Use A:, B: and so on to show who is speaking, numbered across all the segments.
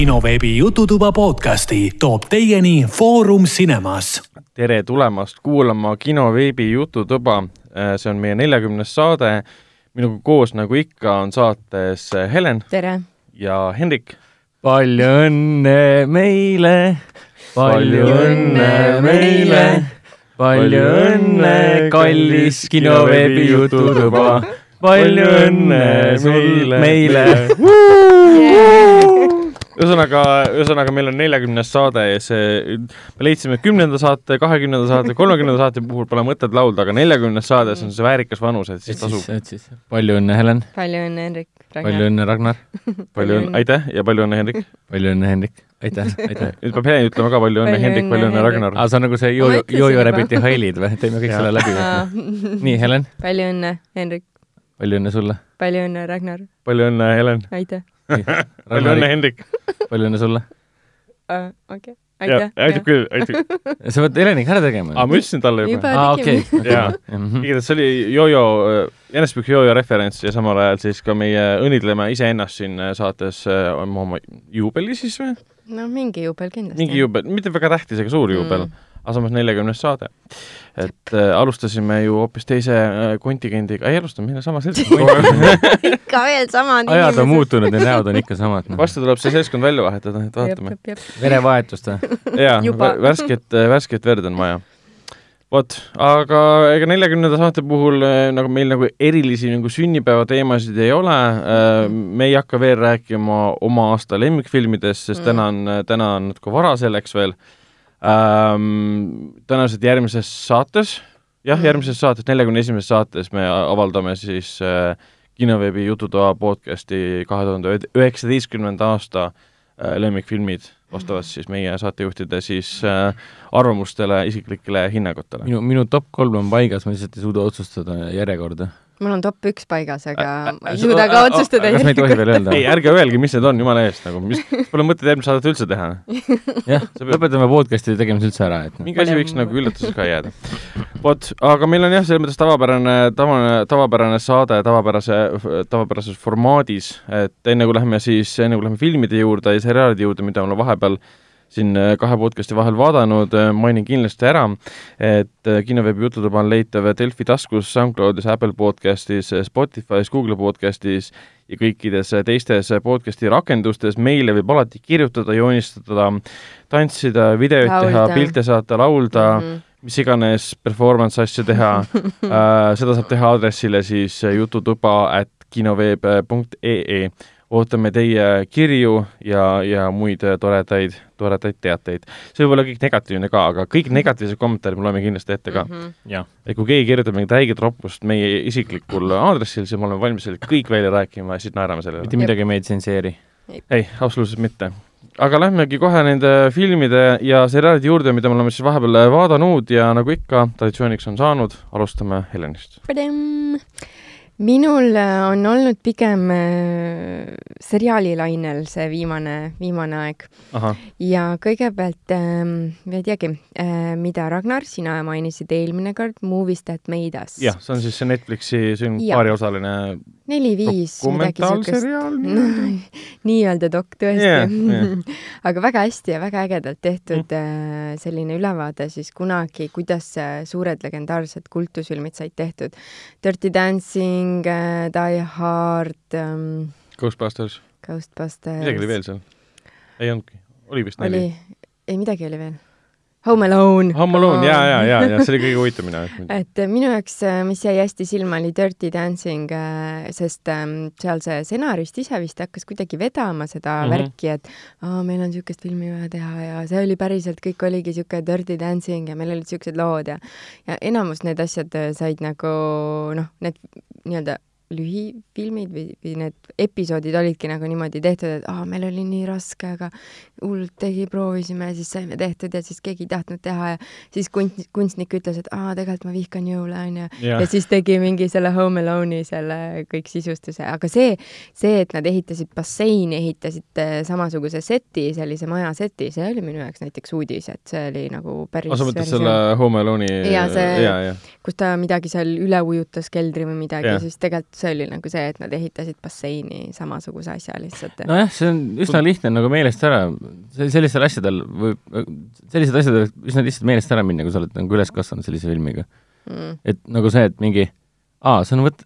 A: kinoveebi Jututuba podcasti toob teieni Foorum Cinemas.
B: tere tulemast kuulama kinoveebi Jututuba. see on meie neljakümnes saade. minuga koos, nagu ikka, on saates Helen.
C: tere!
B: ja Hendrik.
D: palju õnne meile, palju õnne meile, palju õnne, kallis kinoveebi Jututuba palju õnne meile, meile.
B: Ühesõnaga, ühesõnaga meil on neljakümnes saade ja see, me leidsime kümnenda saate, kahekümnenda saate, kolmekümnenda saate puhul pole mõtet laulda, aga neljakümnes saade, see on see väärikas vanus, et siis tasub.
D: palju õnne, Helen!
C: palju õnne, Hendrik!
D: palju õnne, Ragnar!
B: palju õnne, aitäh ja palju õnne, Hendrik!
D: palju õnne, Hendrik! aitäh, aitäh!
B: nüüd peab Helen ütlema ka palju õnne, Hendrik, palju õnne, Ragnar!
D: aa, see on nagu see Jojo, Jojo Rabbiti hailid või? teeme kõik selle läbi. nii, Helen!
C: palju õnne, Hendrik!
D: palju õnne sulle!
C: palju õnne, Ragnar!
B: palju õnne, Helen!
C: aitäh!
B: palju õnne, Hendrik!
D: palju õnne sulle
C: okei aitäh!
B: aitab küll, aitab.
D: sa pead Heleniga ära tegema.
B: aa, ma ütlesin talle
C: juba.
D: aa, okei.
B: jaa, igatahes see oli Jojo, Enesbüki Jojo referents ja samal ajal siis ka meie õnnitleme iseennast siin saates oma juubeli siis või?
C: no mingi juubel kindlasti.
B: mingi juubel, mitte väga tähtis ega suur juubel mm., aga samas neljakümnes saade et äh, alustasime ju hoopis teise äh, kontingendiga, ei alustanud, meil on sama seltskond
C: ikka veel samad
D: inimesed. ajad on muutunud ja näod on ikka samad no..
B: varsti tuleb see seltskond välja vahetada, et vaatame.
D: verevahetust või?
B: jaa, värsket, värsket verd on vaja. vot, aga ega neljakümnenda saate puhul äh, nagu meil nagu erilisi nagu sünnipäevateemasid ei ole äh,. me ei hakka veel rääkima oma aasta lemmikfilmidest, sest mm. täna on, täna on natuke vara selleks veel ähm,. tõenäoliselt järgmises saates, jah mm., järgmises saates, neljakümne esimeses saates me avaldame siis äh, kinoveebi Jututoa podcasti kahe tuhande üheksateistkümnenda aasta äh, lemmikfilmid vastavalt siis meie saatejuhtide siis äh, arvamustele, isiklikele hinnangutele.
D: minu, minu top kolm on paigas, ma lihtsalt ei suuda otsustada järjekorda
C: mul on top üks paigas, aga ma ei suuda ka otsustada.
D: kas me ei tohi veel öelda?
B: ei, ärge öelge, mis need on, jumala eest, nagu, mis, pole mõtet järgmist saadet üldse teha.
D: jah, lõpetame podcast'i tegemise üldse ära, et
B: mingi asi võiks nagu üllatuseks ka jääda. vot, aga meil on jah, selles mõttes tavapärane, tavane, tavapärane saade tavapärase, tavapärases formaadis, et enne kui lähme siis, enne kui lähme filmide juurde ja seriaalide juurde, mida oleme vahepeal siin äh, kahe podcast'i vahel vaadanud, äh, mainin kindlasti ära, et äh, kinoveebi jututuba on leitav Delfi taskus, SoundCloudis, Apple podcastis, Spotify's, Google podcastis ja kõikides teistes podcast'i rakendustes. meile võib alati kirjutada, joonistada, tantsida, videoid laulda. teha, pilte saata, laulda mm, -hmm mis iganes performance asju teha seda saab teha aadressile siis jututuba at kinoveeb.ee ootame teie kirju ja, ja muid toredaid, toredaid teateid. see võib olla kõik negatiivne ka, aga kõik negatiivsed kommentaarid me loeme kindlasti ette ka mm.
D: -hmm.
B: et kui keegi kirjutab mingit räiget roppust meie isiklikul aadressil, siis me oleme valmis selle kõik välja rääkima ja siis naerame sellele.
D: mitte midagi me ei tsenseeri?
B: ei, absoluutselt mitte. aga lähmegi kohe nende filmide ja seriaalide juurde, mida me oleme siis vahepeal vaadanud ja nagu ikka traditsiooniks on saanud, alustame Helenist
C: minul äh, on olnud pigem äh, seriaalilainel see viimane, viimane aeg. ja kõigepealt ähm,, ma ei teagi äh,, mida Ragnar, sina mainisid eelmine kord, Movies That Made Us.
B: jah, see on siis see Netflixi, on paariosaline
C: neli-viis midagi siukest. nii-öelda dok, tõesti
B: yeah,. Yeah.
C: aga väga hästi ja väga ägedalt tehtud mm. selline ülevaade siis kunagi, kuidas suured legendaarsed kultusfilmid said tehtud. Dirty Dancing, äh, Die Hard ähm,.
B: Ghostbusters.
C: Ghostbusters.
B: midagi oli veel seal? ei olnudki, oli vist neli?
C: ei, midagi oli veel Home Alone.
B: Home Alone, ja, ja, ja, ja see oli kõige huvitavam minu jaoks.
C: et minu jaoks, äh, mis jäi hästi silma, oli Dirty Dancing, äh, sest ähm, seal see stsenarist ise vist hakkas kuidagi vedama seda mm -hmm. värki, et aa, meil on niisugust filmi vaja teha ja see oli päriselt, kõik oligi niisugune Dirty Dancing ja meil olid niisugused lood ja ja enamus need asjad äh, said nagu noh, need nii-öelda lühifilmid või, või need episoodid olidki nagu niimoodi tehtud, et aa, meil oli nii raske, aga hullult tegi, proovisime ja siis saime tehtud ja siis keegi ei tahtnud teha ja siis kunst, kunstnik ütles, et aa, tegelikult ma vihkan jõule, onju. ja siis tegi mingi selle Home Alone'i selle kõik sisustuse, aga see, see, et nad ehitasid basseini, ehitasid äh, samasuguse seti, sellise maja seti, see oli minu jaoks näiteks uudis, et see oli nagu päris.
B: sa mõtled selle Home Alone'i?
C: jaa, see, kus ta midagi seal üle ujutas keldri või midagi, siis tegelikult see oli nagu see, et nad ehitasid basseini samasuguse asja lihtsalt.
D: nojah, see on üsna lihtne nagu meelest ära, sellistel asjadel võib, sellised asjad võivad üsna lihtsalt meelest ära minna, kui sa oled nagu üles kasvanud sellise filmiga mm.. et nagu see, et mingi aa, see on võt-,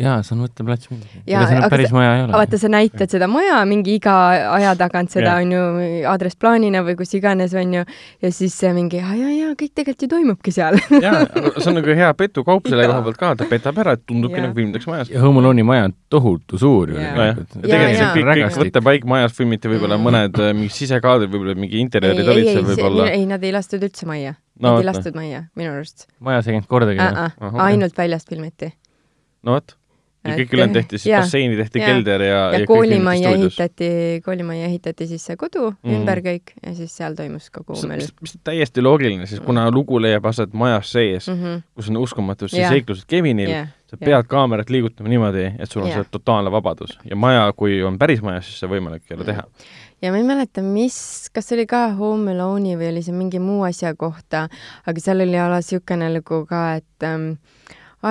D: jaa, see on võtteplats. ega see nüüd päris maja ei ole.
C: vaata, sa näitad seda maja mingi iga aja tagant, seda on ju aadressplaanina või kus iganes, on ju, ja siis mingi jaa, jaa, jaa, kõik tegelikult ju toimubki seal.
B: jaa, see on nagu hea petukaup selle koha pealt ka, ta petab ära, et tundubki nagu filmitakse majas.
D: ja Home Alone'i maja on tohutu suur ju
B: tegelikult. tegelikult kõik, kõik võttepaik majas filmiti võib-olla mm. mõned äh, mingi sisekaadrid, võib-olla mingi interjöörid olid seal võib-olla.
C: ei, nad ei lastud üldse majja no,. Neid ei lastud majja, minu arust.
D: majas ei käinud kordagi uh?
C: -uh. ainult väljast filmiti.
B: no vot ja kõik ülejäänud tehti siis, basseini tehti ja, kelder ja,
C: ja, ja koolimajja ehitati, koolimajja ehitati siis see kodu mm. ümber kõik ja siis seal toimus kogu
B: möll. mis, täiesti loogiline, siis kuna lugu leiab aset majas sees mm, -hmm. kus on uskumatud siis seiklused Kevinil yeah., sa pead kaamerat liigutama niimoodi, et sul on yeah. see totaalne vabadus ja maja, kui on päris majas, siis see võimalik ei ole teha
C: ja ma ei mäleta, mis, kas see oli ka Home Alone'i või oli see mingi muu asja kohta, aga seal oli ala niisugune lugu ka, et ähm,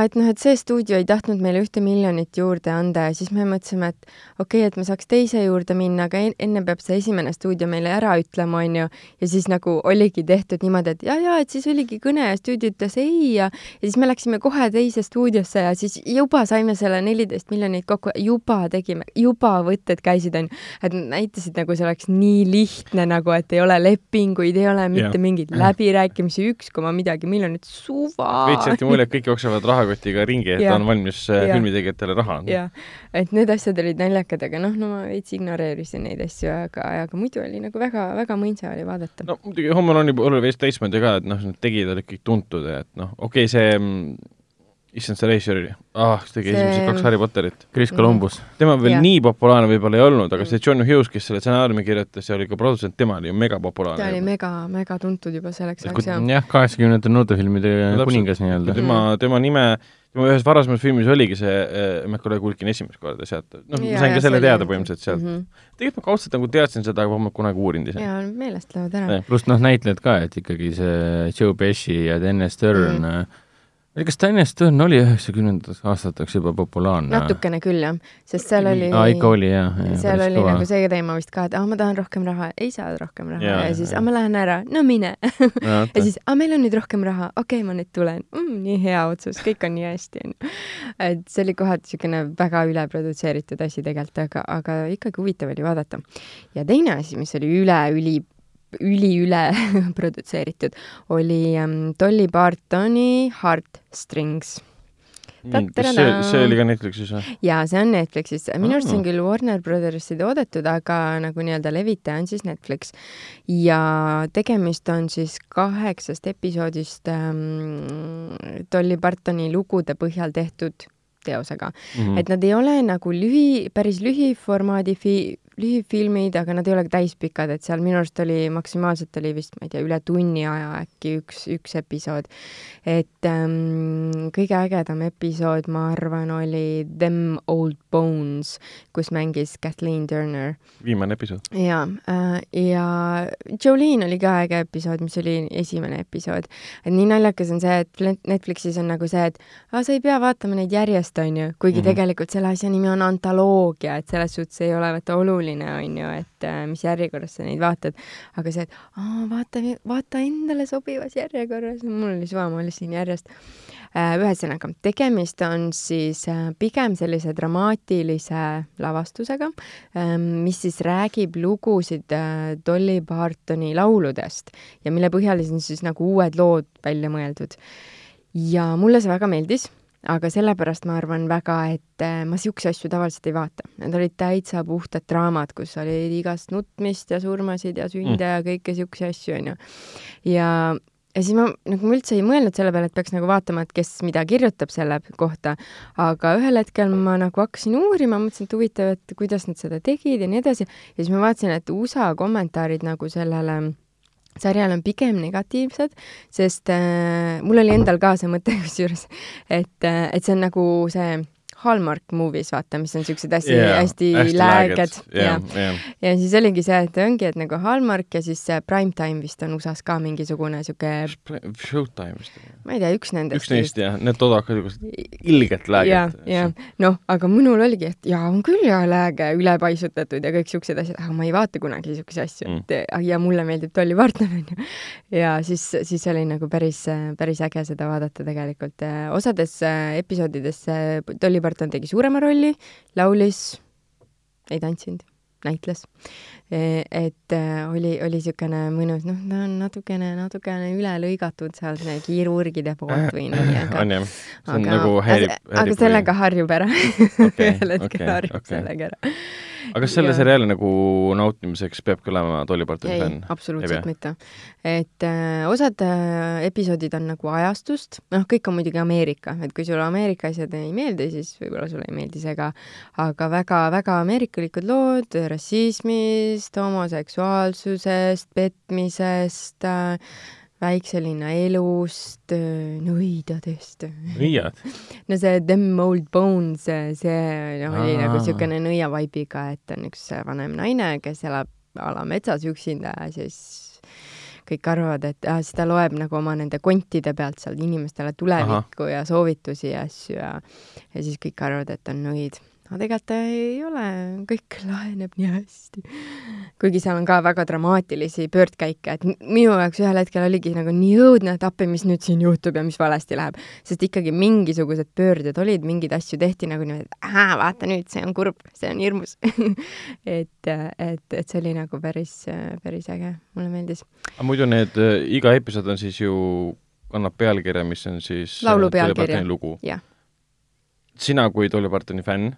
C: et noh, et see stuudio ei tahtnud meile ühte miljonit juurde anda ja siis me mõtlesime, et okei okay,, et me saaks teise juurde minna, aga enne peab see esimene stuudio meile ära ütlema, onju. ja siis nagu oligi tehtud niimoodi, et ja, ja et siis oligi kõne ja stuudio ütles ei ja, ja siis me läksime kohe teise stuudiosse ja siis juba saime selle neliteist miljonit kokku, juba tegime, juba võtted käisid, onju. et näitasid nagu see oleks nii lihtne nagu, et ei ole lepinguid, ei ole mitte ja. mingeid läbirääkimisi, üks koma midagi miljonit, suva.
B: veits jäeti mulje, et kõik jooksevad raha rahakotiga ringi, et ja. ta on valmis äh, filmitegijatele raha andma.
C: et need asjad olid naljakad, aga noh, no ma veits ignoreerisin neid asju, aga, aga muidu oli nagu väga, väga mõnsa oli vaadata.
B: no muidugi Home Alone'i puhul oli veits teistmoodi ka, et noh, need tegijad olid kõik tuntud ja et noh, okei okay,, see mm, issand, see reisijal oli, ah, kes tegi see... esimesed kaks Harry Potterit.
D: Chris Columbus.
B: tema veel ja. nii populaarne võib-olla ei olnud, aga see John Hughes, kes selle stsenaariumi kirjutas ja oli ka produtsent, tema oli ju megapopulaarne.
C: ta oli mega, mega tuntud juba selleks ajaks,
D: jah. jah, kaheksakümnendate noortefilmide no, kuningas nii-öelda.
B: tema, tema nime, tema ühes varasemas filmis oligi see äh, Macaulay Culkin esimest korda sealt, noh, ma sain ka selle teada põhimõtteliselt sealt mm. -hmm. tegelikult ma kaudselt nagu teadsin seda, aga ma kunagi uurinud ise.
C: jaa, meelest lähevad ära.
D: pluss noh, näitlejad ka, et ikkagi see Joe Pesci ja Dennis Stern mm -hmm kas Tallinnas Stern oli üheksakümnendateks aastateks juba populaarne?
C: natukene küll jah, sest seal oli
D: aa, ikka oli jah ja,.
C: seal oli kõva. nagu see teema vist ka, et ah, ma tahan rohkem raha, ei saa rohkem raha ja, ja, siis, ah, ma lähen ära, no mine ja, ja siis, ah, meil on nüüd rohkem raha, okei okay,, ma nüüd tulen mm,. nii hea otsus, kõik on nii hästi, onju. et see oli kohati niisugune väga üleprodutseeritud asi tegelikult, aga, aga ikkagi huvitav oli vaadata. ja teine asi, mis oli üle-üli üliüle produtseeritud, oli um, Dolly Partoni Heartstrings
B: kas see, see oli ka Netflixis või?
C: jaa, see on Netflixis. minu arust see on küll Warner Brothersi toodetud, aga nagu nii-öelda levitaja on siis Netflix. ja tegemist on siis kaheksast episoodist ähm, Dolly Partoni lugude põhjal tehtud teosega mm. -hmm. et nad ei ole nagu lühi, päris lühiformaadi fi-, lühifilmid, aga nad ei ole täispikad, et seal minu arust oli, maksimaalselt oli vist, ma ei tea, üle tunni aja äkki üks, üks episood. et ähm, kõige ägedam episood, ma arvan, oli Them Old Bones, kus mängis Kathleen Turner.
B: viimane episood.
C: jaa äh,, ja Jolene oli ka äge episood, mis oli esimene episood. et nii naljakas on see, et Netflixis on nagu see, et aa, sa ei pea vaatama neid järjest, on ju, kuigi mm -hmm. tegelikult selle asja nimi on antoloogia, et selles suhtes ei ole vaata oluline oluline, on ju, et äh, mis järjekorras sa neid vaatad. aga see, et aa, vaata, vaata endale sobivas järjekorras, mul oli suva, ma olisin järjest. Äh, ühesõnaga, tegemist on siis äh, pigem sellise dramaatilise lavastusega, ähm, mis siis räägib lugusid Dolly Partoni lauludest ja mille põhjal on siis nagu uued lood välja mõeldud. ja mulle see väga meeldis aga sellepärast ma arvan väga, et äh, ma siukseid asju tavaliselt ei vaata. Need olid täitsa puhtad draamad, kus oli igast nutmist ja surmasid ja sünde mm. ja kõike siukseid asju, onju. ja, ja siis ma nagu ma üldse ei mõelnud selle peale, et peaks nagu vaatama, et kes mida kirjutab selle kohta, aga ühel hetkel ma nagu hakkasin uurima, mõtlesin, et huvitav, et kuidas nad seda tegid ja nii edasi, ja siis ma vaatasin, et USA kommentaarid nagu sellele sarjal on pigem negatiivsed, sest äh, mul oli endal ka see mõte kusjuures, et äh,, et see on nagu see Hallmark movies, vaata, mis on siuksed hästi
B: Jaa,
C: hästi
B: hästi
C: lääged ja
B: jah, jah.
C: ja siis oligi see, et ongi, et nagu Hallmark ja siis see Primetime vist on USA-s ka mingisugune siuke,
B: Showtime vist.
C: ma ei tea, üks nendest.
B: üks neist jah, need toodavad ka niisugust ilget lääget.
C: ja noh, aga minul oligi, et jaa, on küll hea lääge, ülepaisutatud ja kõik siuksed asjad, aga ma ei vaata kunagi siukseid asju
B: Mm.
C: et ja mulle meeldib Dolly Parton onju. ja siis, siis oli nagu päris, päris äge seda vaadata tegelikult. osades äh, episoodides äh, Dolly Parton tegi suurema rolli, laulis, ei tantsinud, näitles. Et äh, oli, oli niisugune mõnus, noh, ta on natukene, natukene üle lõigatud seal see kirurgide poolt või nii, aga
B: on jah, see on
C: aga,
B: nagu häirib,
C: aga, aga sellega harjub ära
B: Okei,
C: ühel hetkel
B: okei,
C: harjub
B: okei.
C: sellega ära.
B: aga kas selle seriaali nagu nautimiseks peabki olema Dolly Partoni
C: ei
B: fänn?,
C: absoluutselt mitte. et äh, osad äh, episoodid on nagu ajastust, noh, kõik on muidugi Ameerika, et kui sulle Ameerika asjad ei meeldi, siis võib-olla sulle ei meeldi see ka, aga väga-väga ameerikalikud lood rassismist, homoseksuaalsusest, petmisest äh,, väikselinna elust, nõidadest.
D: nõiad.
C: no see Them Old Bones, see noh, oli nagu niisugune nõia vaibiga, et on üks vanem naine, kes elab a la metsas üksinda ja siis kõik arvavad, et ah, siis ta loeb nagu oma nende kontide pealt seal inimestele tulevikku ja soovitusi ja asju ja ja siis kõik arvavad, et on nõid. Aga tegelikult ei ole, kõik laheneb nii hästi. kuigi seal on ka väga dramaatilisi pöördkäike, et minu jaoks ühel hetkel oligi nagu nii õudne, et appi, mis nüüd siin juhtub ja mis valesti läheb. sest ikkagi mingisugused pöörded olid, mingeid asju tehti nagu niimoodi, et ahah, vaata nüüd, see on kurb, see on hirmus. et, et, et see oli nagu päris, päris äge, mulle meeldis.
B: aga muidu need, iga episood on siis ju, kannab pealkirja, mis on siis
C: Laulu
B: äh,
C: pealkirja. Jah.
B: sina kui Dolly Partoni fänn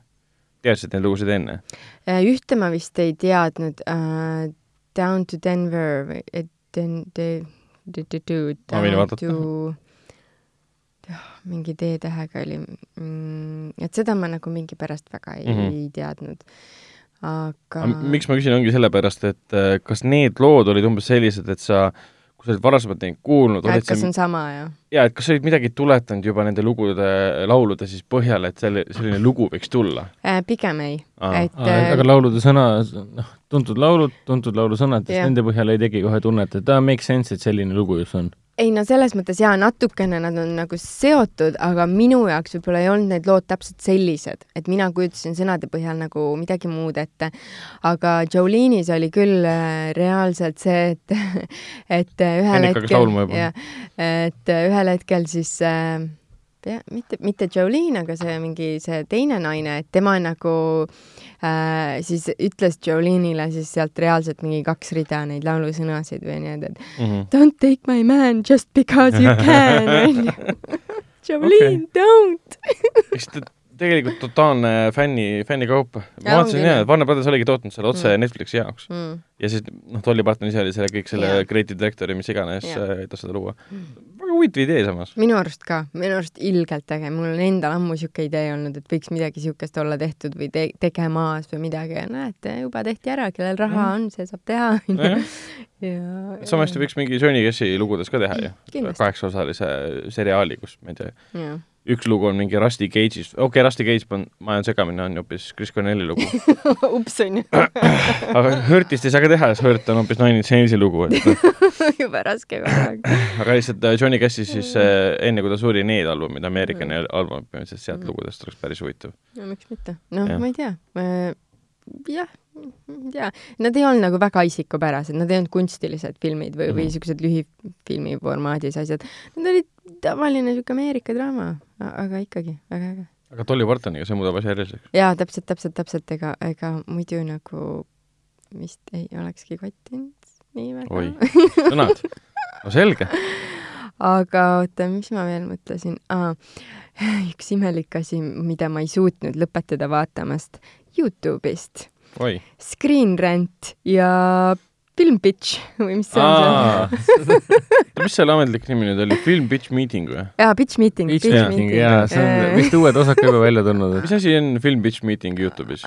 B: teadsid neid lugusid enne?
C: ühte ma vist ei teadnud uh,, Down to Denver või den-, de-, de-, de-, de-,
B: Ma võin vaadata.
C: to, mingi D-tähega oli mm,, et seda ma nagu mingipärast väga ei mm. -hmm. teadnud. aga
B: miks ma küsin, ongi sellepärast, et äh, kas need lood olid umbes sellised, et sa, kui sa oled varasemalt neid kuulnud,
C: et kas
B: sa
C: on sama ja?
B: jaa, et kas sa olid midagi tuletanud juba nende lugude, laulude siis põhjal, et selle, selline lugu võiks tulla?
C: Äh, pigem ei,
B: Aa.
C: et äh,
D: aga laulude sõna, noh, tuntud laulud, tuntud laulusõnad, siis
C: Jah.
D: nende põhjal ei tegi kohe tunnet, et aa, make sense, et selline lugu just on.
C: Ei no selles mõttes jaa, natukene nad on nagu seotud, aga minu jaoks võib-olla ei olnud need lood täpselt sellised, et mina kujutasin sõnade põhjal nagu midagi muud ette. aga Jolene'is oli küll äh, reaalselt see, et, et äh, ühel
B: juba.
C: jah, et äh, ühel hetkel siis äh, mitte, mitte Jolene, aga see mingi see teine naine, et tema nagu äh, siis ütles Jolene'ile siis sealt reaalselt mingi kaks rida neid laulusõnasid või nii, et
B: Mhm.
C: don't take my man just because you can, onju. Jolene, don't.
B: eks ta tegelikult totaalne fänni, fännikaup. ma vaatasin jaa, et Warner Brothers oligi tootnud selle otse
C: Mm.
B: Netflixi jaoks.
C: Mm.
B: ja siis noh, Dolly Parton ise oli selle kõik selle creative director ja mis iganes äh, aitas seda luua. väga huvitav idee samas.
C: minu arust ka, minu arust ilgelt äge, mul on endal ammu siuke idee olnud, et võiks midagi siukest olla tehtud või te tegemas või midagi ja näete, juba tehti ära, kellel raha on, see saab teha, onju. ja.
B: sama hästi võiks mingi Johnny Cashi lugudes ka teha ju.
C: Kindlasti.
B: kaheksaosalise seriaali, kus ma ei tea. Üks lugu on mingi Rusty Cage'ist, okei okay,, Rusty Cage on, ma ajan segamini, on ju hoopis Chris Cornelli lugu.
C: ups onju,
B: aga Hurtist ei saa ka teha, sest Hurt on hoopis Nine Inch Nailsi lugu, et
C: jube raske kogu aeg.
B: aga lihtsalt äh, Johnny Cashi siis äh, enne, kui ta suri, need albumid, Americani albumid põhimõtteliselt sealt
C: Mm.
B: lugudest oleks päris huvitav.
C: no miks mitte, noh
B: Jah.,
C: ma ei tea, jah, ma ei tea, nad ei olnud nagu väga isikupärased, nad ei olnud kunstilised filmid või, või
B: Mhm.
C: siuksed lühifilmi formaadis asjad, nad olid tavaline siuke Ameerika draama, aga ikkagi väga äge.
B: aga Dolly Partoniga see muudab asja eriseks.
C: jaa, täpselt, täpselt, täpselt, ega, ega muidu nagu vist ei olekski kottinud nii väga
B: oi, sõnad. no selge.
C: aga oota, mis ma veel mõtlesin ah, üks imelik asi, mida ma ei suutnud lõpetada vaatamast Youtube'ist,
B: oi.
C: Screen Rant ja Film Pitch või mis see on
B: mis selle ametlik nimi nüüd oli, Film Pitch Meeting või?
C: jaa, Pitch Meeting.
D: Pitch meeting jaa, see on vist uued osad ka juba välja tulnud,
B: mis asi on Film Pitch Meeting Youtube'is?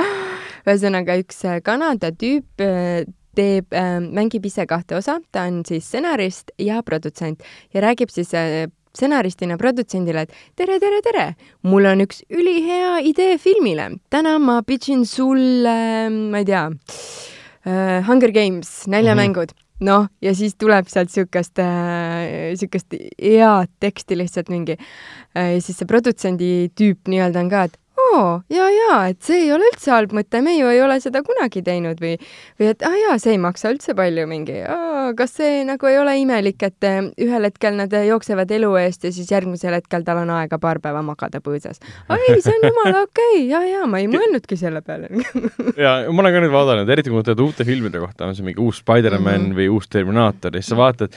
C: ühesõnaga üks äh, Kanada tüüp äh, teeb äh,, mängib ise kahte osa, ta on siis stsenarist ja produtsent ja räägib siis äh, stsenaristina produtsendile, et tere, tere, tere, mul on üks ülihea idee filmile, täna ma pitch in sulle, ma ei tea uh,, Hunger Games, näljamängud mm. -hmm. noh, ja siis tuleb sealt siukest äh,, siukest head teksti lihtsalt mingi äh, ja siis see produtsendi tüüp nii-öelda on ka, et oo, ja, ja, et see ei ole üldse halb mõte, me ju ei ole seda kunagi teinud või, või et aa ah, jaa, see ei maksa üldse palju mingi, kas see nagu ei ole imelik, et eh, ühel hetkel nad eh, jooksevad elu eest ja siis järgmisel hetkel tal on aega paar päeva magada põõsas. ei, see on jumala okei okay., ja, ja ma ei mõelnudki selle peale.
B: ja ma olen ka nüüd vaadanud, eriti kui mõtled uute filmide kohta, on see mingi uus Spider-man mm -hmm. või uus Terminaator ja siis sa vaatad,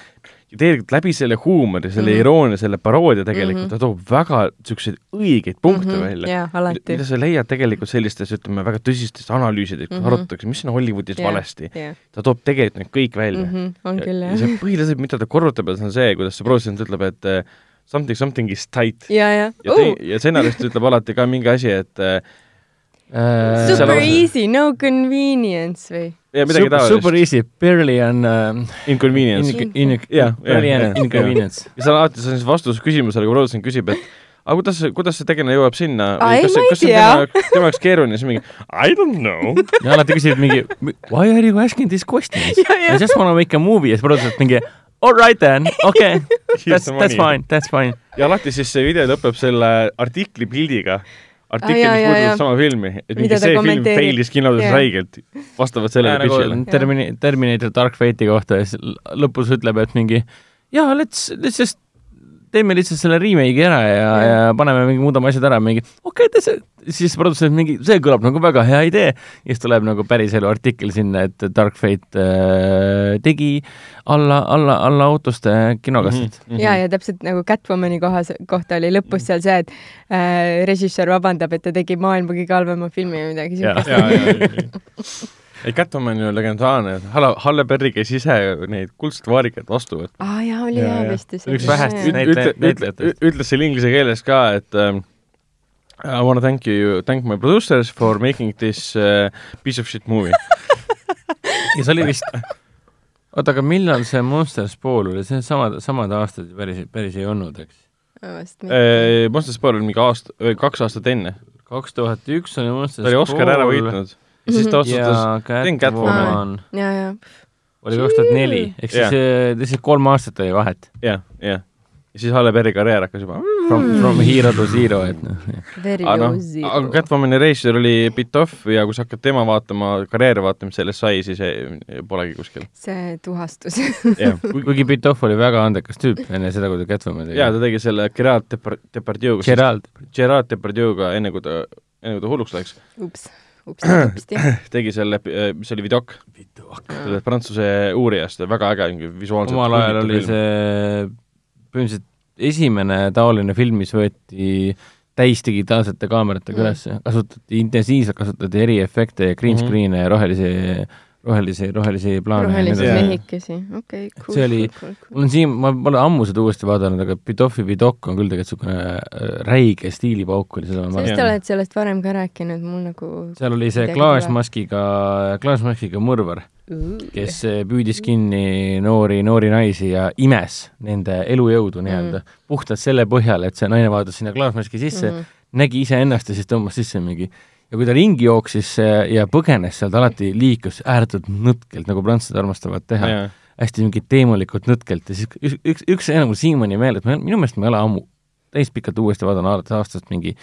B: tegelikult läbi selle huumori, selle mm. -hmm. iroonia, selle paroodia tegelikult mm -hmm. ta toob väga niisuguseid õigeid punkte mm -hmm. välja.
C: alati
B: mida. sa leiad tegelikult sellistes, ütleme, väga tõsistes analüüsides, kus mm. -hmm. arutatakse, mis on Hollywoodis yeah. valesti.
C: jah,
B: ta toob tegelikult need kõik välja mm. -hmm.
C: on küll
B: ja
C: jah.
B: see põhiliselt, mida ta korrutab, on see, kuidas see produtsent ütleb, et uh, something something is tight.
C: ja, ja.
B: ja tei-, ja stsenarist ütleb alati ka mingi asi, et uh,
C: Super
B: on-
C: easy, no convenience või?
B: Ja midagi
D: super, super
B: taolist.
D: easy, barely on uh,
B: Inconvenience.
D: in, in,
B: Jah,
D: barely
B: jah,
D: on
B: jah,
D: inconvenience.
B: ja see on alati see on siis vastus küsimusele, kui produtsent küsib, et aga kuidas, kuidas see tegelane jõuab sinna kas,
C: ei
B: kas see on tema, tema jaoks keeruline, siis mingi I don't know.
D: ja alati küsib mingi why are you asking these questions?
C: Ja, ja.
D: I just wanna make a movie ja siis produtsent mingi all right then, okei okay. that's, that's fine, that's fine.
B: ja alati siis see video lõpeb selle artikli pildiga,
C: jaa,
B: mis puudutab sama filmi, et mingi see film failis kinodes räigelt vastavalt sellele
D: nagu
B: pitch'ile.
D: Termini-, Terminator Dark Fate'i kohta ja siis lõpus ütleb, et mingi jaa, let's, let's just teeme lihtsalt selle remake'i ära ja, ja paneme mingi, muudame asjad ära, mingi okei okay,, siis produtsent mingi, see kõlab nagu väga hea idee ja siis tuleb nagu päriselu artikkel sinna, et Dark Fate äh, tegi alla, alla, alla autoste kinokassid mm.
B: Mhm.
C: ja, ja täpselt nagu Catwomani kohas, kohta oli lõpus seal see, et äh, režissöör vabandab, et ta tegi maailma kõige halvema filmi või midagi
B: ja,
C: siukest.
B: ei Catwoman ju legendaarne, Halle, Halle Berry käis ise neid kuldset vaarikaid vastu võtma.
C: aa jaa, oli
B: Ja,
C: jaa
B: ja.
C: vist.
D: Üks vähestest näitlejatest.
B: ütles seal inglise keeles ka, et um, I wanna thank you, thank my producers for making this uh, piece of shit movie.
D: ja see oli vist, oota, aga millal see Monsters Ball oli, see samad, samad aastad päris, päris ei olnud, eks?
B: Äh,
C: mitte.
B: Monster Sport oli mingi aasta, kaks aastat enne.
D: kaks tuhat üks oli Monsters
B: ta oli Oscar ära võitnud. Ja siis ta otsustas, teen Catwoman.
D: Catwoman
C: ja, ja.
D: oli kaks tuhat neli, ehk siis yeah. lihtsalt kolm aastat oli vahet.
B: jah, jah. ja siis Halle Berry karjäär hakkas juba.
D: From, from hero to zero, et noh,
C: Very
B: aga noh, aga Catwomani reisijal oli Bitoff ja kui sa hakkad tema vaatama, karjääri vaatama, mis sellest sai, siis ei, polegi kuskil.
C: see tuhastus.
D: kuigi Bitoff oli väga andekas tüüp enne seda, kui ta Catwoman tegi.
B: ja ta tegi selle Gerard Depar- Depardieuga,
D: Gerald,
B: Gerard Depardieuga enne kui ta, enne kui ta hulluks läks,
C: ups, upsti, upsti.
B: tegi selle, mis oli Vidok, selle prantsuse uurijast, väga äge visuaalselt.
D: omal ajal oli see põhimõtteliselt esimene taoline film, mis võeti täisdigitaalsete kaameratega
C: Mm.
D: ülesse, kasutati intensiivselt, kasutati eriefekte ja green
B: Mhm.
D: screen'e ja rohelisi, rohelisi, rohelisi plaane.
C: rohelisi mehikesi, okei, cool.
D: See oli- mul on siin, ma pole ammu seda uuesti vaadanud, aga Bidoffi Bidok on küll tegelikult niisugune räige stiilipauk oli seda ma
C: sa
D: mäletan.
C: vist oled sellest varem ka rääkinud, mul nagu
D: seal oli see klaasmaskiga, klaasmaskiga mõrvar, kes püüdis kinni noori, noori naisi ja imes nende elujõudu nii-öelda mm.. puhtalt selle põhjal, et see naine vaatas sinna klaasmaski sisse mm. -hmm. nägi iseennast ja siis tõmbas sisse mingi ja kui ta ringi jooksis eh, ja põgenes sealt, alati liikus ääretult nõtkelt, nagu prantslased armastavad teha, hästi mingi teemulikult nõtkelt ja siis üks, üks, üks see mul siiamaani meeles, ma minu meelest ma ei ole ammu täispikalt uuesti vaadanud alates aastast mingi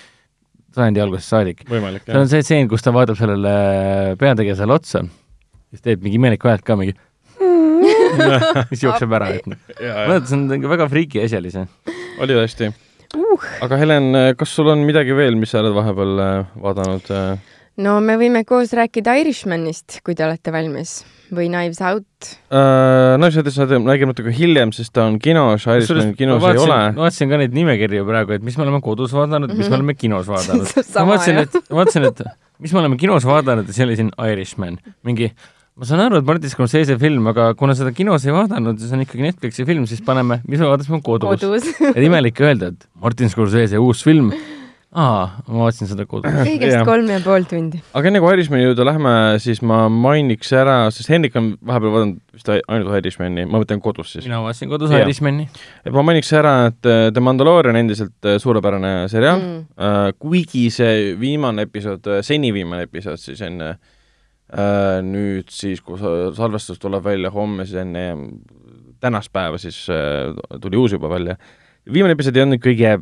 D: sajandi algusest saadik. seal on see tseen, kus ta vaatab sellele peategelasele otsa, siis teeb mingi imelikku häält ka mingi siis jookseb ära, et noh. see on nagu väga friiki asi oli see.
B: oli tõesti
C: uh..
B: aga Helen, kas sul on midagi veel, mis sa oled vahepeal äh, vaadanud äh,?
C: no me võime koos rääkida Irishmanist, kui te olete valmis või Knives Out.
B: Uh, no selles mõttes me räägime natuke hiljem, sest ta on kinos, Irishman kinos ei ole.
D: ma vaatasin ka neid nimekirju praegu, et mis me oleme kodus vaadanud mm, -hmm. mis me
C: Mhm.
D: oleme kinos vaadanud. ma vaatasin, et, ma vaatasin, et mis me oleme kinos vaadanud ja see oli siin Irishman. mingi, ma saan aru, et Martin Scorsese film, aga kuna seda kinos ei vaadanud ja see on ikkagi Netflixi film, siis paneme, mis me vaatasime kodus, kodus. et imelik öelda, et Martin Scorsese uus film, aa, ma vaatasin seda kodus.
C: kõigest kolm ja pool tundi.
B: aga enne kui Irishmani juurde lähme, siis ma mainiks ära, sest Hendrik on vahepeal vaadanud vist ainult Irishmani, ma mõtlen kodus siis.
D: mina vaatasin kodus
B: Jah.
D: Irishmani.
B: et ma mainiks ära, et äh, The Mandalorian endiselt äh, suurepärane seriaal
C: Mm.
B: mm., kuigi see viimane episood, seni viimane episood siis enne äh, nüüd siis, kui sa- salvestus tuleb välja homme, siis enne tänast päeva siis äh, tuli uus juba välja. viimane episood ei olnud kõige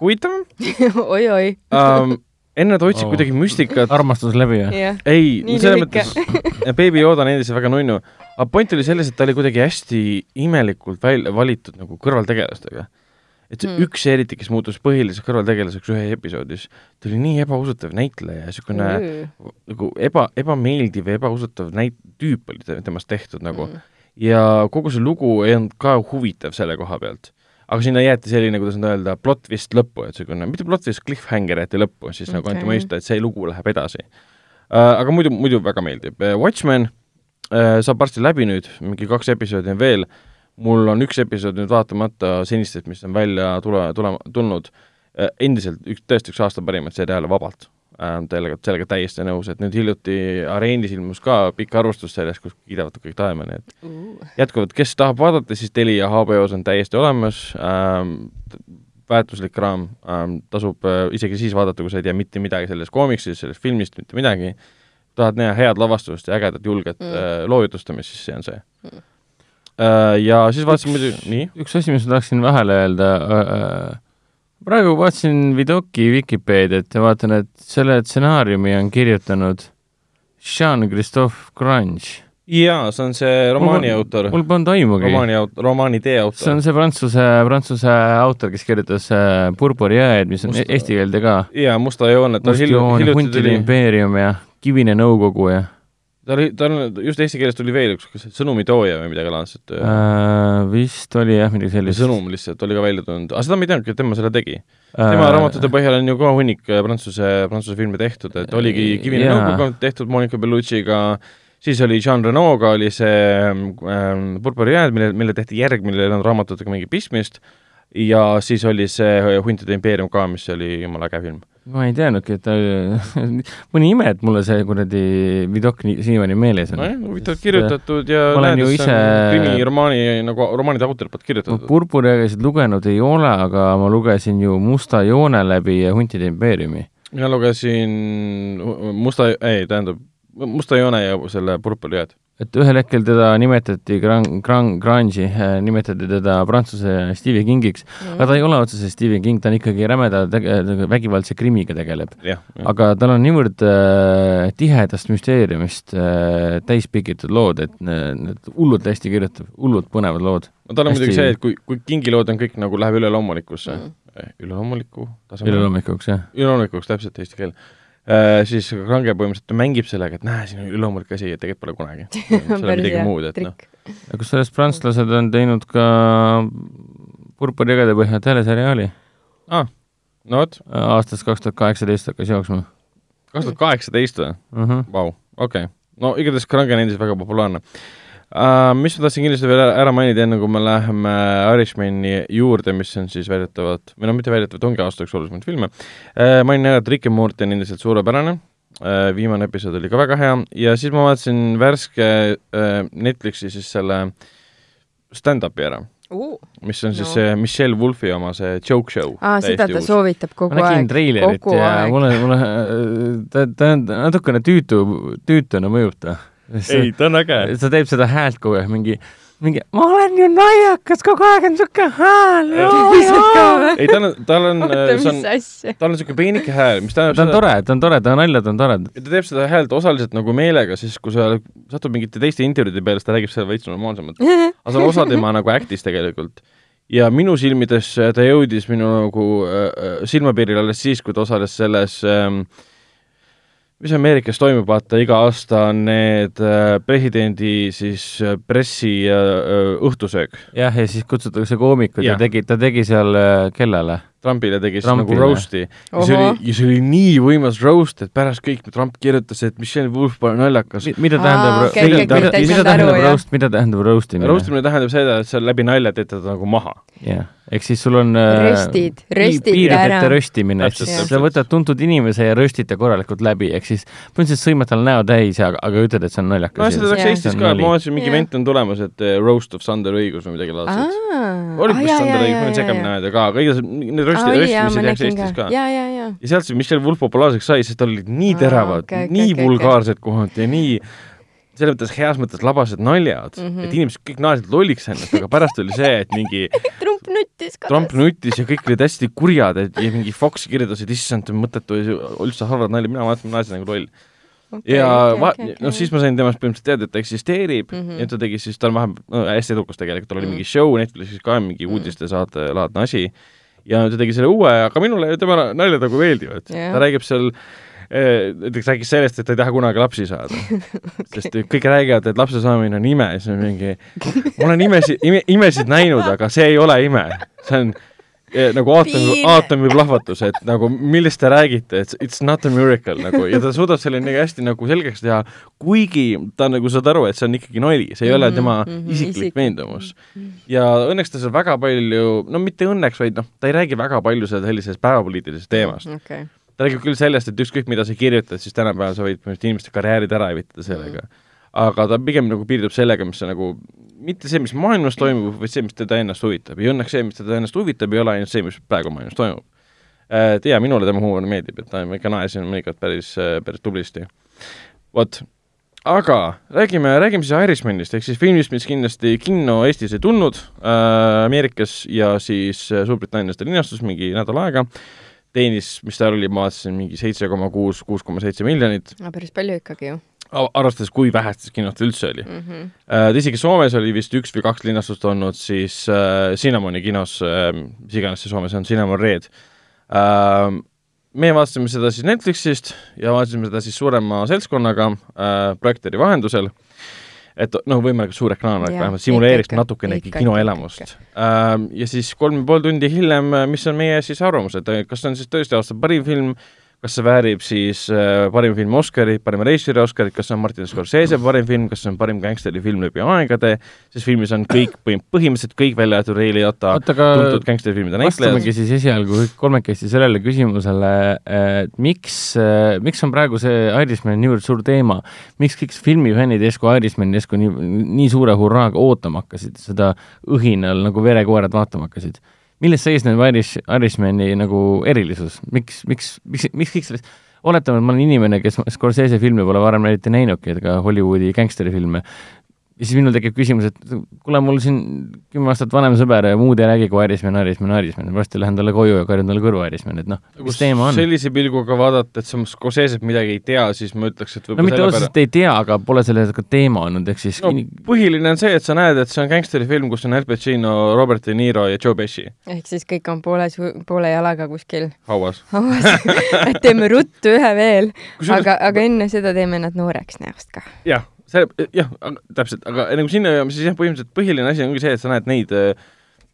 B: huvitavam
C: oi-oi.
B: um,. enne ta otsis
D: Oh.
B: kuidagi müstikat,
D: armastus läbi
C: jah,
B: ei
C: Nii,
B: selles mõttes, Baby Yoda on endiselt väga nunnu, aga point oli selles, et ta oli kuidagi hästi imelikult välja valitud nagu kõrvaltegelastega. Et see mm. üks eriti, kes muutus põhiliseks kõrvaltegelaseks ühe episoodis, ta oli nii ebausutav näitleja ja niisugune nagu eba, ebameeldiv ja ebausutav näit-, tüüp oli te- temast tehtud nagu mm.. ja kogu see lugu ei olnud ka huvitav selle koha pealt. aga sinna jäeti selline, kuidas nüüd öelda, plot twist lõppu, et niisugune, mitte plot twist, cliffhanger jäeti lõppu, siis okay. nagu anti mõista, et see lugu läheb edasi uh,. aga muidu, muidu väga meeldib. Watchmen uh, saab varsti läbi nüüd, mingi kaks episoodi on veel, mul on üks episood nüüd vaatamata senistest, mis on välja tule, tulema, tulnud uh,, endiselt üks, tõesti üks aasta parimaid seriaale vabalt sellega, sellega täiesti nõus, et nüüd hiljuti Areenis ilmus ka pikk arvustus sellest, kus kiidavad kõik taevani, et jätkuvalt, kes tahab vaadata, siis Telia HBO-s on täiesti olemas ähm,, väärtuslik raam ähm,, tasub äh, isegi siis vaadata, kui sa ei tea mitte midagi sellest koomiksist, sellest filmist, mitte midagi, tahad näha head lavastust ja ägedat julget
C: mm.
B: äh, loojutustamist, siis see on see mm.. Äh, ja siis vaatasin muidugi, nii,
D: üks asi, mis ma tahaksin vahele öelda äh,, praegu vaatasin Vidoki Vikipeediat ja vaatan, et selle stsenaariumi on kirjutanud Jean-Christophe Grange.
B: jaa, see on see romaani
D: Mul-
B: autor,
D: mul polnud aimugi.
B: romaani aut-, romaani tee
D: see
B: autor
D: on. see prantsuse, prantsuse autor, kes kirjutas äh, Purpuri jõed, mis on
B: Musta-
D: Musta, eesti keelde ka.
B: jaa, Musta joone, ta
D: Must
B: hilju-
D: joon,
B: hiljuti
D: Huntide impeerium ja Kivine nõukogu ja
B: tal oli, tal on, just eesti keeles tuli veel üks, kas sõnumitooja või midagi laadset äh,
D: äh, vist oli jah, midagi sellist.
B: sõnum lihtsalt oli ka välja tulnud, aga seda ma ei teadnudki, et tema selle tegi. tema
D: äh,
B: raamatute põhjal on ju ka hunnik äh, prantsuse, prantsuse filme tehtud, et oligi Kivine
D: Jaa.
B: nõukogu tehtud Monica Bellucci'ga, siis oli Jean Renoga oli see ähm, Purpuri jääd, mille, mille tehti järg, millel ei olnud raamatutega mingit pistmist, ja siis oli see Huntide impeerium ka, mis oli jumala äge film.
D: ma ei teadnudki, et ta, mõni ime, et mulle see kuradi Vidok siiamaani meeles on
B: nojah, huvitavalt kirjutatud ja
D: ma olen ju ise-
B: krimiromaani nagu romaanide autori poolt kirjutatud.
D: Purpuriägesid lugenud ei ole, aga ma lugesin ju Musta joone läbi ja Huntide impeeriumi.
B: mina lugesin Musta, ei tähendab, Musta joone ja selle Purpuri jääd.
D: Et ühel hetkel teda nimetati Gran-, Gran-, Grange'i äh, nimetati teda prantsuse Stephen Kingiks, aga ta ei ole otseselt Stephen King, ta on ikkagi rämeda tege-, vägivaldse krimiga tegeleb. aga tal on niivõrd äh, tihedast müsteeriumist äh, täis pikitud lood, et ne- need hullult hästi kirjutab, hullult põnevad lood.
B: no tal on muidugi see, et kui, kui kingilood on kõik nagu läheb üleloomulikkusse mm., üleloomuliku tasemele,
D: üleloomikuks, jah.
B: üleloomulikuks täpselt eesti keel siis Kange põhimõtteliselt mängib sellega, et näe, siin on üleloomulik asi ja tegelikult pole kunagi. see on midagi muud, et noh,
D: kusjuures prantslased on teinud ka Purpuri jõgede põhjal teleseriaali.
B: no vot,
D: aastast kaks tuhat kaheksateist hakkas jooksma
B: kaks tuhat kaheksateist või?
D: -huh.
B: Vau, okei. no igatahes Kange on endiselt väga populaarne uh,. Mis ma tahtsin kindlasti veel ära mainida, enne kui me läheme Irishmani juurde, mis on siis väidetavalt, või no mitte väidetavalt, ongi aasta üks olulisemaid filme uh,, mainin ära, et Rick ja Morty on endiselt suurepärane uh,, viimane episood oli ka väga hea ja siis ma vaatasin värske uh, Netflixi siis selle stand-up'i ära, mis on siis
C: No.
B: see Michelle Wolfi oma see joke show.
C: aa, seda ta soovitab kogu
D: ma nägin
C: aeg.
D: treilerit ja
C: aeg.
D: mulle, mulle, ta, ta on natukene tüütu, tüütuna mõjub ta.
B: ei, ta on äge.
D: ta teeb seda häält kogu aeg, mingi, mingi ma olen ju naljakas, kogu aeg on siuke hääl.
B: ei, tal on, tal on,
C: oota,
B: see on tal on niisugune peenike hääl, mis tähendab
D: ta on tore, ta on tore, ta naljad on toredad.
B: ja ta teeb seda häält osaliselt nagu meelega, siis kui sa satud mingite teiste intervjuude peale, siis ta räägib seda veits normaalsemalt. aga see on osa tema nagu act'ist tegelikult. ja minu silmides äh, ta jõudis minu nagu äh, äh, silmapiirile alles siis, kui ta osales selles ähm, mis Ameerikas toimub, vaata iga aasta on need äh, presidendi siis äh, pressi äh, õhtusöök.
D: jah, ja siis kutsutakse koomikud ja, ja tegi, ta tegi seal kellele?
B: Trumpile tegi siis
D: Trumpile.
B: nagu roast'i ja see oli, ja see oli nii võimas roast, et pärast kõik Trump kirjutas, et Michelle Wolf pole naljakas.
D: mida
C: Aa,
D: tähendab
C: okei,
B: okei,
D: mida, mida
C: saanud
D: tähendab roast, mida tähendab roast imine?
B: roast imine tähendab seda, et sa läbi nalja teed teda nagu maha.
D: jah, ehk siis sul on äh,
C: Röstid, röstid
D: piirideta
C: ära.
D: röstimine, ehk siis sa võtad tuntud inimese ja röstid ta korralikult läbi, ehk siis põhimõtteliselt sõimad tal näo täis, aga, aga ütled, et see on naljakas.
B: no seda läks Eestis ka, ma vaatasin, mingi vent on tulemas, et eh, roast of Sander Õigus või midagi laadset. oli
C: aa,
B: vist Sander Õigus, ma võin segamini ajada ka, aga igatahes need rösti,
C: oli jaa, ma nägin ka ja, ja, ja.
B: ja sealt see Michelle Wolf populaarseks sai, sest tal olid nii teravad
C: okei, okei,
B: nii
C: okei,
B: vulgaarsed kohati ja nii selles mõttes heas mõttes labased naljad mm,
C: Mhm.
B: -hmm. et inimesed kõik naersid lolliks ennast, aga pärast oli see, et mingi
C: Trump nuttis ka.
B: Trump nuttis ja kõik olid hästi kurjad, et ja mingi Fox kirjutas, et issand, mõttetu üldse halvad nalja, mina vaatasin, naersin nagu loll. ja va-, no siis ma sain temast põhimõtteliselt teada, et ta eksisteerib mm
C: Mhm.
B: -hmm. ja ta tegi siis, ta on vahepeal no, hästi edukas tegelikult, tal oli mingi show Netflixis ka, mingi uudistesaate laadne asi ja ta tegi selle uue, aga minule tema naljad nagu meeldivad
C: Jah.
B: ta räägib seal eh, näiteks rääkis sellest, et ta ei taha kunagi lapsi saada. sest kõik räägivad, et lapse saamine on ime siis on mingi, ma olen imesid ime,, imesid näinud, aga see ei ole ime. see on nagu aatomi,
C: Piir.
B: aatomiplahvatus, et nagu millest te räägite, et it's not a miracle nagu ja ta suudab selle nii hästi nagu selgeks teha, kuigi ta nagu saad aru, et see on ikkagi nali, see ei ole
C: Mhm,
B: tema
C: mhm,
B: isiklik
C: isik-
B: veendumus. ja õnneks ta seal väga palju, no mitte õnneks, vaid noh, ta ei räägi väga palju seda sellisest päevapoliitilisest teemast.
C: okei,
B: ta räägib küll sellest, et ükskõik, mida sa kirjutad, siis tänapäeval sa võid põhimõtteliselt inimeste karjäärid ära evitada sellega mm.. aga ta pigem nagu piirdub sellega, mis see nagu, mitte see, mis maailmas toimub, vaid see, mis teda ennast huvitab ja õnneks see, mis teda ennast huvitab, ei ole ainult see, mis praegu maailmas toimub. et jaa, minule tema huumor meeldib, et ta- ma ikka naersin mõnikord päris, päris tublisti. vot, aga räägime, räägime siis Irishmanist, ehk siis filmist, mis kindlasti kinno Eestis ei tulnud äh,, Ameerikas ja siis äh, Suurbritannias ta linastus mingi nädal aega, teenis, mis ta oli, ma vaatasin mingi seitse koma kuus, kuus koma seitse miljonit,
C: päris palju ikkagi ju
B: arvestades, kui vähestes kinodes üldse oli.
C: mm. -hmm.
B: Äh, isegi Soomes oli vist üks või kaks linastust olnud siis äh, Cinnamoni kinos äh,, mis iganes see Soomes on, Cinnamon Red äh,. meie vaatasime seda siis Netflixist ja vaatasime seda siis suurema seltskonnaga äh, projektoori vahendusel, et noh, võimalikult suur ekraan
C: Jaa,
B: vähemalt simuleeriks natukenegi kinoelamust äh,. ja siis kolm ja pool tundi hiljem, mis on meie siis arvamus, et kas see on siis tõesti aasta parim film, kas see väärib siis äh, parim film Oscarit, parima režissööri Oscarit, kas see on Martin Scorsese parim film, kas see on parim gängsteri film läbi aegade, sest filmis on kõik, põhimõtteliselt kõik välja jäetud
D: oota, aga
B: tuntud gängsterifilmide näitlejad
D: vastamegi. siis esialgu kõik kolmekesti sellele küsimusele, et miks, miks on praegu see Irishman niivõrd suur teema, miks kõik filmifännid järsku Irishmani järsku nii, nii suure hurraaga ootama hakkasid, seda õhinal nagu verekoerad vaatama hakkasid? Milles seisneb Irish, Irishmani nagu erilisus, miks, miks, miks, miks kõik sellest oletame, et ma olen inimene, kes Scorsese filme pole varem eriti näinudki, ega Hollywoodi gängsterifilme, ja siis minul tekib küsimus, et kuule, mul siin kümme aastat vanem sõber ja muud ei räägi kui Irishman, Irishman, Irishman, varsti lähen talle koju ja karjun talle kõrva Irishman, et noh, mis teema on?
B: sellise pilguga vaadata, et sa Scorsese't midagi ei tea, siis ma ütleks, et
D: no mitte otseselt ei tea, aga pole sellega teema olnud, ehk siis
B: no põhiline on see, et sa näed, et see on gängsterifilm, kus on Al Pacino, Robert De Niro ja Joe Pesci
C: ehk siis kõik on poole, poole jalaga kuskil
B: hauas.
C: hauas et teeme ruttu ühe veel, aga, aga enne seda teeme nad nooreks näost ka.
B: jah, see, jah, täpselt, aga enne kui sinna jõuame, siis jah, põhimõtteliselt põhiline asi ongi see, et sa näed neid äh,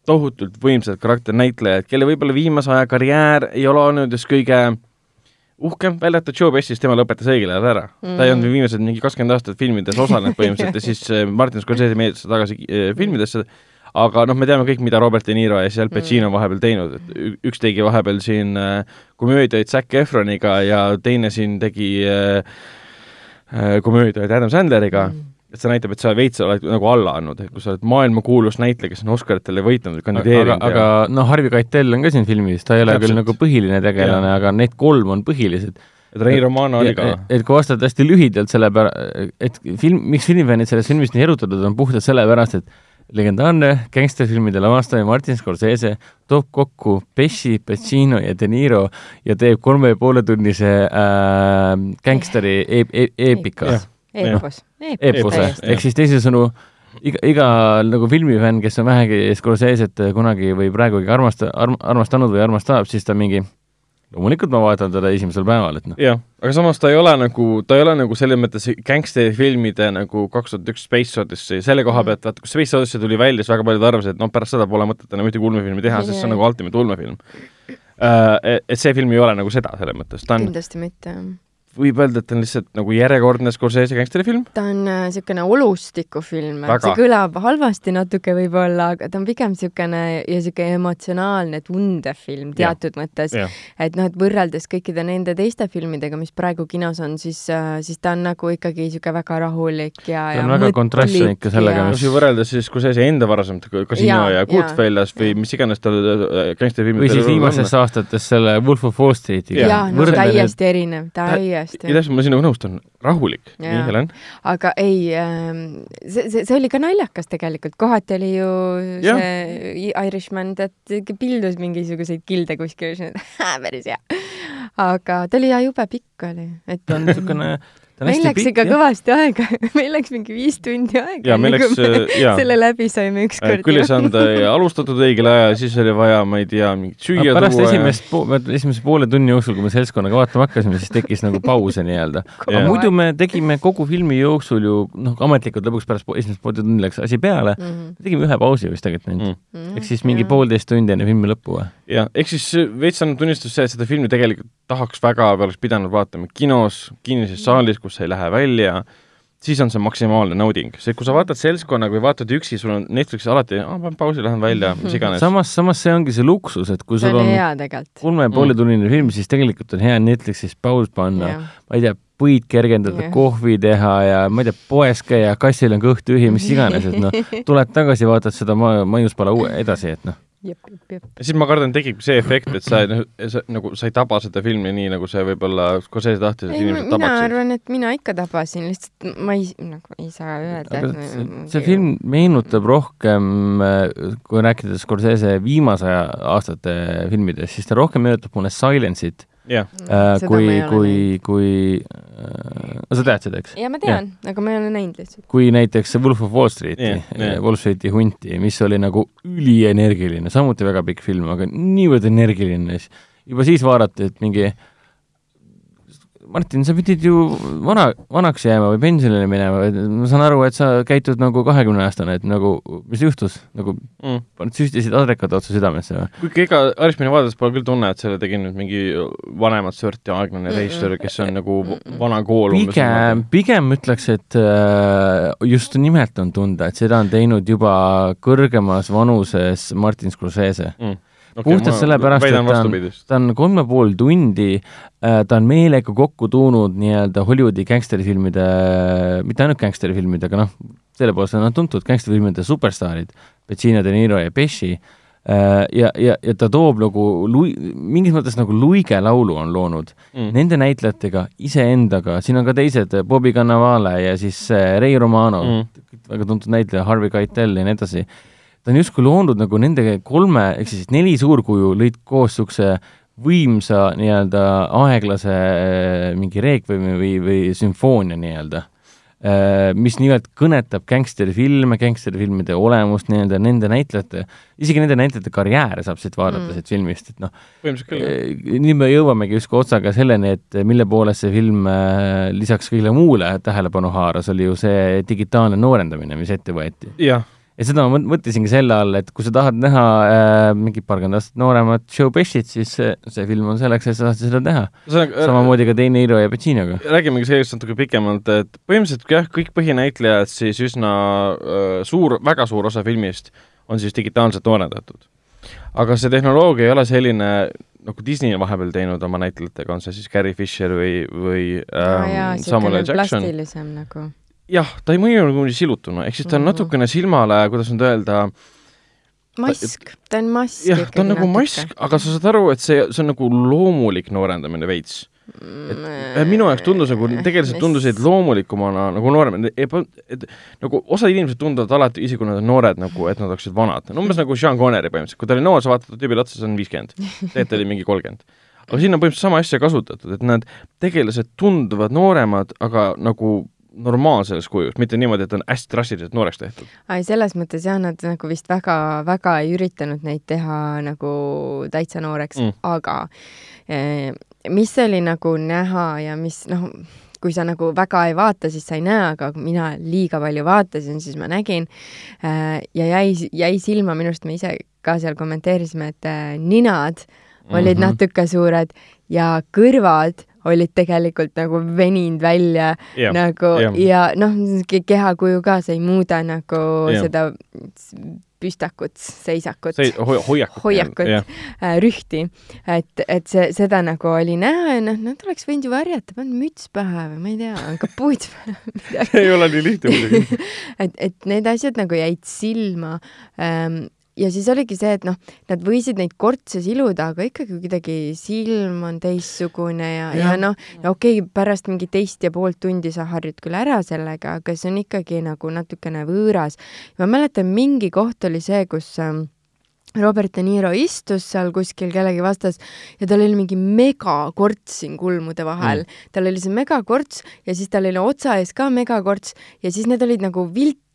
B: tohutult võimsaid karakternäitlejaid, kelle võib-olla viimase aja karjäär ei ole olnud just kõige uhkem, välja arvatud Joe Pesci, sest tema lõpetas õigel ajal ära mm.. ta ei olnud viimased mingi kakskümmend aastat filmides osalenud põhimõtteliselt ja siis äh, Martin Scorsese meeldis ta tagasi äh, filmidesse, aga noh, me teame kõik, mida Robert De Niro ja siis Al Pacino mm. vahepeal teinud, et üks tegi vahepeal siin komöödiaid Zac Efroniga ja teine siin tegi äh, komöödiaid Adam Sandleriga mm., et see näitab, et sa veits oled nagu alla andnud, et kui sa oled maailmakuulus näitleja, kes on Oscaritele võitnud,
D: aga,
B: kandideerinud
D: aga noh, Harvey Keitel on ka siin filmis, ta ei ole küll
B: Täpselt.
D: nagu põhiline tegelane, aga need kolm on põhilised.
B: et Rei Romano oli ka.
D: et kui vastata hästi lühidalt selle pära-, et film, miks filmifännid sellest filmist nii erutatud on puhtalt sellepärast, et legendaarne gängsterfilmide lavastaja Martin Scorsese toob kokku Pesci, Pacino ja De Niro ja teeb kolme ja poole tunnise äh, gängsteri e e eepika
B: Jah.
C: eepos.
D: eepose, ehk siis teisisõnu iga, iga nagu filmifänn, kes on vähegi Scorsese't kunagi või praegugi armasta- arm,, armastanud või armastab, siis ta mingi loomulikult ma vaatan teda esimesel päeval, et noh,
B: jah, aga samas ta ei ole nagu, ta ei ole nagu selles mõttes gängsterfilmide nagu kaks tuhat üks Space Odyssey, selle koha pealt, vaata kui Space Odyssey tuli välja, siis väga paljud arvasid, et noh, pärast seda pole mõtet enam ühtegi ulmefilmi teha, sest see on nagu ultimate ulmefilm. äh, et see film ei ole nagu seda selles mõttes, ta on,
C: kindlasti mitte, jah
B: võib öelda, et ta on lihtsalt nagu järjekordne Scorsese gängsterifilm?
C: ta on niisugune äh, olustikufilm,
B: Väga.
C: see kõlab halvasti natuke võib-olla, aga ta on pigem niisugune ja niisugune emotsionaalne tundefilm teatud mõttes. et noh, et võrreldes kõikide nende teiste filmidega, mis praegu kinos on, siis, äh, siis ta on nagu ikkagi niisugune väga rahulik ja,
D: ta
C: ja
D: on väga kontrastne ikka sellega,
B: no
D: mis
B: kui võrrelda siis Scorsese enda varasemate Casino ja
C: jaa.
B: Goodfellas või mis iganes tal äh, gängsterfilmid
D: või siis viimastes aastates selle Wolf of Wall Streetiga.
C: jah, no täiesti erinev, täiesti
B: ja täpselt, ma sinuga nõustun, rahulik, nii. Helen?
C: aga ei ähm, see, see, see oli ka naljakas tegelikult, kohati oli ju
B: Jah.
C: see Irishman, tead, pildus mingisuguseid kilde kuskil, päris hea. aga ta oli ja jube pikk oli, et
D: ta on niisugune,
C: meil läks ikka kõvasti aega meil läks mingi viis tundi aega.
B: Jaa, meil läks, äh, jaa.
C: selle läbi saime ükskord.
B: küll ei saanud äh, alustatud õigel ajal, siis oli vaja, ma ei tea, mingit süüa
D: pärast
B: tuua
D: esimest po-, esimese poole tunni jooksul, kui me seltskonnaga vaatama hakkasime, siis tekkis nagu pause nii-öelda. aga muidu me tegime kogu filmi jooksul ju noh, ametlikult lõpuks pärast po- esimest poole tundi läks asi peale
C: mm. -hmm.
D: tegime ühe pausi vist tegelikult ainult
B: mm.
D: mm.. ehk siis mingi poolteist tundi enne filmi lõppu või?
B: jah, ehk siis veits on tunnistus see, et seda filmi tegelikult tahaks väga või oleks pidanud vaatama kinos, kinnises saalis, kus sa ei lähe välja, siis on see maksimaalne nauding, see, kui sa vaatad seltskonnaga või vaatad üksi, sul on Netflixis alati, aa, panen pausi, lähen välja, mis iganes.
D: samas, samas see ongi see luksus, et kui sul on kolme ja poole tunnine film, siis tegelikult on hea Netflixis paus panna, ma ei tea, põid kergendada kohvi teha ja ma ei tea, poes käia, kassil on kõht tühi, mis iganes, et noh, tuled tagasi, vaatad seda ma-, maiuspala uue edasi, et noh,
C: jep, jep, jep.
B: ja siis ma kardan, tekib see efekt, et sa, sa nagu, sa ei taba seda filmi nii, nagu see võib-olla Scorsese tahtis, et
C: ei,
B: inimesed
C: mina
B: tabaksid.
C: arvan, et mina ikka tabasin, lihtsalt ma ei, nagu ei saa öelda,
D: see, see film meenutab rohkem, kui rääkida Scorsese viimase aja aastate filmidest, siis ta rohkem meenutab mulle Silence'it
B: jah,
D: äh,
C: Seda
D: kui kui, kui äh,, sa tead seda, eks?
C: ja ma tean, aga ma ei ole näinud lihtsalt.
D: kui näiteks Wolf of Wall Streeti
B: Jah, jah.
D: Wall Streeti hunti, mis oli nagu ülienergiline, samuti väga pikk film, aga niivõrd energiline, juba siis vaadati, et mingi Martin, sa pidid ju vana, vanaks jääma või pensionile minema, ma saan aru, et sa käitud nagu kahekümneaastane, et nagu mis juhtus, nagu
B: mm.
D: süstisid adrekad otsa südamesse või?
B: kuigi ega Irishmani vaadates pole küll tunne, et selle tegi nüüd mingi vanemat sorti aeglane režissöör, kes on nagu vana kool
D: pigem, pigem ütleks, et äh, just nimelt on tunda, et seda on teinud juba kõrgemas vanuses Martin Scorsese.
B: mm.
D: Puhtalt sellepärast, et ta on- ta on kolm ja pool tundi, ta on meelega kokku tuunud nii-öelda Hollywoodi gängsterifilmide, mitte ainult gängsterifilmide, aga noh, selle poolest on nad tuntud gängsterifilmide superstaarid, Pacino, De Niro ja Pesci, ja, ja, ja ta toob nagu lui-, mingis mõttes nagu luigelaulu on loonud
B: mm.
D: nende näitlejatega, iseendaga, siin on ka teised, Bobby Cannavale ja siis äh, Ray Romano
B: mm.,
D: väga tuntud näitleja, Harvey Keitel ja nii edasi. Ta on justkui loonud nagu nende kolme, ehk siis neli suurkuju lõid koos niisuguse võimsa nii-öelda aeglase äh, mingi reekvemi või, või sümfoonia nii-öelda, mis nimelt kõnetab gängsterifilme, gängsterifilmide olemust nii-öelda nende näitlejate, isegi nende näitlejate karjääre saab siit vaadata
C: Mm.
D: siit filmist, et noh, Eh, nii me jõuamegi justkui otsaga selleni, et mille poolest see film lisaks kõigile muule tähelepanu haaras, oli ju see digitaalne noorendamine, mis ette võeti.
B: jah,
D: ja seda ma mõt- mõtlesingi selle all, et kui sa tahad näha äh, mingit paarkümmend aastat nooremat Joe Pesci't, siis see, see film on selleks, et sa saad seda teha. samamoodi ka Teine Hiro ja Pacinoga.
B: räägimegi sellest natuke pikemalt, et põhimõtteliselt jah, kõik põhinäitlejad siis üsna äh, suur, väga suur osa filmist on siis digitaalselt noorendatud. aga see tehnoloogia ei ole selline, nagu Disney on vahepeal teinud oma näitlejatega, on see siis Carrie Fisher või, või ähm, Samuel L. Jackson.
C: plastilisem nagu.
B: jah, ta ei mõju nagu nii silutuna, ehk siis ta on
C: Mhm.
B: natukene silmale, kuidas nüüd öelda,
C: mask, ta on mask
B: jah, ta on nagu mask, aga sa saad aru, et see, see on nagu loomulik noorendamine veits. et minu jaoks tundus nagu, tegelikult tundusid loomulikumana nagu noorem, et nagu osad inimesed tunduvad alati, isegi kui nad on noored, nagu et nad oleksid vanad. no umbes nagu Sean Connery põhimõtteliselt, kui ta oli noor, sa vaatad tüübile otsa, see on viiskümmend. tegelikult oli mingi kolmkümmend. aga siin on põhimõtteliselt sama asja kasutatud, et need tegelased tunduvad nooremad, aga nagu normaalses kujus, mitte niimoodi, et on hästi drastiliselt nooreks tehtud.
C: ai, selles mõttes jah, nad nagu vist väga, väga ei üritanud neid teha nagu täitsa nooreks
B: Mm.
C: mm., aga eh, mis oli nagu näha ja mis noh, kui sa nagu väga ei vaata, siis sa ei näe, aga mina liiga palju vaatasin, siis ma nägin äh, ja jäi, jäi silma, minu arust me ise ka seal kommenteerisime, et äh, ninad olid
D: Mhm.
C: natuke suured ja kõrvad olid tegelikult nagu veninud välja
B: Jah,
C: nagu
B: jah.
C: ja noh, kehakuju ka, sa ei muuda nagu
B: Jah.
C: seda püstakut, seisakut
B: see hoi-, hoiakut.
C: hoiakut, äh, rühti, et, et see, seda nagu oli näha ja noh, nad oleks võinud ju varjata, pannud müts pähe või ma ei tea, kapuut pähe,
B: ei ole nii lihtne muidugi.
C: et, et need asjad nagu jäid silma ähm,. Ja siis oligi see, et noh, nad võisid neid kortse siluda, aga ikkagi kuidagi silm on teistsugune ja, ja
B: Jah.
C: noh, okei okay,, pärast mingi teist ja poolt tundi sa harjud küll ära sellega, aga see on ikkagi nagu natukene võõras. ma mäletan, mingi koht oli see, kus ähm, Robert De Niro istus seal kuskil kellegi vastas ja tal oli mingi megakorts siin kulmude vahel mm.. tal oli see megakorts ja siis tal oli otsa ees ka megakorts ja siis need olid nagu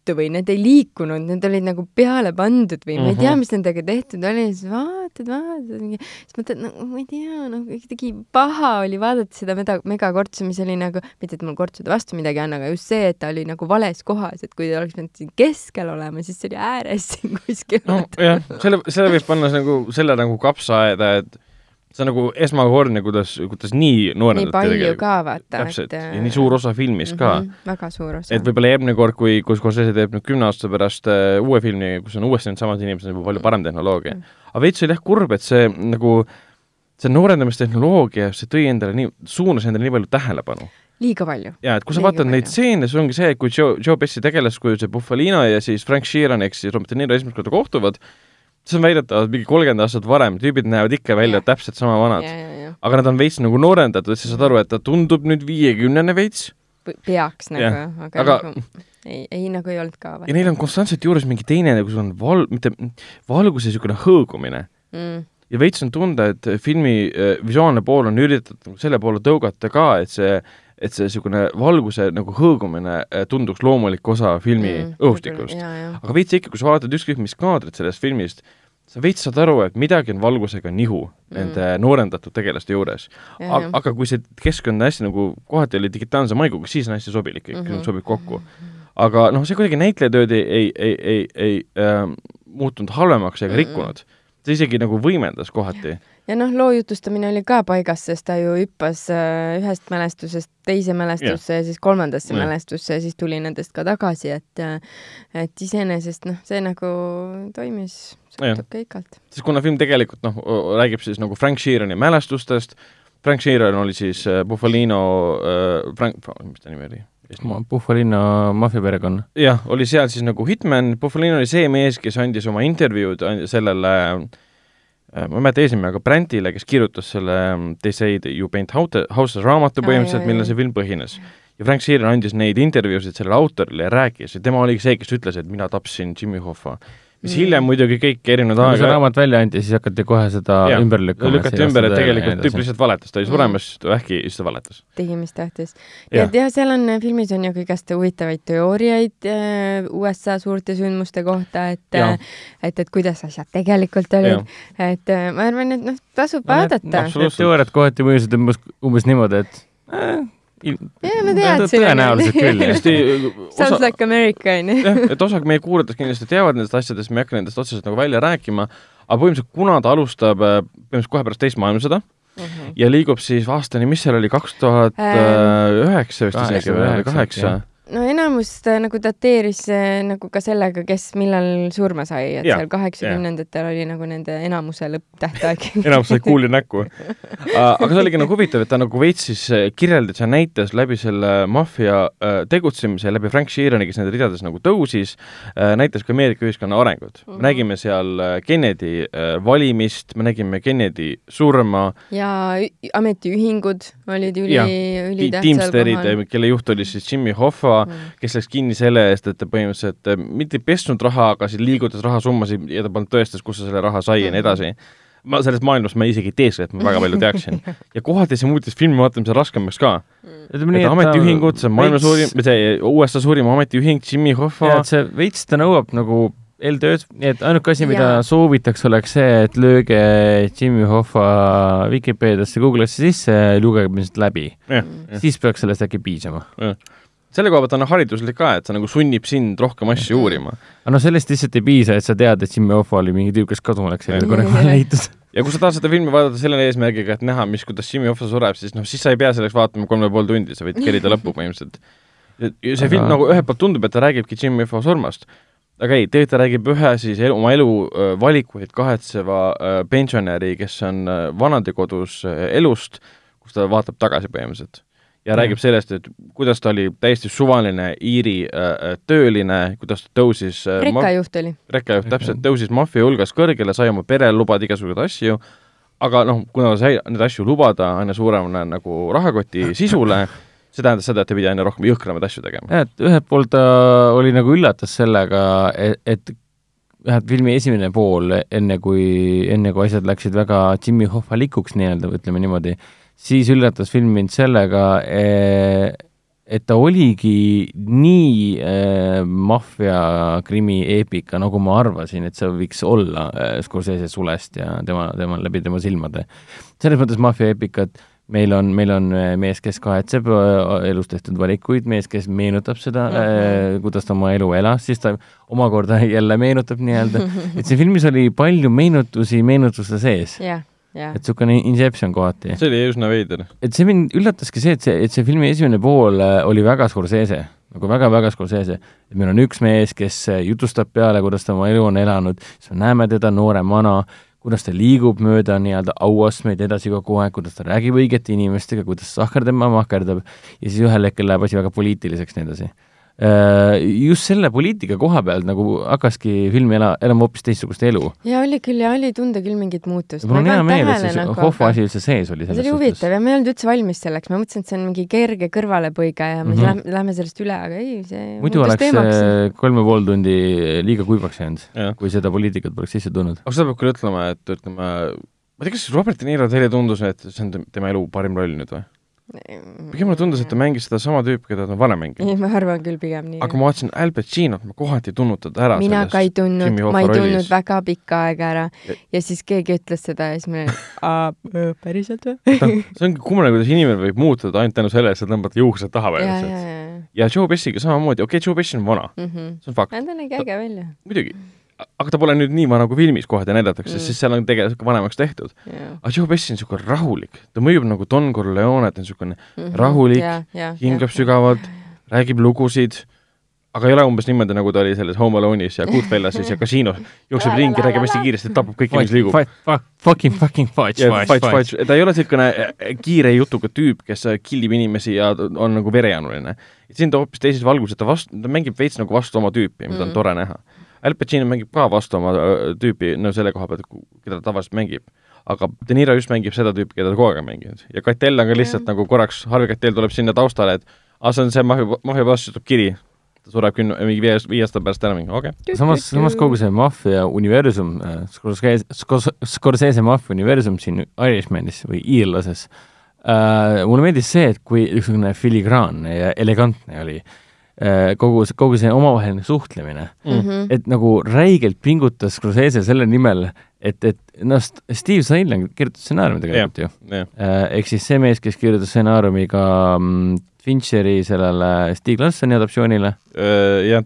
C: viltu või need ei liikunud, need olid nagu peale pandud või ma ei tea,
B: Mhm.
C: mis nendega tehtud oli, siis vaatad, vaatad, siis mõtled, no ma ei tea, no kuidagi paha oli vaadata seda mega, megakortsu, mis oli nagu, mitte et mul kortsude vastu midagi on, aga just see, et ta oli nagu vales kohas, et kui ta oleks pidanud siin keskel olema, siis see oli ääres siin kuskil.
B: nojah, selle, selle võib panna nagu selle nagu kapsaaeda, et see on nagu esmakordne, kuidas, kuidas nii
C: nii
B: noorendati
C: palju ka vaata,
B: täpselt, ja nii suur osa filmis ka mm.
C: -hmm, väga suur osa.
B: et võib-olla järgmine kord, kui, kui Scorsese teeb nüüd kümne aasta pärast äh, uue filmi, kus on uuesti needsamad inimesed, juba palju parem tehnoloogia
C: Mm.
B: mm.. aga veits oli jah kurb, et see nagu, see noorendamistehnoloogia, see tõi endale nii, suunas endale nii palju tähelepanu.
C: liiga palju.
B: ja et kui sa vaatad neid stseene, see ongi see, kui Joe, Joe Pesci tegelaskuju, see Buffalino ja siis Frank Sheeran ehk siis Robert De Niro esimest korda kohtuvad, see on väidetavalt mingi kolmkümmend aastat varem, tüübid näevad ikka välja
C: Jah.
B: täpselt sama vanad.
C: ja
B: aga nad on veits nagu noorendatud, et sa saad aru, et ta tundub nüüd viiekümnene veits
C: peaks nagu aga,
B: Aga-
C: nagu ei, ei nagu ei olnud ka.
B: ja neil on konstantselt juures mingi teine nagu sul on val-, mitte valguse niisugune hõõgumine
C: mm,.
B: ja veits on tunda, et filmi äh, visuaalne pool on üritatud nagu selle poole tõugata ka, et see, et see niisugune valguse nagu hõõgumine äh, tunduks loomulik osa filmi mm, õhustikust. aga veits ikka, kui sa vaatad ükskõik mis kaadrit sellest filmist, sa veits saad aru, et midagi on valgusega nihu mm. nende noorendatud tegelaste juures.
C: ja.
B: aga kui see keskkond on hästi nagu kohati oli digitaalse maiguga, siis on hästi sobilik kõik mm. -hmm. sobib kokku. aga noh, see kuidagi näitlejatööd ei, ei, ei, ei, ei äh, muutunud halvemaks ega
C: Mm-mm.
B: rikkunud. ta isegi nagu võimendas kohati.
C: Ja noh, loo jutustamine oli ka paigas, sest ta ju hüppas äh, ühest mälestusest teise mälestusse ja siis kolmandasse
B: Jah.
C: mälestusse ja siis tuli nendest ka tagasi, et äh, et iseenesest noh, see nagu toimis
B: Jah.
C: suht okeikalt.
B: sest kuna film tegelikult noh, räägib siis nagu Frank Sheerani mälestustest, Frank Sheeran oli siis äh, Buffalino äh,, Frank, mis ta nimi oli?
D: Buffalino maffiaperekonna.
B: jah, oli seal siis nagu hitman, Buffalino oli see mees, kes andis oma intervjuud sellele äh, ma ei mäleta eesnime, aga Brandile, kes kirjutas selle ähm, They say you paint house- houses raamatu
C: Aa,
B: põhimõtteliselt,
C: jaa,
B: millel see film põhines. ja Frank Sheeran andis neid intervjuusid sellele autorile ja rääkis ja tema oligi see, kes ütles, et mina tapsin Jimmy Hoffa. Mis
C: Mm.
B: hiljem muidugi kõik erinevad
D: kui see
B: aega
D: raamat välja anti, siis hakati kohe seda
B: Jah,
D: ümber lükkama.
B: lükati ümber, et tegelikult tüüp lihtsalt valetas, ta oli suremas, ta äkki, siis ta valetas.
C: tegi, mis tahtis. ja et jah, seal on, filmis on ju kõigest huvitavaid teooriaid äh, USA suurte sündmuste kohta, et
B: Jaa.
C: et, et kuidas asjad tegelikult olid. et äh, ma arvan, et noh, tasub
D: No need-
C: vaadata.
B: absoluutselt.
D: teooriad kohati mõjusid umbes, umbes niimoodi, et äh,
C: Jaa, ma teadsin,
D: tõenäoliselt
C: aga-
D: küll, jah.
B: kindlasti
C: Sounds like America onju.
B: jah, et osa meie kuulajatest kindlasti teavad nendest asjadest, me ei hakka nendest otseselt nagu välja rääkima, aga põhimõtteliselt kuna ta alustab äh, põhimõtteliselt kohe pärast teist maailmasõda
C: Mhm.
B: ja liigub siis aastani, mis seal oli, kaks tuhat üheksa vist isegi või kaheksa?
C: No enamus ta nagu dateeris äh, nagu ka sellega, kes millal surma sai, et
B: Jaa,
C: seal kaheksakümnendatel oli nagu nende enamuse lõpptähtaeg.
B: enamus sai kuuli näkku. aga see oligi nagu huvitav, et ta nagu veits siis äh, kirjeldas ja näitas läbi selle maffia äh, tegutsemise, läbi Frank Sheerani, kes nende ridades nagu tõusis, näitas ka Ameerika ühiskonna arengut mm.
C: Mhm.
B: -hmm. nägime seal äh, Kennedy äh, valimist, me nägime Kennedy surma,
C: ja ametiühingud olid üli ülitähtsal
B: Teamsterid,
C: kohal.
B: kelle juht oli siis Jimmy Hoffa,
C: Mm.
B: kes läks kinni selle eest, et ta põhimõtteliselt mitte ei pesnud raha, aga siis liigutas rahasummasid ja ta polnud tõestas, kust ta selle raha sai ja nii edasi. ma sellest maailmast ma isegi ei teeks, et ma väga palju teaksin. ja kohati see muutis filmi vaatamise raskemaks ka.
D: ütleme
B: et ametiühingud, see on maailma suurim, see USA suurim ametiühing, Jimmy Hoffa
D: ja, et see veits ta nõuab nagu eeltööd, nii et ainuke asi, mida soovitaks, oleks see, et lööge Jimmy Hoffa Vikipeediasse, Google'isse sisse ja lugege lihtsalt läbi.
B: jah,
D: siis peaks sellest äkki piisama.
B: Selle koha pealt on hariduslik ka, et ta nagu sunnib sind rohkem asju uurima.
D: aga noh, sellest lihtsalt ei piisa, et sa tead, et Jimmy Hoffa oli mingi tüüp, kes kaduma läks, ole kunagi vahele leitud.
B: ja kui sa tahad seda filmi vaadata selle eesmärgiga, et näha, mis, kuidas Jimmy Hoffa sureb, siis noh, siis sa ei pea selleks vaatama kolm ja pool tundi, sa võid kerida lõppu põhimõtteliselt. ja see
D: Aga-
B: film nagu ühelt poolt tundub, et ta räägibki Jimmy Hoffa surmast, aga ei, tegelikult ta räägib ühe siis elu, oma elu valikuid kahetseva pensionäri, kes on vanadekodus elust, kus ta vaatab tagasi põhimõtteliselt. Ja
D: Mhm.
B: räägib sellest, et kuidas ta oli täiesti suvaline Iiri öö, tööline, kuidas ta tõusis öö, ma-
C: rekajuht oli.
B: rekkajuht täpselt tõusis maffia hulgas kõrgele, sai oma perele lubada igasuguseid asju, aga noh, kuna ta sai neid asju lubada aina suuremale nagu rahakoti sisule, see tähendas seda, et ta pidi aina rohkem jõhkramaid asju tegema.
D: jah, et ühelt poolt ta oli nagu üllatas sellega, et, et jah, et filmi esimene pool, enne kui, enne kui asjad läksid väga Jimmy Hoffalikuks nii-öelda, ütleme niimoodi, siis üllatas film mind sellega, et ta oligi nii äh, maffia krimi eepika, nagu ma arvasin, et see võiks olla äh, Scorsese sulest ja tema, tema läbi tema silmade. selles mõttes maffia eepikat meil on, meil on mees, kes kahetseb elus tehtud valikuid, mees, kes meenutab seda mm, -hmm. kuidas ta oma elu elas, siis ta omakorda jälle meenutab nii-öelda, et siin filmis oli palju meenutusi meenutuste sees,
C: jah.
D: Et niisugune inception kohati.
B: see oli üsna veider.
D: et see mind üllataski see, et see, et see filmi esimene pool äh, oli väga Scorsese, nagu väga-väga Scorsese. et meil on üks mees, kes äh, jutustab peale, kuidas ta oma elu on elanud, siis me näeme teda noore-vana, kuidas ta liigub mööda nii-öelda auastmeid edasi kogu aeg, kuidas ta räägib õigete inimestega, kuidas sahkerdab mahkerdab ja siis ühel hetkel läheb asi väga poliitiliseks ja nii edasi. Just selle poliitika koha pealt nagu hakkaski film ela, elama hoopis teistsugust elu.
C: ja oli küll ja oli tunda küll mingit muutust.
D: mul on hea meel, et see Hoffa asi üldse sees oli
C: nagu see oli huvitav ja ma ei olnud üldse valmis selleks, ma mõtlesin, et see on mingi kerge kõrvalepõige ja me mm -hmm. lähme, lähme sellest üle, aga ei, see
D: muidu oleks
C: teemaks.
D: see kolm ja pool tundi liiga kuivaks jäänud kui seda poliitikat poleks sisse tulnud.
B: aga seda peab küll ütlema, et ütleme, ma ei tea, kas Robert De Niro teile tundus, et see on tem- tema elu parim roll nüüd või? Pigem mulle tundus, et ta mängis seda sama tüüpi, keda ta on varem mänginud.
C: ei, ma arvan küll pigem nii.
B: aga ma vaatasin Al Pacinot, ma kohati ei tundnud teda ära
C: mina ka ei tundnud ma ei tundnud väga pikka aega ära
B: Ja-
C: ja siis keegi ütles seda ja siis ma olin, päriselt või?
B: see ongi kummaline, kuidas inimene võib muutuda ainult tänu sellele, et sa tõmbad juuksed taha põhimõtteliselt.
C: ja,
B: Joe Pesciga samamoodi, okei okay,, Joe Pesci on vana,
C: ja.
B: see on fakt,
C: ta nägi äge välja.
B: muidugi. Aga ta pole nüüd nii vana, kui filmis kohati näidatakse mm.,
C: Mm.
B: sest seal on tegelikult vanemaks tehtud.
C: ja
B: aga Joe Pesci on niisugune rahulik, ta mõjub nagu Don Corleone, ta on niisugune, rahulik, hingab sügavalt, räägib lugusid, aga ei ole umbes niimoodi, nagu ta oli selles Home Alone'is ja Goodfellasis ja kasiinos, jookseb ringi, räägib hästi kiiresti, tapab kõiki, mis liigub.
D: Fucking, fucking fight,
B: ja
D: fight,
B: fight,
D: fight.
B: fight, ta ei ole niisugune äh, kiire jutuga tüüp, kes äh, killib inimesi ja on nagu verejanuline. siin ta hoopis teises valguses, ta vastu, ta mängib veits nagu vastu oma tüüpi, mida on
C: Mm.
B: tore näha. Al Pacino mängib ka vastu oma öö, tüüpi, no selle koha pealt, keda ta tavaliselt mängib. aga De Niro just mängib seda tüüpi, keda ta kogu aeg on mänginud. ja Katell on ka lihtsalt
C: Jah.
B: nagu korraks, Harvey Katell tuleb sinna taustale, et aa, see on see maffia, maffia boss, ütleb kiri. ta sureb kümne, mingi viie, viie aasta pärast ära mingi, okei okay..
D: samas, samas kogu see maffia universum, Scorsese, Scorsese maffia universum siin Irishmanis või iirlases äh,, mulle meeldis see, et kui niisugune filigraanne ja elegantne oli äh, kogu, kogu see omavaheline suhtlemine,
C: Mhm.
D: et nagu räigelt pingutas Scorsese selle nimel, et, et noh, Steve Sailing kirjutas stsenaariumi tegelikult ju.
B: jah,
D: ehk siis see mees, kes kirjutas stsenaariumi ka mm, Fincheri sellele Stig Larssoni adaptatsioonile
B: jah,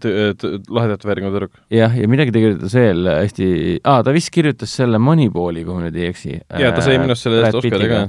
B: lahedalt vääringu tüdruk.
D: jah, ja midagi ta kirjutas veel hästi ah,, ta vist kirjutas selle Moneyballi, kui ma nüüd ei eksi.
B: ja ta sai minu arust selle eest Oscari ka.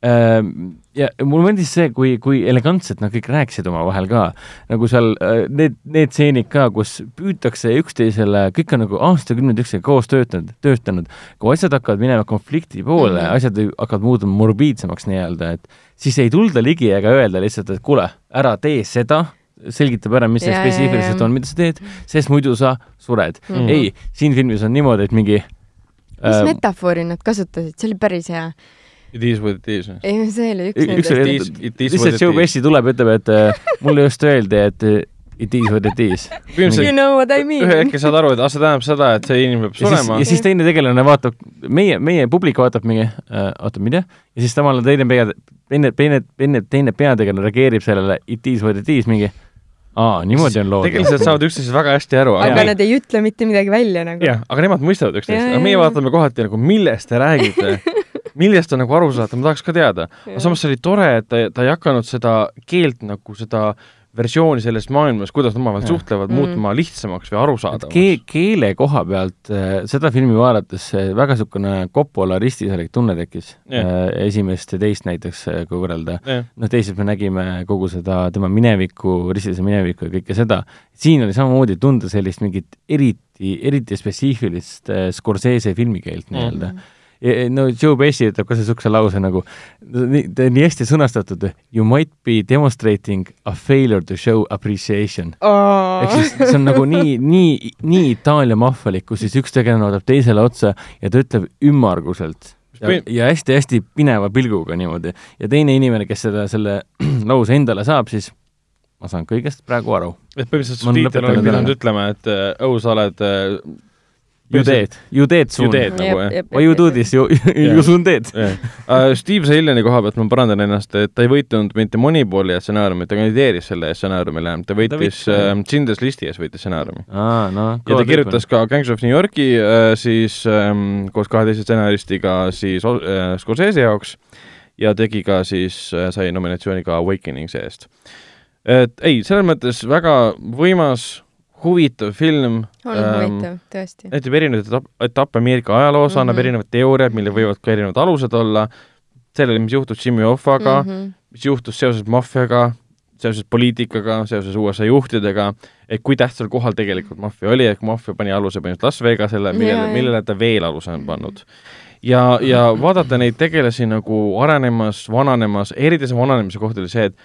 D: Ja mulle meeldis see, kui, kui elegantselt nad kõik rääkisid omavahel ka, nagu seal need, need stseenid ka, kus püütakse üksteisele, kõik on nagu aastakümneid üksteisega koos töötanud, töötanud, kui asjad hakkavad minema konflikti poole mm. -hmm. asjad hakkavad muutuma morbiidsemaks nii-öelda, et siis ei tulda ligi ega öelda lihtsalt, et kuule, ära tee seda, selgitab ära, mis see spetsiifiliselt on, mida sa teed, sest muidu sa sured mm. -hmm. ei, siin filmis on niimoodi, et mingi
C: mis
D: äh,
C: metafoori nad kasutasid, see oli päris hea.
B: It is what it is.
C: ei, see oli üks nendest
D: lihtsalt. Pesci tuleb ütleb, et mulle just öeldi, et it is what it is.
C: You know what I mean.
B: hetkel saad aru, et ah, see tähendab seda, et see inimene peab surema
D: ja. siis teine tegelane vaatab, meie, meie publik vaatab mingi äh,, oota, mida? ja siis samal ajal teine pea, teine, teine, teine, teine peategelane reageerib sellele it is what it is mingi aa, niimoodi on lood.
B: tegelased saavad üksteisest väga hästi aru,
C: aga
B: aga
C: nad ei ütle mitte midagi välja nagu.
B: jah, aga nemad mõistavad üksteist, aga meie vaatame kohati nagu, millest te räägite millest on nagu aru saada, ma tahaks ka teada. aga samas see oli tore, et ta, ta ei hakanud seda keelt nagu seda versiooni sellest maailmast, kuidas nad omavahel suhtlevad
C: Mm.
B: mm., muutma lihtsamaks või arusaadavaks
D: kee-, keele koha pealt äh, seda filmi vaadates äh, väga niisugune Coppola ristisärk tunne tekkis
B: Jah.
D: äh, esimest ja teist näiteks, kui võrrelda.
B: jah,
D: noh, teiselt me nägime kogu seda tema minevikku, ristilise minevikku ja kõike seda. siin oli samamoodi tunda sellist mingit eriti, eriti spetsiifilist Scorsese filmikeelt nii-öelda mm. Ja, no Joe Pesci ütleb ka niisuguse lause nagu, nii, ta on nii hästi sõnastatud, you might be demonstrating a failure to show appreciation ehk siis see on nagu nii, nii, nii Itaalia mahvalik, kus siis üks tegelane vaatab teisele otsa ja ta ütleb ümmarguselt ja, ja hästi-hästi pineva pilguga niimoodi. ja teine inimene, kes seda, selle lause endale saab, siis ma saan kõigest praegu aru.
B: et põhimõtteliselt subtiiter
D: lõpetanud
B: oleks pidanud ütlema, et oh, sa oled äh,
D: You dead, you dead
B: You
D: soon.
B: nagu jah.
D: Why you do this, you, you soon dead.
B: Steve Zaliani koha pealt ma parandan ennast, et ta ei võitnud mitte Moneyball'i stsenaariumi, ta kandideeris selle stsenaariumile, ta võitis äh, Schindler's Listi ees võitis stsenaariumi.
D: aa, noh.
B: ja ta kirjutas ka Gangs of New Yorki äh, siis ähm, koos kahe teise stsenaristiga siis äh, Scorsese jaoks ja tegi ka siis äh,, sai nominatsiooni ka Awakeningsi eest. et ei, selles mõttes väga võimas, huvitav film.
C: on huvitav, tõesti.
B: näitab erinevaid etapp, etappe Ameerika ajaloos mm, -hmm. annab
C: Mhm.
B: erinevad teooriad, millel võivad ka erinevad alused olla, sellele, mis juhtus Jimmy Hoffaga mm, -hmm. mis juhtus seoses maffiaga, seoses poliitikaga, seoses USA juhtidega, et kui tähtsal kohal tegelikult maffia oli, et maffia pani aluse põhimõtteliselt Las Vegasele, millele millele ta veel aluse on pannud. ja, ja vaadata neid tegelasi nagu arenemas, vananemas, eriti see vananemise koht oli see, et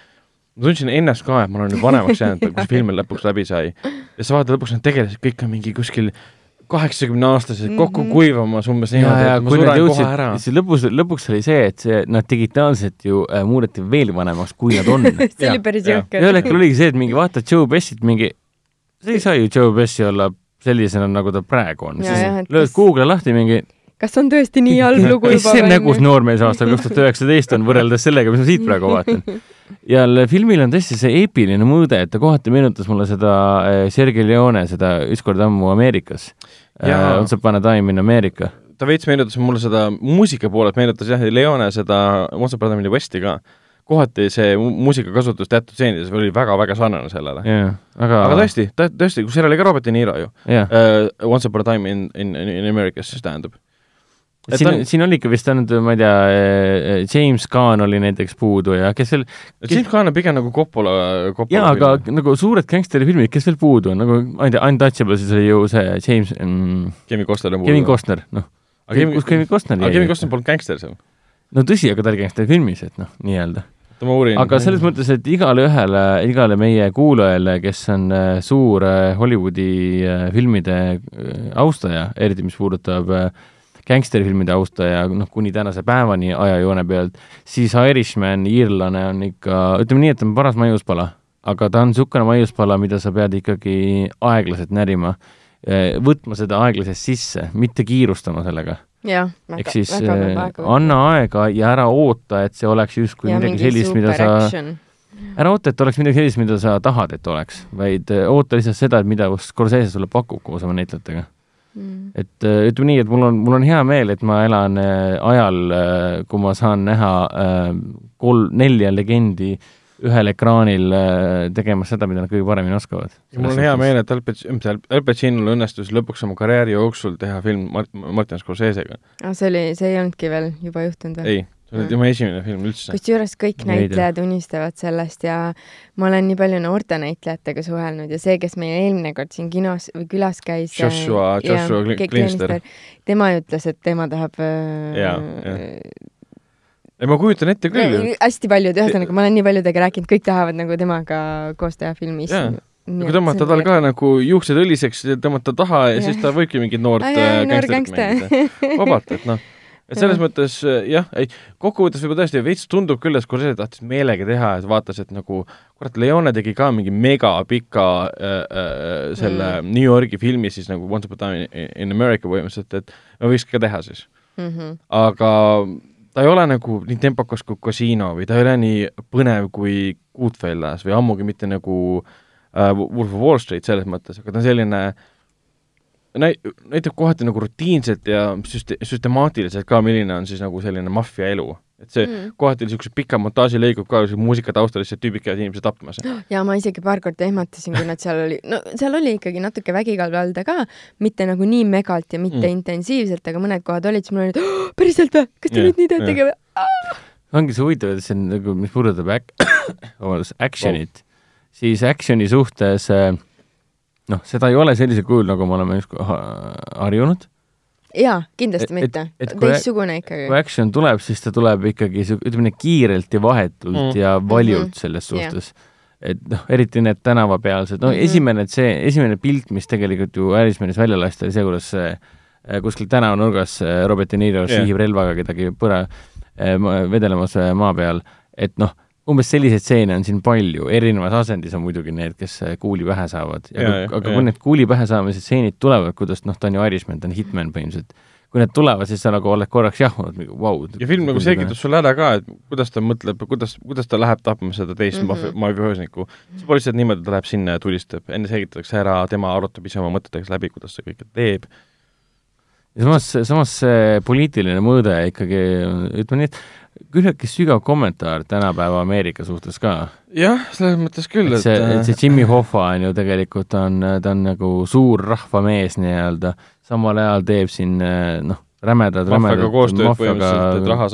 B: ma tundsin ennast ka, et ma olen nüüd vanemaks jäänud, kui see film lõpuks läbi sai. ja sa vaatad lõpuks need tegelased kõik on mingi kuskil kaheksakümne aastased
C: Mhm.
B: kokku kuivamas umbes niimoodi, et ma
D: kui nad
B: suren kohe ära,.
D: siis lõpus, lõpuks oli see, et see, nad digitaalselt ju äh, muudeti veel vanemaks, kui nad on
C: see oli päris jõhker.
D: ühel hetkel oligi see, et mingi vaatad Joe Pessit mingi, see ei saa ju Joe Pessi olla sellisena, nagu ta praegu on.
C: Et
D: lööd Google'i lahti mingi,
C: kas on tõesti nii halb lugu juba
D: see nägus noormees aastal kaks tuhat üheksateist on võrreldes sellega, mis ma siit praegu vaatan. ja filmil on tõesti see eepiline mõõde, et ta kohati meenutas mulle seda äh, Sergei Leone, seda Ükskord ammu Ameerikas.
B: Jaa.
D: Once upon a time in America.
B: ta veits meenutas mulle seda muusika poolelt meenutas jah, Leone seda Once Upon a Time in Westi ka. kohati see mu- muusikakasutus teatud stseenides oli väga-väga sarnane sellele.
D: jaa, aga
B: aga tõesti, tõesti, kus seal oli ka Robert De Niro ju
D: jah,
B: uh,. Once Upon a Time in, in, in Americas siis tähendab. Et
D: siin on siin oli ikka vist ainult, ma ei tea, James Caan oli näiteks puudu ja kes veel,
B: James Caan on pigem nagu Coppola, Coppola
D: jaa, aga nagu suured gängsterifilmid, kes veel puudu on, nagu ma ei tea, Untouchablesis oli ju see James mm,,
B: Kevin Costner on
D: Kevin. Costner, noh.
B: Aga Kevin-
D: kus Kevin Costner
B: aga
D: jäi
B: Kevin? Costner polnud gängster seal.
D: no tõsi, aga ta oli gängsterfilmis, et noh, nii-öelda.
B: ma uurin.
D: aga selles mõttes, et igale ühele, igale meie kuulajale, kes on äh, suur Hollywoodi filmide austaja, eriti mis puudutab äh, gängsterfilmide austaja, noh, kuni tänase päevani ajajoone pealt, siis Irishman, iirlane on ikka, ütleme nii, et on paras maiuspala, aga ta on niisugune maiuspala, mida sa pead ikkagi aeglaselt närima, võtma seda aeglaselt sisse, mitte kiirustama sellega.
C: jah,
D: ehk
C: väga,
D: siis
C: väga
D: äh,
C: peab aega
D: anna aega ja ära oota, et see oleks justkui
C: ja
D: midagi sellist, mida sa ära oota, et oleks midagi sellist, mida sa tahad, et oleks, vaid äh, oota lihtsalt seda, et mida Scorsese sulle pakub koos oma näitlejatega.
C: Mm.
D: et äh, ütleme nii, et mul on, mul on hea meel, et ma elan äh, ajal, kui ma saan näha äh, kolm, nelja legendi ühel ekraanil äh, tegemas seda, mida nad kõige paremini oskavad.
B: mul on hea meel, et Al Pacinol õnnestus lõpuks oma karjääri jooksul teha film Mart-, Martin Scorsese'ga.
C: ah,. see oli, see ei olnudki veel juba juhtunud või?
B: ei, see oli tema esimene film üldse.
C: kusjuures kõik näitlejad unistavad sellest ja ma olen nii palju noorte näitlejatega suhelnud ja see, kes meil eelmine kord siin kinos või külas käis.
B: Joshua- Joshua Glinster.
C: tema ütles, et tema tahab äh,
B: Jaa, jah. ei, ma kujutan ette küll
C: hästi paljud, ühesõnaga ma olen nii paljudega rääkinud, kõik tahavad nagu temaga koos teha filmis.
B: Jaa. kui tõmmata tal ka nagu juuksed õliseks, tõmmata taha ja
C: Jah.
B: siis ta võibki mingit noort gängsterit
C: gängster.
B: mängida. vabalt, et noh, et selles mõttes äh, jah, ei, kokkuvõttes võib-olla tõesti veits tundub küll, et Scorsese tahtis meelega teha, et vaatas, et nagu kurat, Leone tegi ka mingi megapika äh, äh, selle mm. New Yorgi filmi siis nagu Once Upon a Time in, in America põhimõtteliselt, et me võiks ka teha siis.
C: Mhm.
B: aga ta ei ole nagu nii tempokas kui Casino või ta ei ole nii põnev kui Goodfellas või ammugi mitte nagu äh, Wolf of Wall Street selles mõttes, aga ta on selline näi-, näitab kohati nagu rutiinselt ja süste-, süstemaatiliselt ka, milline on siis nagu selline maffia elu et see mm. kohati oli niisugused pika montaažilõigud ka, muusika taustal lihtsalt tüübid käivad inimesi tapmas.
C: ja ma isegi paar korda ehmatasin, kui nad seal oli, no seal oli ikkagi natuke vägivalda ka, mitte nagu nii megalt ja mitte mm. intensiivselt, aga mõned kohad olid, siis mul oli, et oh, päriselt või, kas te yeah, nüüd nii teetegi või
D: ah!? ongi see huvitav, et see on nagu, mis puudutab äk-, vabandust, action'it oh., siis action'i suhtes noh, seda ei ole sellisel kujul, nagu me oleme harjunud
C: jaa, kindlasti et, mitte. teistsugune ikkagi.
D: kui action tuleb, siis ta tuleb ikkagi ütleme nii kiirelt ja vahetult mm. ja valjult mm -hmm. selles suhtes yeah et noh, eriti need tänavapealsed, no mm -hmm. esimene, et see esimene pilt, mis tegelikult ju Irishmanis välja lasti, oli see, kuidas see äh, kuskil tänavanurgas äh, Robert De Niro yeah. sihib relvaga kedagi põra äh, vedelemas maa peal, et noh umbes selliseid stseene on siin palju, erinevas asendis on muidugi need, kes äh, kuuli pähe saavad. aga, aga kui need kuuli pähe saamise stseenid tulevad, kuidas noh, ta on ju Irishman, ta on hitman põhimõtteliselt, kui need tulevad, siis sa nagu oled korraks jahmunud, vau.
B: ja film nagu selgitab sulle ära ka, et kuidas ta mõtleb, kuidas, kuidas ta läheb tapma seda teist mm -hmm. mafioosnikku. see pole lihtsalt niimoodi, ta läheb sinna ja tulistab, enne selgitatakse ära, tema arutab ise oma mõtetega läbi, kuidas ta kõike teeb.
D: ja samas, samas see poliitiline mõõde ikkagi, ütleme nii, et küllaltki sügav kommentaar tänapäeva Ameerika suhtes ka.
B: jah, selles mõttes küll,
D: et see, et see Jimmy Hoffa on ju tegelikult on, ta on nagu suur rahvamees nii-öelda, samal ajal teeb siin noh, rämedad, rämedad
B: ja raha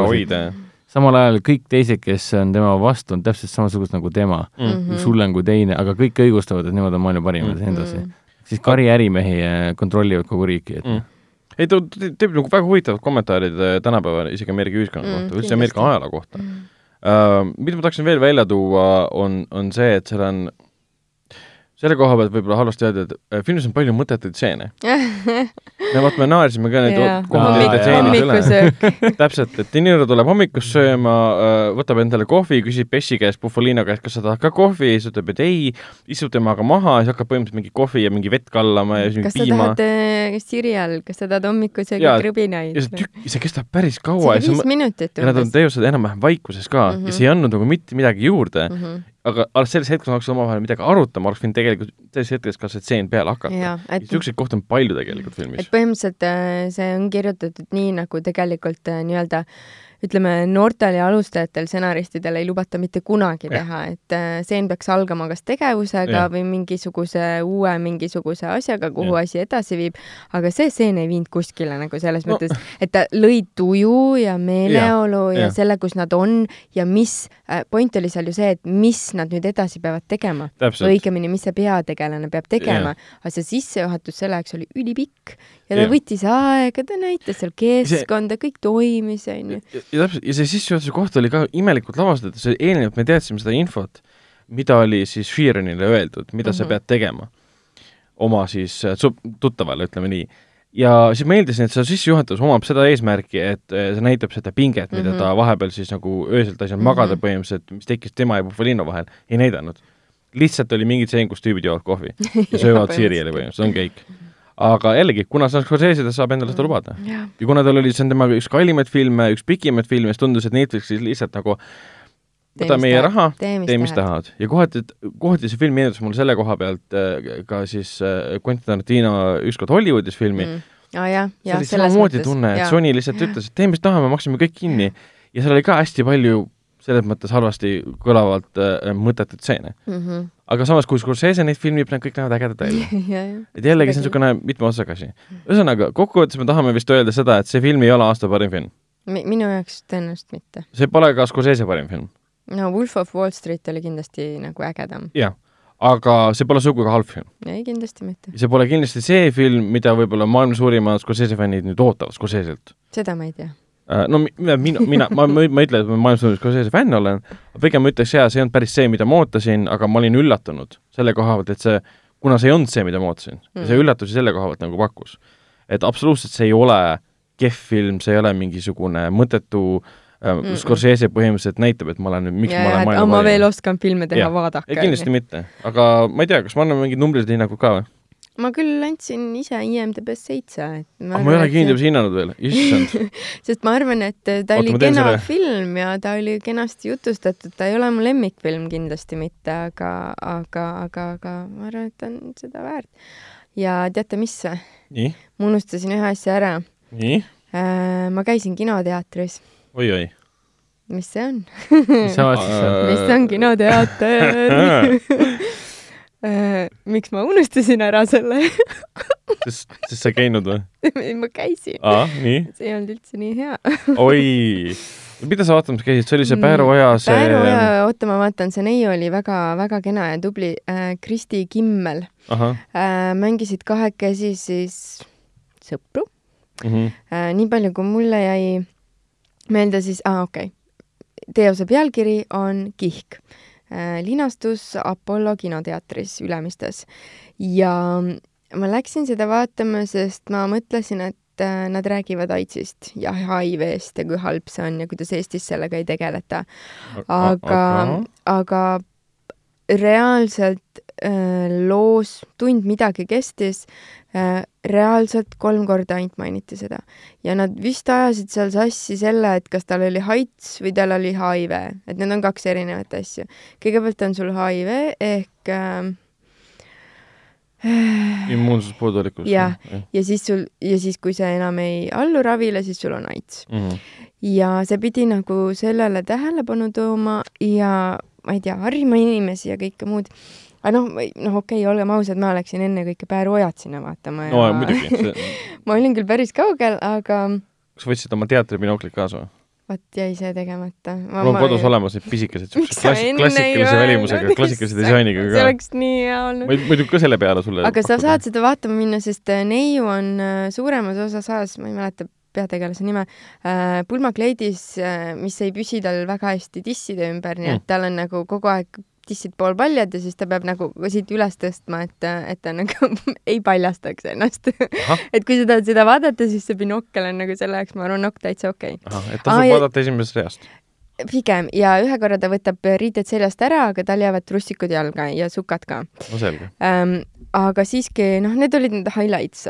B: hoida.
D: samal ajal kõik teised, kes on tema vastu, on täpselt samasugused nagu tema mm, -hmm. üks hullem kui teine, aga kõik õigustavad, et nemad on maailma parimad ja nii edasi. Mhm. siis kariärimehi kontrollivad kogu riiki, et mm
B: ei, ta teeb nagu väga huvitavad kommentaarid äh, tänapäeval isegi Ameerika ühiskonna mm, kohta, üldse Ameerika ajaloo kohta. Mm.. Uh, mida ma tahaksin veel välja tuua, on, on see, et seal on selle koha pealt võib-olla halvasti öelda, et äh, filmis on palju mõttetuid stseene me vaata, me naersime ka neid täpselt, et Niro tuleb hommikust sööma, äh, võtab endale kohvi, küsib Bessi käest, Buffalino käest, kas sa tahad ka kohvi, siis ütleb, et ei, istub temaga maha ja siis hakkab põhimõtteliselt mingi kohvi ja mingi vett kallama ja siis mingi piima.
C: kas sa tahad äh, sirjal, kas sa tahad hommikusöögi krõbinaid?
B: ja see tükk, see kestab päris kaua.
C: see viis minutit
B: umbes. ja nad on teevad seda enam-vähem vaikuses ka mm -hmm. ja see ei andnud nagu mitte midagi juurde mm. -hmm aga selles hetkes oleks omavahel midagi arutama, oleks võinud tegelikult selles hetkes ka see tseen peale hakata. niisuguseid kohti on palju tegelikult filmis.
C: et põhimõtteliselt äh, see on kirjutatud nii, nagu tegelikult äh, nii-öelda äh, ütleme, noortel ja alustajatel stsenaristidel ei lubata mitte kunagi ja. teha, et äh, stseen peaks algama kas tegevusega ja. või mingisuguse uue mingisuguse asjaga, kuhu ja. asi edasi viib, aga see stseen ei viinud kuskile nagu selles no. mõttes, et ta lõi tuju ja meeleolu ja, ja, ja selle, kus nad on ja mis äh,, point oli seal ju see, et mis nad nüüd edasi peavad tegema. õigemini, mis see peategelane peab tegema, aga see sissejuhatus selle jaoks oli ülipikk ja ta ja. võttis aega, ta näitas seal keskkonda, kõik toimis, onju.
B: Ja täpselt, ja see sissejuhatuse koht oli ka imelikult lavastatud, see eelnevalt me teadsime seda infot, mida oli siis Sheeranile öeldud, mida mm -hmm. sa mhm. pead tegema oma siis äh, tuttavale, ütleme nii. ja siis ma eeldasin, et see sissejuhatus omab seda eesmärki, et äh, see näitab seda pinget, mida mm -hmm. ta vahepeal siis nagu öösel ta ei saanud mm -hmm. magada põhimõtteliselt, mis tekkis tema ja Buffalino vahel, ei näidanud. lihtsalt oli mingi tseen, kus tüübid joovad kohvi ja söövad siiriali põhimõtteliselt, on kõik aga jällegi, kuna see on Scorsese, ta saab endale seda lubada. Yeah. ja kuna tal oli, see on temaga üks kallimaid filme, üks pikimaid filme, siis tundus, et Netflixis lihtsalt nagu võta meie tahad. raha, tee mis tahad. ja kohati, kohati see film meenutas mulle selle koha pealt äh, ka siis äh, Quentin Tarantino ükskord Hollywoodis filmi mm..
C: oh, jah, jah,
B: selles mõttes. samamoodi tunne, et Sony lihtsalt ütles, et tee mis tahame, maksame kõik kinni. ja seal oli ka hästi palju selles mõttes halvasti kõlavalt äh, mõttetuid stseene mm. -hmm. aga samas, kui Scorsese neid filmib, need kõik näevad ägedad välja et jällegi, see on niisugune mitme otsaga asi. ühesõnaga, kokkuvõttes me tahame vist öelda seda, et see film ei ole aasta parim film
C: Mi. minu jaoks tõenäoliselt mitte.
B: see pole ka Scorsese parim film.
C: no Wolf of Wall Street oli kindlasti nagu ägedam.
B: jah, aga see pole sugugi halb film.
C: ei, kindlasti mitte.
B: see pole kindlasti see film, mida võib-olla maailma suurimad Scorsese fännid nüüd ootavad Scorseselt.
C: seda ma ei tea
B: no mina, mina, ma, ma, ma ei ütle, et ma maailmas Scorsese fänn olen, pigem ma ütleks jaa, see ei olnud päris see, mida ma ootasin, aga ma olin üllatunud selle koha pealt, et see, kuna see ei olnud see, mida ma ootasin mm., see üllatusi selle koha pealt nagu pakkus. et absoluutselt see ei ole kehv film, see ei ole mingisugune mõttetu äh, mm -mm. Scorsese põhimõtteliselt näitab, et ma olen nüüd, miks ja, ma olen
C: maailma ma veel oskan filme teha, vaadake.
B: kindlasti mitte, aga ma ei tea, kas ma annan mingid numbrilised hinnangud ka või?
C: Ma küll andsin ise IMDB-s seitse, et
B: ma aga ma ei olegi IMDB-s hinnanud veel, issand
C: sest ma arvan, et ta Oota, oli kena selle. film ja ta oli kenasti jutustatud, ta ei ole mu lemmikfilm kindlasti mitte, aga, aga, aga, aga ma arvan, et ta on seda väärt. ja teate, mis?
B: ma
C: unustasin ühe asja ära.
B: nii?
C: Äh, ma käisin kinoteatris
B: oi-oi.
C: mis see on?
D: mis
C: mis on kinoteater? miks ma unustasin ära selle?
B: sest, sest sa ei käinud või?
C: ma käisin.
B: aa, nii.
C: see ei olnud üldse nii hea.
B: oi. mida sa vaatamas käisid, see oli see
C: Mm,
B: Pääru Oja see
C: Pääru Oja, oota, ma vaatan, see neiu oli väga-väga kena ja tubli äh,. Kristi Kimmel äh, mängisid kahekesi siis sõpru
B: mm -hmm.
C: äh,. nii palju, kui mulle jäi meelde, siis, aa okei okay., teose pealkiri on Kihk äh,. Linastus Apollo kinoteatris Ülemistes ja ma läksin seda vaatama, sest ma mõtlesin, et äh, nad räägivad AIDS-ist ja HIV-st ja kui halb see on ja kuidas Eestis sellega ei tegeleta. aga, aga reaalselt äh, loos tund midagi kestis äh,, reaalselt kolm korda ainult mainiti seda. ja nad vist ajasid seal sassi selle, et kas tal oli haits või tal oli HIV, et need on kaks erinevat asja. kõigepealt on sul HIV ehk äh,
B: immuunsuspuudulikkus.
C: Jah. ja siis sul, ja siis, kui see enam ei allu ravile, siis sul on AIDS.
B: mm. -hmm.
C: ja see pidi nagu sellele tähelepanu tooma ja ma ei tea, harima inimesi ja kõike muud. Aga noh, noh okei okay,, olgem ausad, ma läksin ennekõike Pääru Ojat sinna vaatama ja
B: no muidugi,
C: ma olin küll päris kaugel, aga
B: kas võtsid oma teatribinoklid kaasa või?
C: vot jäi see tegemata.
B: mul on kodus olemas need pisikesed, siuksed klassi- klassikalise välimusega, klassikalise disainiga
C: see
B: ka.
C: oleks nii hea olnud.
B: ma muidu ka selle peale sulle
C: aga sa saad seda vaatama minna, sest äh, neiu on äh, suuremas osas ajas, ma ei mäleta peategelase nime äh,, pulmakleidis mis ei püsi tal väga hästi tisside ümber, nii
B: Mm.
C: et tal on nagu kogu aeg tissid poolpaljad ja siis ta peab nagu siit üles tõstma, et, et ta nagu ei paljastaks ennast. Et kui sa tahad seda vaadata, siis see binokkel on nagu selle jaoks, ma arvan, nokk täitsa okei okay..
B: et tasub
C: Aa, ja-
B: vaadata esimesest reast.
C: pigem ja ühe korra ta võtab riided seljast ära, aga tal jäävad trussikud jalga ja sukad ka
B: no selge.
C: ähm,. Aga siiski, noh, need olid need highlights,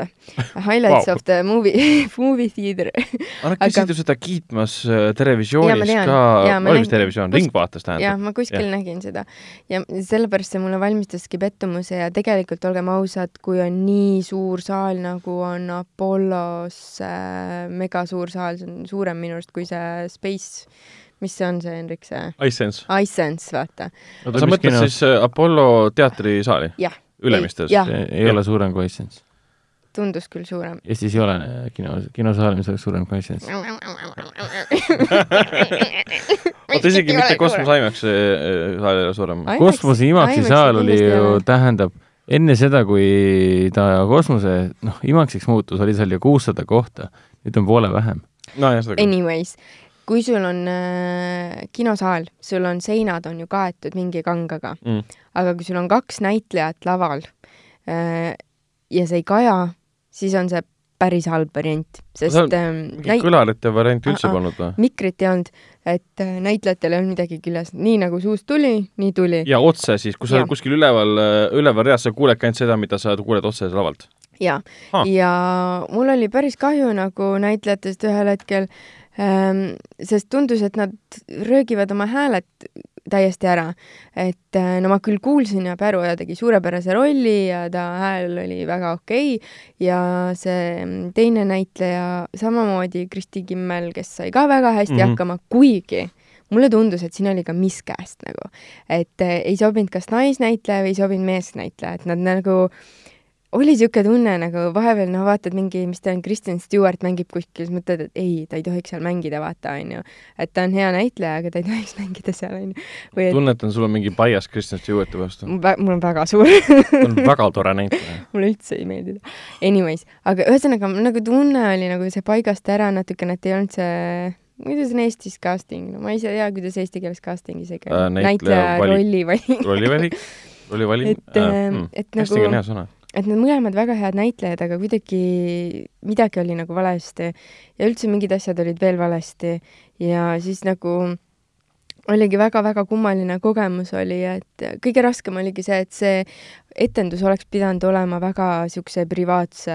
C: highlights
B: Vau.
C: of the movie, movie theater.
B: aga nad käisid ju seda kiitmas äh, Televisioonis
C: tean.
B: ka, oli vist Televisioon, Ringvaates
C: jah,
B: tähendab.
C: ma kuskil
B: Jah.
C: nägin seda ja sellepärast see mulle valmistaski pettumuse ja tegelikult olgem ausad, kui on nii suur saal, nagu on Apollos äh, megasuur saal, see on suurem minu arust kui see Space, mis see on see, Henrik, see
B: iSense.
C: iSense, vaata.
B: sa mõtled siis äh, Apollo teatrisaali?
C: jah,
B: Ülemistes?
C: jah.
D: ei ole suurem kui Essence.
C: tundus küll suurem.
D: Eestis ei ole äh, kino, kinosaal, mis oleks suurem kui Essence.
B: oota, isegi mitte Cosmos IMAX äh, saal ei ole suurem.
D: kosmose IMAX-i saal oli ju, tähendab, enne seda, kui ta kosmose, noh, IMAX-iks muutus, oli seal ju kuussada kohta, nüüd on poole vähem.
B: küll.
C: Anyways, kui sul on äh, kinosaal, sul on seinad on ju kaetud mingi kangaga,
B: Mm.
C: Aga kui sul on kaks näitlejat laval äh, ja see ei kaja, siis on see päris halb variant,
B: Seal
C: sest ähm,
B: mingit kõlarite varianti üldse
C: Aa, aa.
B: polnud või?
C: mikrit ei olnud, et äh, näitlejatel ei olnud midagi küljes, nii nagu suust tuli, nii tuli.
B: ja otse siis, kui sa
C: Jah.
B: kuskil üleval, üleval reas, sa kuuledki ainult seda, mida sa kuuled otse lavalt.
C: ja
B: Ah.,
C: ja mul oli päris kahju nagu näitlejatest ühel hetkel ähm,, sest tundus, et nad röögivad oma hääled täiesti ära. et äh, no ma küll kuulsin ja Päru Oja tegi suurepärase rolli ja ta hääl oli väga okei ja see mm, teine näitleja samamoodi, Kristi Kimmel, kes sai ka väga hästi mm. -hmm. hakkama, kuigi mulle tundus, et siin oli ka miskäest nagu, et äh, ei sobinud kas naisnäitleja või ei sobinud meesnäitleja, et nad nagu oli niisugune tunne nagu vahepeal noh, vaatad mingi, mis ta on, Kristen Stewart mängib kuskil, siis mõtled, et ei, ta ei tohiks seal mängida, vaata, onju. et ta on hea näitleja, aga ta ei tohiks mängida seal, onju. või et
B: tunnetan, sul on mingi bias Kristjan Stewarti vastu.
C: mul on väga suur
B: on väga tore näitleja.
C: mulle üldse ei meeldi ta. Anyways, aga ühesõnaga nagu tunne oli nagu see paigast ära natukene, et ei olnud see kuidas on Eestis casting, no ma ise ei tea, kuidas eesti keeles casting isegi
B: Äh,
C: on
B: näitleja
C: näitleja
B: valik-
C: rolli valik.
B: rollivalik, rollivalim.
C: et äh,, et
B: casting on
C: nagu
B: hea sõna.
C: Et need mõlemad väga head näitlejad, aga kuidagi midagi oli nagu valesti. Ja üldse mingid asjad olid veel valesti. Ja siis nagu oligi väga-väga kummaline kogemus oli, et kõige raskem oligi see, et see etendus oleks pidanud olema väga niisuguse privaatse,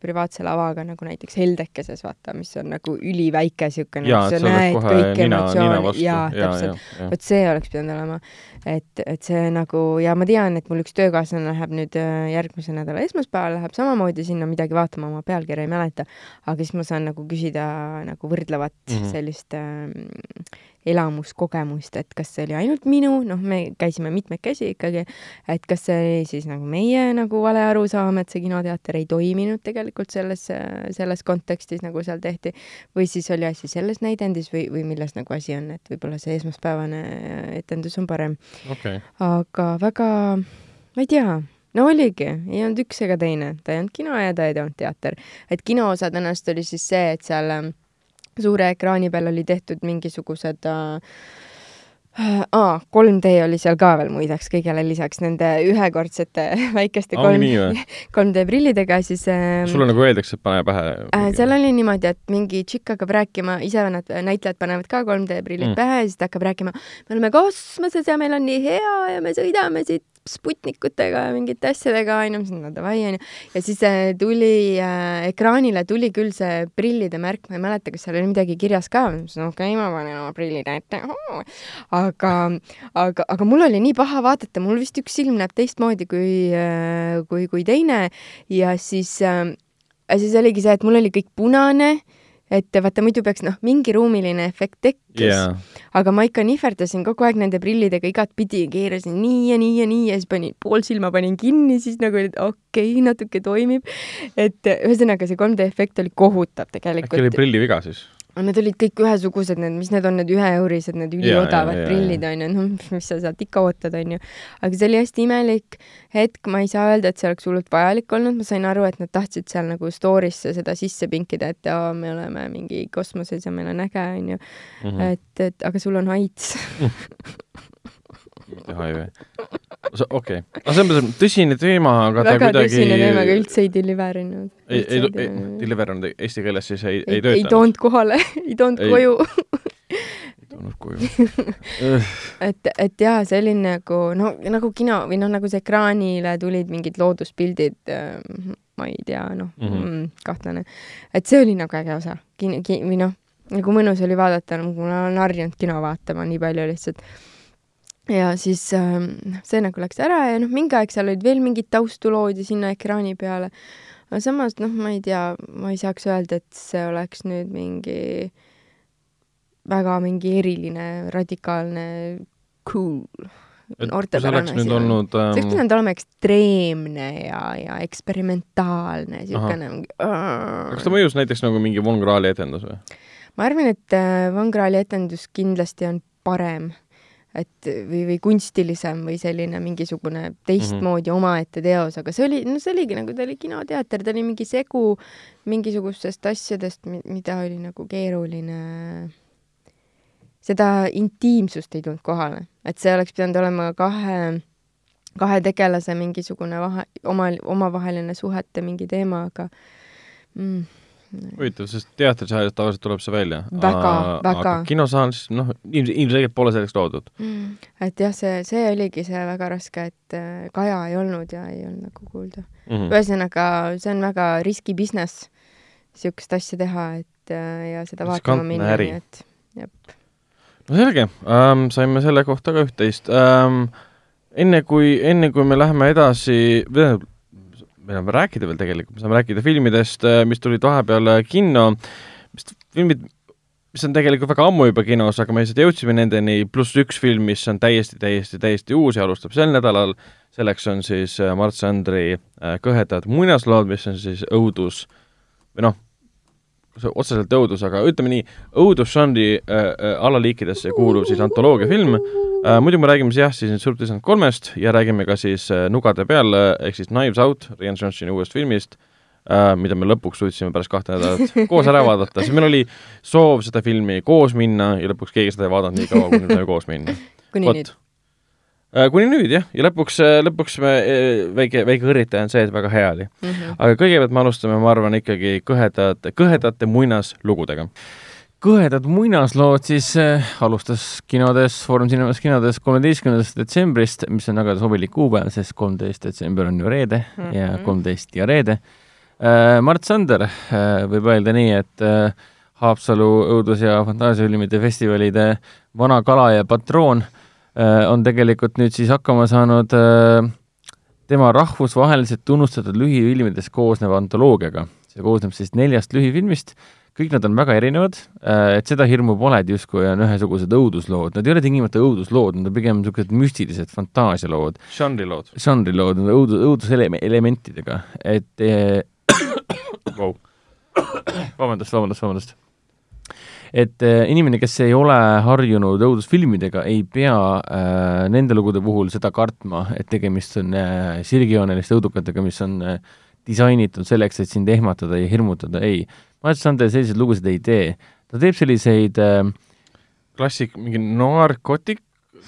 C: privaatse lavaga, nagu näiteks Heldekeses, vaata, mis on nagu üliväike niisugune, sa näed kõiki emotsioone, jaa, täpselt. vot see oleks pidanud olema. et, et see nagu, ja ma tean, et mul üks töökaaslane läheb nüüd äh, järgmise nädala esmaspäeval, läheb samamoodi sinna midagi vaatama, ma pealkirja ei mäleta, aga siis ma saan nagu küsida nagu võrdlevat mm. -hmm. sellist äh, elamuskogemust, et kas see oli ainult minu, noh, me käisime mitmekesi ikkagi, et kas see oli siis nagu meie nagu vale arusaam, et see kinoteater ei toiminud tegelikult selles, selles kontekstis, nagu seal tehti, või siis oli asi selles näidendis või, või milles nagu asi on, et võib-olla see esmaspäevane etendus on parem.
B: okay..
C: aga väga, ma ei tea, no oligi, ei olnud üks ega teine, ta ei olnud kino ja ta ei olnud teater. et kino osa tõenäoliselt oli siis see, et seal ähm, suure ekraani peal oli tehtud mingisugused äh, aa, 3D oli seal ka veel muideks kõigele lisaks nende ühekordsete väikeste kolm,
B: nii või?
C: 3D prillidega, siis ähm,
B: sulle nagu öeldakse, et pane pähe
C: Äh, seal oli niimoodi, et mingi tšikk hakkab rääkima, ise nad, näitlejad panevad ka 3D prillid
B: mm.
C: pähe ja siis ta hakkab rääkima, me oleme kosmoses ja meil on nii hea ja me sõidame siit Sputnikutega ja mingite asjadega onju, siis no davai onju. ja siis äh, tuli äh, ekraanile tuli küll see prillide märk, ma ei mäleta, kas seal oli midagi kirjas ka, ma mõtlesin okei okay,, ma panen oma prillid ette. aga, aga, aga mul oli nii paha vaadata, mul vist üks silm näeb teistmoodi kui, kui, kui teine ja siis äh, siis oligi see, et mul oli kõik punane, et vaata muidu peaks noh, mingi ruumiline efekt tekkis
B: jaa,
C: aga ma ikka nihverdasin kogu aeg nende prillidega igatpidi, keerasin nii ja nii ja nii ja siis panin, pool silma panin kinni, siis nagu okei okay,, natuke toimib. et ühesõnaga see 3D efekt oli kohutav
B: äkki oli
C: tegelikult.
B: prilliviga siis?
C: Need olid kõik ühesugused, need, mis need on, need üheeurised, need üliodavad prillid onju, noh, mis sa sealt ikka ootad onju. aga see oli hästi imelik hetk, ma ei saa öelda, et see oleks hullult vajalik olnud, ma sain aru, et nad tahtsid seal nagu story'sse seda sisse pinkida, et aa, me oleme mingi kosmoses ja meil on äge onju.
B: Mhm.
C: et, et aga sul on AIDS.
B: ei või? okei, aga selles mõttes tõsine teema, aga ta
C: väga
B: kuidagi
C: tõsine teema, aga üldse ei deliver inud.
B: ei, ei, ei, deliver on eesti keeles siis ei, ei
C: ei
B: töötanud.
C: toonud kohale, ei toonud
B: Ei.
C: koju.
B: ei toonud koju.
C: et, et jaa, see oli nagu no nagu kino või noh, nagu see ekraanile tulid mingid looduspildid, ma ei tea, noh mm
B: Mhm.
C: -hmm. kahtlane. et see oli nagu äge osa kin-, kin- või noh, nagu mõnus oli vaadata, nagu ma olen harjunud kino vaatama nii palju lihtsalt. Ja siis ähm, noh, see nagu läks ära ja noh, mingi aeg seal olid veel mingid taustulood ja sinna ekraani peale. aga samas noh, ma ei tea, ma ei saaks öelda, et see oleks nüüd mingi väga mingi eriline, radikaalne, cool.
B: see oleks nüüd olnud
C: see oleks
B: ähm,
C: pidanud olema ekstreemne ja, ja eksperimentaalne, siukene mingi.
B: kas ta mõjus näiteks nagu mingi Von Krahli etendus või?
C: ma arvan, et äh, Van Krahli etendus kindlasti on parem, et või, või kunstilisem või selline mingisugune teistmoodi mm -hmm. omaette teos, aga see oli, no see oligi nagu, ta oli kinoteater, ta oli mingi segu mingisugustest asjadest, mida oli nagu keeruline seda intiimsust ei tulnud kohale, et see oleks pidanud olema kahe, kahe tegelase mingisugune vahe, oma, omavaheline suhete mingi teema, aga mm,
B: huvitav, sest teatrisaalis tavaliselt tuleb see välja.
C: Väga, väga.
B: kinosaalis, noh, ilmselgelt pole selleks loodud.
C: Mm. et jah, see, see oligi see väga raske, et äh, Kaja ei olnud ja ei olnud nagu kuulda
B: Mm
C: mm.. ühesõnaga, see on väga riski business, niisugust asja teha, et äh, ja seda vaatama minna, nii et jep.
B: no selge ähm,, saime selle kohta ka üht-teist ähm,. enne kui, enne kui me läheme edasi, meil on veel rääkida veel tegelikult, me saame rääkida filmidest, mis tulid vahepeal kinno, mis filmid, mis on tegelikult väga ammu juba kinos, aga me lihtsalt jõudsime nendeni, pluss üks film, mis on täiesti, täiesti, täiesti uus ja alustab sel nädalal, selleks on siis äh, Mart Sandri äh, Kõhedad muinaslood, mis on siis õudus või noh, otseselt õudus, aga ütleme nii, õudusžanri äh, äh, alaliikidesse kuuluv siis antoloogiafilm äh,. muidu me räägime siis jah, siis nüüd Surprisant kolmest ja räägime ka siis äh, Nugade peal äh, ehk siis Knives Out, Rian Johnsoni uuest filmist äh,, mida me lõpuks suutsime pärast kahte nädalat koos ära vaadata, siis meil oli soov seda filmi koos minna ja lõpuks keegi seda ei vaadanud nii kaua, kuni me saime koos minna.
C: kuni nüüd.
B: Äh, kuni nüüd jah, ja lõpuks, lõpuks me, väike, väike õrritaja on see, et väga hea oli.
C: Mm -hmm.
B: aga kõigepealt me alustame, ma arvan, ikkagi kõhedate, kõhedate muinaslugudega.
D: kõhedad muinaslood siis äh, alustas kinodes, Foorum Cinemas kinodes kolmeteistkümnendast detsembrist, mis on väga sobilik kuupäev, sest kolmteist detsember on ju reede mm -hmm. ja kolmteist ja reede äh,. Mart Sander äh, võib öelda nii, et äh, Haapsalu õudus- ja fantaasiafilmide festivalide vana kala ja patroon äh, on tegelikult nüüd siis hakkama saanud äh, tema rahvusvaheliselt tunnustatud lühifilmidest koosneva antoloogiaga. see koosneb siis neljast lühifilmist kõik nad on väga erinevad, äh, et seda hirmu pole, et justkui on ühesugused õuduslood, nad ei ole tingimata õuduslood, nad on pigem niisugused müstilised fantaasialood.
B: žanrilood.
D: žanrilood, õudus, õuduselementidega, et
B: wow.
D: vabandust, vabandust, vabandust. Et äh, inimene, kes ei ole harjunud õudusfilmidega, ei pea äh, nende lugude puhul seda kartma, et tegemist on äh, sirgjooneliste õudukatega, mis on äh, disainitud selleks, et sind ehmatada ja hirmutada, ei Mats Sander selliseid lugusid ei tee. ta teeb selliseid äh,
B: klassik, mingi narkotik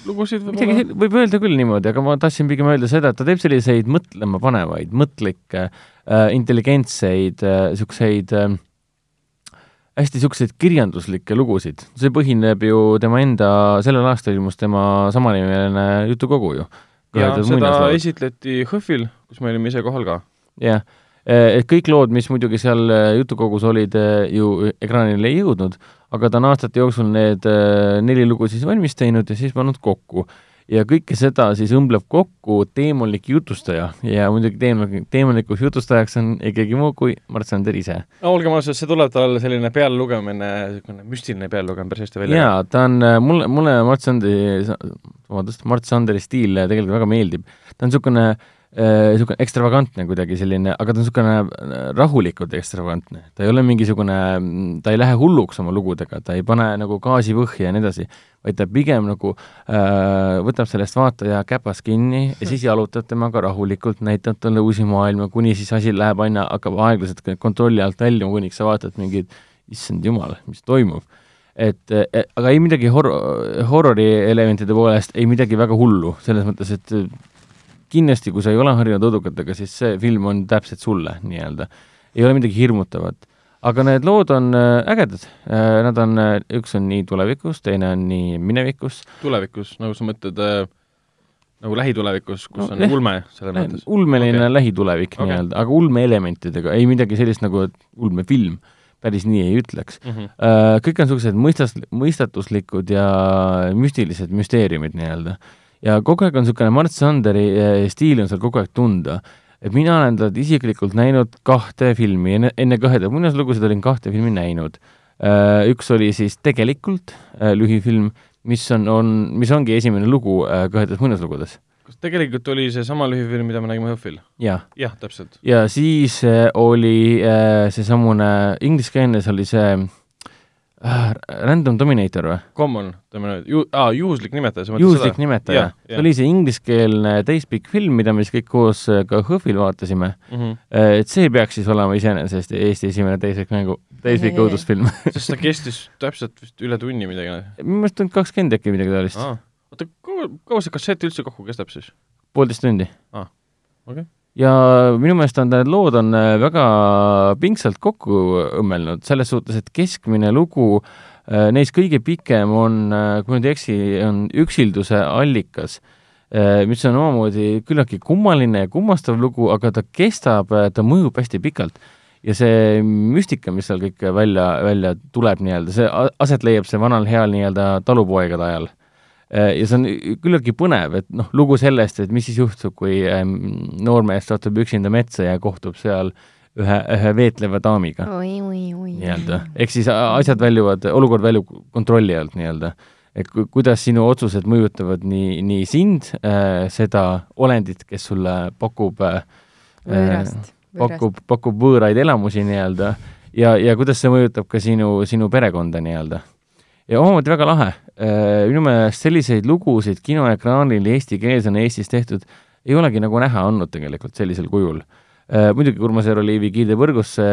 B: lugusid
D: võib-olla? võib öelda küll niimoodi, aga ma tahtsin pigem öelda seda, et ta teeb selliseid mõtlema panevaid, mõtlikke äh,, intelligentseid niisuguseid äh, äh, hästi niisuguseid kirjanduslikke lugusid. see põhineb ju tema enda, sellel aastal ilmus tema samanimeline jutukogu ju.
B: ja seda esitleti HÖFFil, kus me olime ise kohal ka.
D: jah Eh, et kõik lood, mis muidugi seal eh, jutukogus olid, eh, ju ekraanile ei jõudnud, aga ta on aastate jooksul need neli lugu siis valmis teinud ja siis pannud kokku. Ja kõike seda siis õmbleb kokku teemalik jutustaja ja muidugi teemalik, teemulikuks jutustajaks on ei keegi muu kui Mart Sander ise.
B: no olgem ausad, see tuleb tal selline pealelugemine, niisugune müstiline pealelugemine päris hästi välja.
D: jaa, ta on, mulle, mulle Mart Sanderi, vabandust, Mart Sanderi stiil tegelikult väga meeldib. ta on niisugune äh, niisugune äh, ekstravagantne kuidagi selline, aga ta on niisugune äh, rahulikult ekstravagantne. ta ei ole mingisugune, ta ei lähe hulluks oma lugudega, ta ei pane nagu gaasi põhja ja nii edasi, vaid ta pigem nagu äh, võtab sellest vaataja käpas kinni ja siis jalutab temaga rahulikult, näitab talle uusi maailma, kuni siis asi läheb aina, hakkab aeglaselt kontrolli alt väljuma, kuniks sa vaatad mingid, issand jumal, mis toimub et, et aga ei midagi horror, horrori elementide poolest, ei midagi väga hullu, selles mõttes, et kindlasti, kui sa ei ole harjunud õdukatega, siis see film on täpselt sulle nii-öelda. ei ole midagi hirmutavat. aga need lood on äh, ägedad, äh, nad on, äh, üks on nii tulevikus, teine on nii minevikus.
B: tulevikus, nagu sa mõtled äh, nagu lähitulevikus, kus no, on eh, ulme selles mõttes?
D: ulmeline okay. lähitulevik okay. nii-öelda, aga ulmeelementidega, ei midagi sellist nagu ulmefilm päris nii ei ütleks mm. -hmm. Kõik on niisugused mõistas, mõistatuslikud ja müstilised müsteeriumid nii-öelda ja kogu aeg on niisugune Mart Sanderi eh, stiil on seal kogu aeg tunda. et mina olen talt isiklikult näinud kahte filmi, enne, enne Kõheda muinaslugusid olin kahte filmi näinud. Eh, üks oli siis Tegelikult eh, lühifilm, mis on, on, mis ongi esimene lugu Kõhedas muinaslugudes
B: kas tegelikult oli seesama lühifilm, mida me nägime HÖFFil ja.? jah, täpselt.
D: ja siis oli seesamune, ingliskeelne, see oli see Random Dominator või?
B: Common Dominator, ju-, aa, juhuslik nimetaja,
D: juhuslik nimetaja, see oli see ingliskeelne täispikk film, mida me siis kõik koos äh, ka HÖFFil vaatasime mm. -hmm. et see peaks siis olema iseenesest Eesti esimene täispikk mängu, täispikk õudusfilm
B: sest ta kestis täpselt vist üle tunni midagi.
D: minu meelest on kakskümmend äkki midagi taolist.
B: oota, kaua, kaua see kassett üldse kokku kestab siis?
D: poolteist tundi.
B: aa, okei okay
D: ja minu meelest on need lood on äh, väga pingsalt kokku õmmelnud, selles suhtes, et keskmine lugu äh, neist kõige pikem on, äh, kui ma nüüd ei eksi, on Üksilduse allikas, mis on omamoodi küllaltki kummaline ja kummastav lugu, aga ta kestab, ta mõjub hästi pikalt. ja see müstika, mis seal kõik välja, välja tuleb nii-öelda, see aset leiab see vanal heal nii-öelda talupoegade ajal ja see on küllaltki põnev, et noh, lugu sellest, et mis siis juhtub, kui ähm, noormees satub üksinda metsa ja kohtub seal ühe, ühe veetleva daamiga. nii-öelda, ehk siis asjad väljuvad, olukord väljub kontrolli alt nii-öelda. et ku, kuidas sinu otsused mõjutavad nii, nii sind äh,, seda olendit, kes sulle pakub äh,
C: võõrast,
D: pakub, pakub võõraid elamusi nii-öelda, ja, ja kuidas see mõjutab ka sinu, sinu perekonda nii-öelda ja omamoodi väga lahe. Äh, minu meelest selliseid lugusid kinoekraanil eestikeelsena Eestis tehtud ei olegi nagu näha olnud tegelikult sellisel kujul. Äh, muidugi Urmas Järoliivi Kiide võrgusse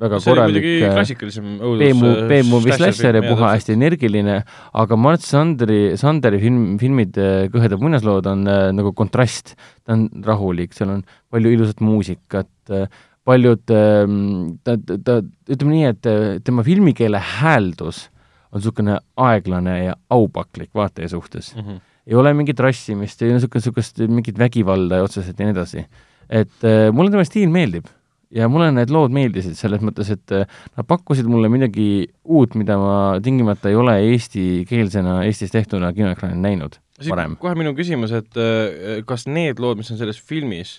D: väga see korralik
B: äh, klassikalisem
D: õudus B-movie slasher ja puha hästi energiline, aga Mart Sandri, Sanderi film, filmid Kõhedad muinaslood on äh, nagu kontrast. ta on rahulik, seal on palju ilusat muusikat äh,, paljud ähm, ta, ta, ütleme nii, et äh, tema filmikeele hääldus on niisugune aeglane ja aupaklik vaataja suhtes mm. -hmm. ei ole mingit rassimist, ei ole niisugust, niisugust mingit vägivalda otseselt ja nii edasi. et äh, mulle tema stiil meeldib ja mulle need lood meeldisid selles mõttes, et äh, nad pakkusid mulle midagi uut, mida ma tingimata ei ole eestikeelsena, Eestis tehtuna kinoekraanil näinud varem.
B: kohe minu küsimus, et äh, kas need lood, mis on selles filmis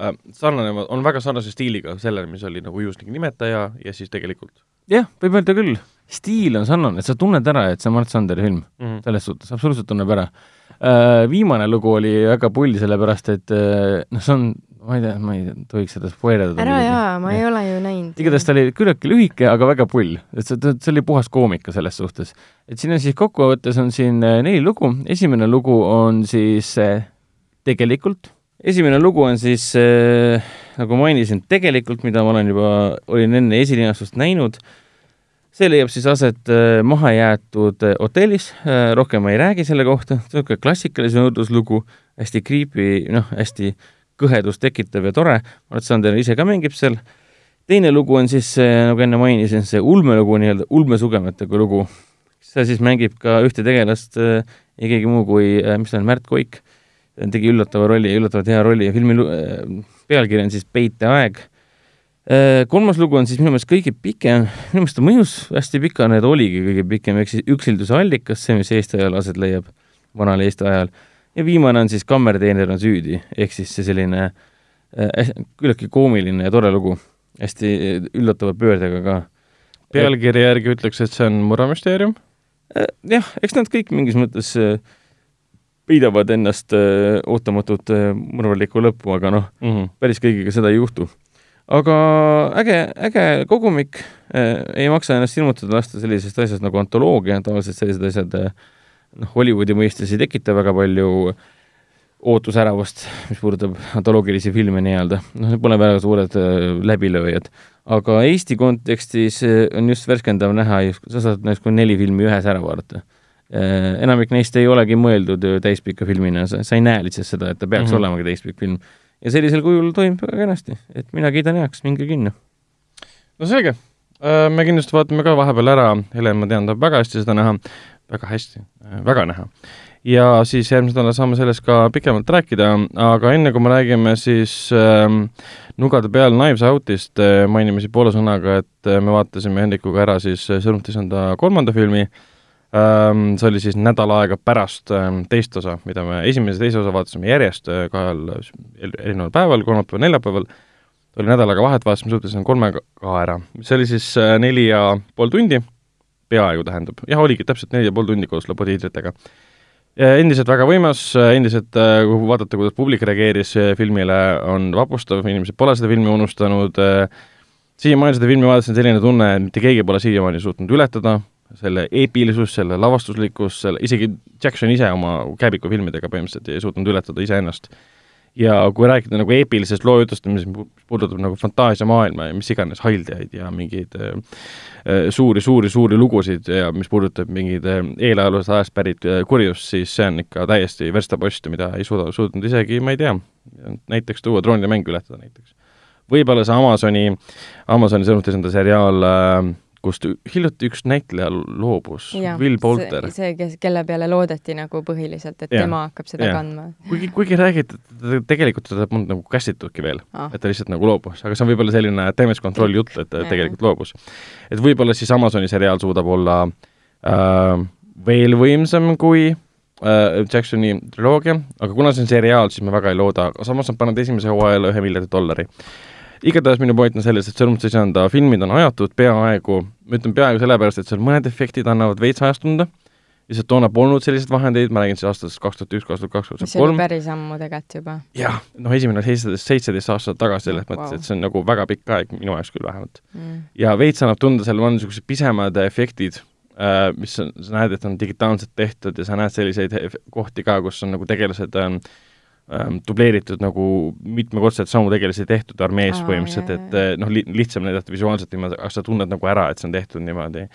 B: äh,, sarnanevad, on väga sarnase stiiliga sellele, mis oli nagu Juhuslik nimetaja ja siis tegelikult?
D: jah, võib öelda küll stiil on sarnane, et sa tunned ära, et see on Mart Sanderi film mm. -hmm. selles suhtes, absoluutselt tunneb ära äh,. Viimane lugu oli väga pull, sellepärast et äh, noh, see on, ma ei tea, ma ei tohiks seda spoilerdada.
C: ära jaa, ma ja. ei ole ju näinud.
D: igatahes ta oli küllaltki lühike, aga väga pull. et see, see oli puhas koomika selles suhtes. et siin on siis kokkuvõttes on siin äh, neli lugu, esimene lugu on siis tegelikult, esimene lugu on siis nagu mainisin, tegelikult, mida ma olen juba, olin enne esilinastust näinud see leiab siis aset äh, mahajäetud äh, hotellis, äh, rohkem ma ei räägi selle kohta, niisugune klassikalise õuduslugu, hästi creepy, noh, hästi kõhedust tekitav ja tore, Mart Sander ise ka mängib seal, teine lugu on siis, nagu enne mainisin, see ulmelugu, nii-öelda ulmesugemetega lugu, seal siis mängib ka ühte tegelast ei keegi muu kui, mis ta on, Märt Koik, tegi üllatava rolli, üllatavalt hea rolli. Ja filmi pealkiri on siis Peiteaeg kolmas lugu on siis minu meelest kõige pikem, minu meelest ta mõjus hästi pikana ja ta oligi kõige pikem, ehk siis Üksilduse allikas, see, mis Eesti ajal aset leiab, vanal Eesti ajal. ja viimane on siis Kammerteener on süüdi, ehk siis see selline äh, küllaltki koomiline ja tore lugu, hästi äh, üllatava pöördega ka.
B: pealkirja järgi ütleks, et see on murramüsteerium?
D: Äh, jah, eks nad kõik mingis mõttes peidavad ennast ootamatut mõrvarlikku lõppu, aga noh mm -hmm., päris kõigiga seda ei juhtu aga äge, äge kogumik. Eh,, ei maksa ennast ilmutada lasta sellisest asjast nagu antoloogia, tavaliselt sellised asjad eh, noh, Hollywoodi mõistes ei tekita väga palju ootusäravust, mis puudutab antoloogilisi filme nii-öelda, noh, need pole väga suured äh, läbilööjad. aga Eesti kontekstis on just värskendav näha, sa saad nagu neli filmi ühes ära vaadata. Enamik neist ei olegi mõeldud täispika filmina, sa ei näe lihtsalt seda, et ta peaks mm -hmm. olemagi täispikk film ja sellisel kujul toimib väga kenasti, et mina kiidan heaks, minge kinno.
B: no selge, äh, me kindlasti vaatame ka vahepeal ära, Helen, ma tean, tahab väga hästi seda näha, väga hästi, äh, väga näha. ja siis järgmisel nädalal saame sellest ka pikemalt rääkida, aga enne kui me räägime siis ähm, nugade peal Knives Outist äh,, mainime siis poole sõnaga, et äh, me vaatasime Hendrikuga ära siis Sõrmutisanda kolmanda filmi. äh,, see oli siis nädal aega pärast ehm, teist osa, mida me esimese ja teise osa vaatasime järjest eh, kahel erineval päeval, kolmapäeval, neljapäeval, oli nädal aega vahet, vaatasime suhteliselt kolme ka ära. see oli siis eh, neli ja pool tundi, peaaegu tähendab, jah, oligi täpselt neli ja pool tundi koos lõputiitritega. endiselt väga võimas, endiselt kui vaadata, kuidas publik reageeris filmile, on vapustav, inimesed pole seda filmi unustanud, siiamaani seda filmi vaadates on selline tunne, et mitte keegi pole siiamaani suutnud ületada, selle eepilisus, selle lavastuslikkus, selle, isegi Jackson ise oma käepiku filmidega põhimõtteliselt ei suutnud ületada iseennast. ja kui rääkida nagu eepilisest loo jutustamisest, mis puudutab nagu fantaasiamaailma ja mis iganes haildajaid ja mingeid äh, äh suuri, suuri, suuri lugusid ja mis puudutab mingeid äh, eelajaloosest ajast pärit äh, kurjust, siis see on ikka täiesti verstapost, mida ei suuda, suutnud isegi, ma ei tea, näiteks tuua troonide mäng ületada näiteks. võib-olla see Amazoni, Amazoni sõnumites enda seriaal äh, kust hiljuti üks näitleja loobus, Will Bolter.
C: see, kes, kelle peale loodeti nagu põhiliselt, et ja. tema hakkab seda ja. kandma.
B: kuigi, kuigi räägiti, et tegelikult teda polnud nagu kästitudki veel ah., et ta lihtsalt nagu loobus, aga see on võib-olla selline damage control jutt, et ta ja. tegelikult loobus. et võib-olla siis Amazoni seriaal suudab olla äh, veel võimsam kui äh, Jacksoni triloogia, aga kuna see on seriaal, siis ma väga ei looda, samas nad panevad esimese hooajale ühe miljardi dollari igatahes minu point on selles, et Sõrmuste isanda filmid on ajatud peaaegu, ma ütlen peaaegu sellepärast, et seal mõned efektid annavad veits ajastuda, lihtsalt toona polnud selliseid vahendeid, ma räägin siis aastast kaks tuhat üks, kaks tuhat kaks, kaks tuhat kolm.
C: päris ammu tegelikult juba.
B: jah, noh, esimene oli seitseteist, seitseteist aastat tagasi, selles oh, mõttes wow., et see on nagu väga pikk aeg, minu jaoks küll vähemalt mm.. ja veits annab tunda, seal on niisugused pisemad efektid äh,, mis on, sa näed, et on digitaalselt tehtud ja sa näed selliseid kohti ka, kus on nagu tegelased äh, ähm, dubleeritud nagu mitmekordselt samu tegelasi tehtud armees Aa, põhimõtteliselt, et eh, noh li, lihtsam näidata visuaalselt niimoodi, aga sa tunned nagu ära, et see on tehtud niimoodi.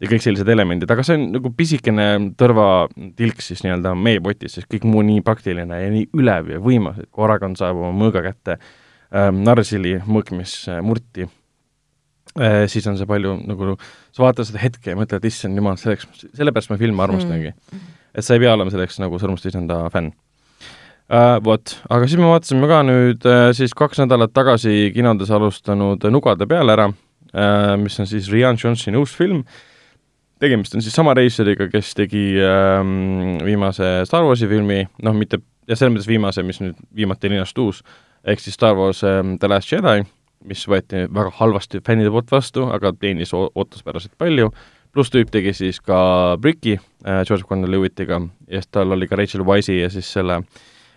B: ja kõik sellised elemendid, aga see on nagu pisikene tõrvatilk siis nii-öelda meepotis, sest kõik muu nii praktiline ja nii ülev ja võimas, et kui Aragon saab oma mõõga kätte äh, Narsili mõõk, mis äh, murti äh,, siis on see palju nagu, sa vaatad seda hetke ja mõtled, issand jumal, selleks, sellepärast ma filme armastangi. Mm.. et sa ei pea olema selleks nagu Sõrmuste isanda fänn uh,. Vot, aga siis me vaatasime ka nüüd uh, siis kaks nädalat tagasi kinodes alustanud Nugade peale ära uh,, mis on siis Rian Johnsoni uus film tegemist on siis sama reisijariga, kes tegi ähm, viimase Star Warsi filmi, noh, mitte, ja selles mõttes viimase, mis nüüd viimati linastus, ehk siis Star Wars ähm, The Last Jedi, mis võeti väga halvasti fännide poolt vastu, aga teenis ootuspäraselt palju, pluss tüüp tegi siis ka Bricki äh, George Connor Lewitiga ja siis tal oli ka Rachel Wise'i ja siis selle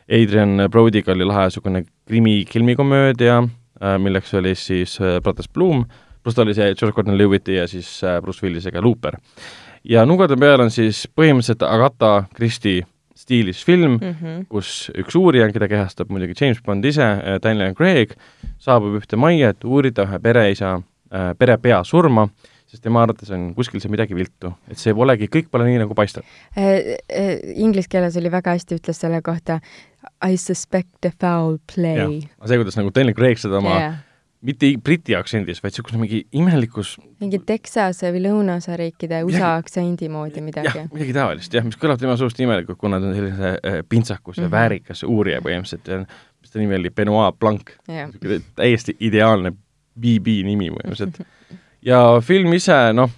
B: Adrian Brody'ga oli lahe niisugune krimi-kilmikomöödia äh,, milleks oli siis äh, Brothers Bloom pluss ta oli see George Gordon Lewitti ja siis äh, Bruce Willisega Looper. ja Nugade peal on siis põhimõtteliselt Agatha Christie stiilis film mm, -hmm. kus üks uurija, keda kehastab muidugi James Bond ise, Daniel Craig, saabub ühte majja, et uurida ühe pereisa perepea surma, sest tema arvates on kuskil seal midagi viltu, et see polegi, kõik pole nii, nagu paistab
C: Inglise keeles oli väga hästi, ütles selle kohta I suspect a foul play.
B: see, kuidas nagu Daniel Craig seda oma yeah mitte briti aktsendis, vaid niisugune mingi imelikus
C: mingi Texase või lõunaosa riikide USA aktsendi moodi midagi.
B: jah, midagi taolist jah, mis kõlab tema suust imelikult, kuna ta on sellise äh, pintsakus ja mm -hmm. väärikas uurija põhimõtteliselt mis ta nimi oli, Benoit Blanc yeah.. täiesti ideaalne BB nimi põhimõtteliselt. ja film ise, noh,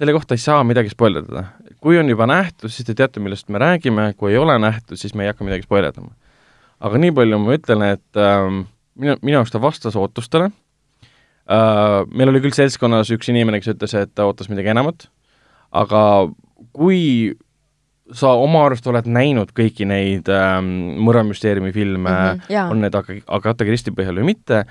B: selle kohta ei saa midagi spoilerdada. kui on juba nähtud, siis te teate, millest me räägime, kui ei ole nähtud, siis me ei hakka midagi spoilerdama. aga nii palju ma ütlen, et ähm, minu, minu arust ta vastas ootustele uh,, meil oli küll seltskonnas üks inimene, kes ütles, et ta ootas midagi enamat, aga kui sa oma arust oled näinud kõiki neid ähm, mõrvamüsteeriumi filme mm, -hmm, on need Ag-, Agatha Christie põhjal või mitte,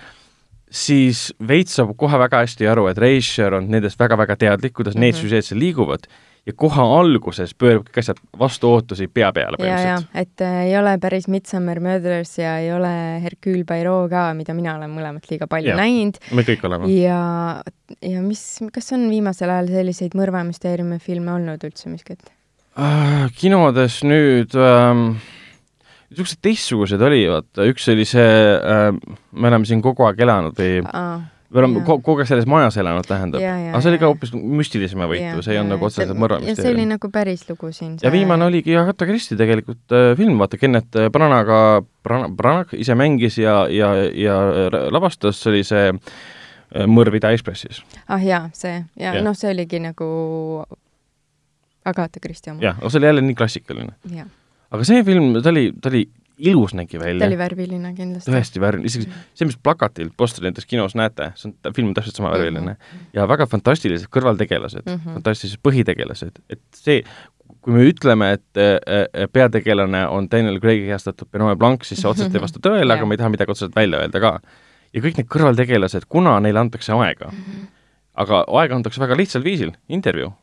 B: siis veits saab kohe väga hästi aru, et Reischer on nendest väga-väga teadlik, kuidas mm -hmm. need mhm. süžeed seal liiguvad ja kohe alguses pöörab kõik asjad vastu ootusi pea peale
C: põhimõtteliselt. et äh, ei ole päris Midsummer Murders ja ei ole Hercule Poirot ka, mida mina olen mõlemat liiga palju ja, näinud.
B: me kõik oleme.
C: ja, ja mis, kas on viimasel ajal selliseid mõrvamüsteeriumi filme olnud üldse miskit
B: äh,? kinodes nüüd ähm, niisugused teistsugused oli, vaata, üks oli see äh,, me oleme siin kogu aeg elanud või ah me oleme kogu aeg selles majas elanud, tähendab. aga see oli ka hoopis müstilisema võitu, see ei olnud nagu otseselt mõrvamist.
C: see oli nagu päris lugu siin.
B: ja viimane oligi Agatha Christie tegelikult äh, film, vaata, Kennet Branaga, Brana, Branagh ise mängis ja, ja, ja lavastas, see oli see äh, Mõrv Ida-Ekspressis.
C: ah jaa, see, ja, ja. noh, see oligi nagu Agatha Christie oma.
B: jah, see oli jälle nii klassikaline. Aga see film, ta oli, ta oli ilus nägi välja.
C: ta oli värviline kindlasti.
B: tõesti värviline, isegi mm see, mis plakatil, posteri näiteks kinos näete, see on, film on täpselt sama värviline mm. -hmm. ja väga fantastilised kõrvaltegelased mm, -hmm. fantastilised põhitegelased, et see, kui me ütleme, et äh, peategelane on Daniel Craig'i heastatud Benoit Blanc, siis see otseselt ei vasta tõele aga me ei taha midagi otseselt välja öelda ka. ja kõik need kõrvaltegelased, kuna neile antakse aega mm, -hmm. aga aega antakse väga lihtsal viisil, intervjuu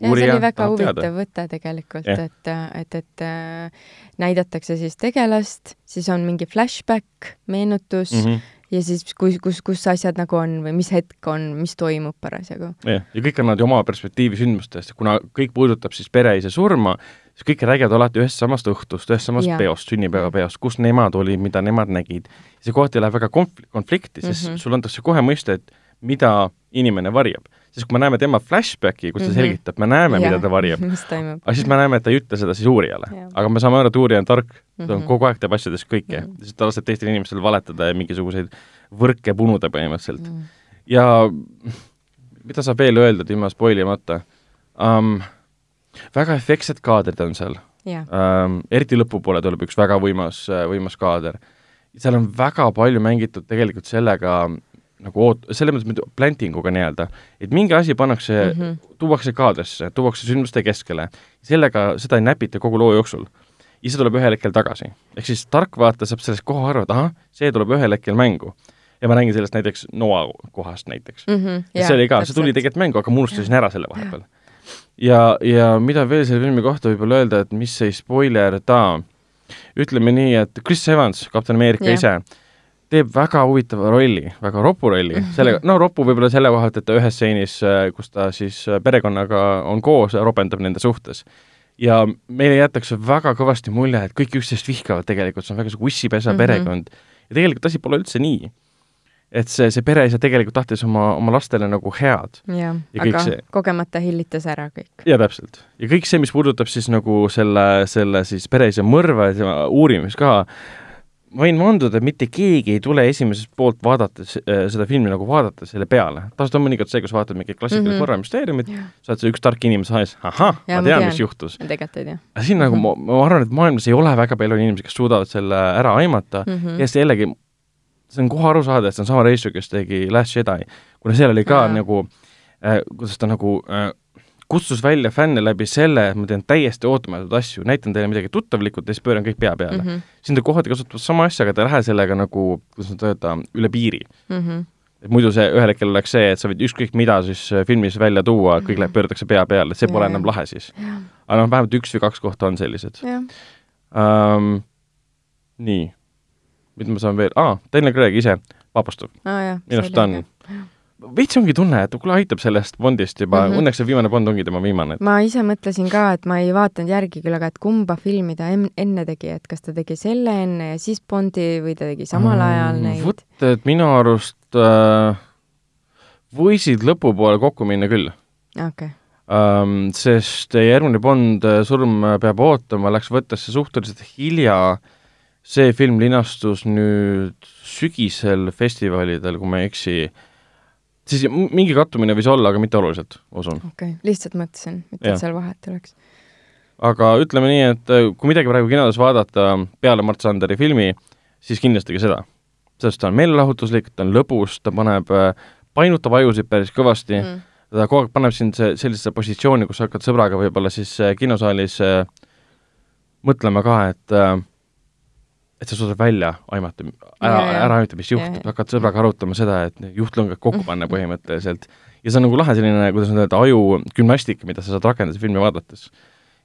C: ja see oli väga huvitav võte tegelikult, et, et, et äh, näidatakse siis tegelast, siis on mingi flashback, meenutus mm -hmm. ja siis kus, kus, kus asjad nagu on või mis hetk on, mis toimub parasjagu.
B: jah, ja kõik annavad ju oma perspektiivi sündmustest, kuna kõik puudutab siis pereisa surma, siis kõik räägivad alati ühest samast õhtust, ühest samast ja. peost, sünnipäevapeost, kus nemad olid, mida nemad nägid. see kohati läheb väga konf-, konflikti, sest mm -hmm. sulle antakse kohe mõista, et mida inimene varjab siis kui me näeme tema flashbacki, kus ta mm -hmm. selgitab, me näeme, mida ta varjab. aga siis me näeme, et ta ei ütle seda siis uurijale. aga me saame aru, et uurija on tark mm, -hmm. ta on mhm. kogu aeg teeb asjadest kõike mm, -hmm. siis ta laseb teistel inimestel valetada ja mingisuguseid võrke punuda põhimõtteliselt mm. -hmm. ja mida saab veel öelda ilma spoilimata um,? väga efektsed kaadrid on seal yeah.. Um, eriti lõpupoole tuleb üks väga võimas, võimas kaader. seal on väga palju mängitud tegelikult sellega, nagu oot-, selles mõttes planting uga nii-öelda, et mingi asi pannakse mm, -hmm. tuuakse kaadrisse, tuuakse sündmuste keskele, sellega, seda ei näpita kogu loo jooksul. ja see tuleb ühel hetkel tagasi. ehk siis tarkvaataja saab sellest kohe aru, et ahah, see tuleb ühel hetkel mängu. ja ma räägin sellest näiteks Noa kohast näiteks mm. -hmm, ja, see oli ka, see tuli tegelikult mängu, aga ma unustasin ära selle vahepeal. ja, ja mida veel selle filmi kohta võib-olla öelda, et mis ei spoilerda, ütleme nii, et Chris Evans, kapten Ameerika yeah. ise, teeb väga huvitava rolli, väga ropu rolli, mhm. sellega, no ropu võib-olla selle koha, et ta ühes stseenis, äh, kus ta siis äh, perekonnaga on koos, ropendab nende suhtes. ja meile jätakse väga kõvasti mulje, et kõik üksteist vihkavad tegelikult, see on väga sihuke ussipesa mm -hmm. perekond ja tegelikult asi pole üldse nii. et see, see pereisa tegelikult tahtis oma, oma lastele nagu head.
C: jah, aga
B: see-
C: kogemata hillitas ära kõik.
B: jaa, täpselt. ja kõik see, mis puudutab siis nagu selle, selle siis pereisa mõrva uurimist ka, võin vanduda, et mitte keegi ei tule esimesest poolt vaadates äh, seda filmi nagu vaadata selle peale. tavaliselt on mõnikord see, kus vaatad mingit klassikalist mm -hmm. korramüsteeriumit,
C: Jah.
B: sa oled see üks tark inimene sees, ahah, ma tean,
C: tean.
B: mis juhtus.
C: tegelikult ei tea
B: aga siin nagu ma, ma arvan, et maailmas ei ole väga palju inimesi, kes suudavad selle ära aimata
C: mm.
B: mm.
C: -hmm.
B: ja siis jällegi, see on kohe aru saada, et see on sama reisijal, kes tegi Last Jedi, kuna seal oli ka
C: Jaa.
B: nagu äh,, kuidas ta nagu äh, kutsus välja fänne läbi selle, et ma teen täiesti ootamatuid asju, näitan teile midagi tuttavlikut ja siis pööran kõik pea peale mm. -hmm. siin ta kohati kasutab sama asja, aga ta ei lähe sellega nagu, kuidas nüüd öelda, üle piiri.
C: Mhm.
B: et muidu see ühel hetkel oleks see, et sa võid ükskõik mida siis äh, filmis välja tuua, kõik läheb, pööratakse pea peale, et see pole
C: Jaa,
B: enam lahe siis. aga noh, vähemalt üks või kaks kohta on sellised
C: jah,
B: um,. nii, mida ma saan veel ah,, Daniel Craig ise vabastub,
C: aa jah.
B: minu arust ta on, veits ongi tunne, et kuule, aitab sellest Bondist juba mm. -hmm. õnneks see viimane Bond ongi tema viimane.
C: ma ise mõtlesin ka, et ma ei vaadanud järgi küll, aga et kumba filmi ta enne tegi, et kas ta tegi selle enne ja siis Bondi või ta tegi samal ajal neid?
B: vot, et minu arust äh, võisid lõpupoole kokku minna küll
C: okei,
B: um,, sest järgmine Bond, Surm peab ootama, läks võttesse suhteliselt hilja. see film linastus nüüd sügisel festivalidel, kui ma ei eksi. Siis mingi kattumine võis olla, aga mitte oluliselt, usun.
C: okei, lihtsalt mõtlesin, mitte et seal vahet oleks.
B: aga ütleme nii, et äh, kui midagi praegu kinodes vaadata peale Mart Sanderi filmi, siis kindlasti ka seda. sest ta on meelelahutuslik, ta on lõbus, ta paneb, painutab ajusid päris kõvasti mm., ta kogu aeg paneb sind sellisesse positsiooni, kus sa hakkad sõbraga võib-olla siis äh, kinosaalis äh, mõtlema ka, et äh, et sa suudad välja aimata, ära ära aimata, mis juhtub, hakkad sõbraga arutama seda, et juhtlõngad kokku panna põhimõtteliselt. ja see on nagu lahe selline, kuidas nüüd öelda, ajugümnastika, mida sa saad rakendada filmi vaadates.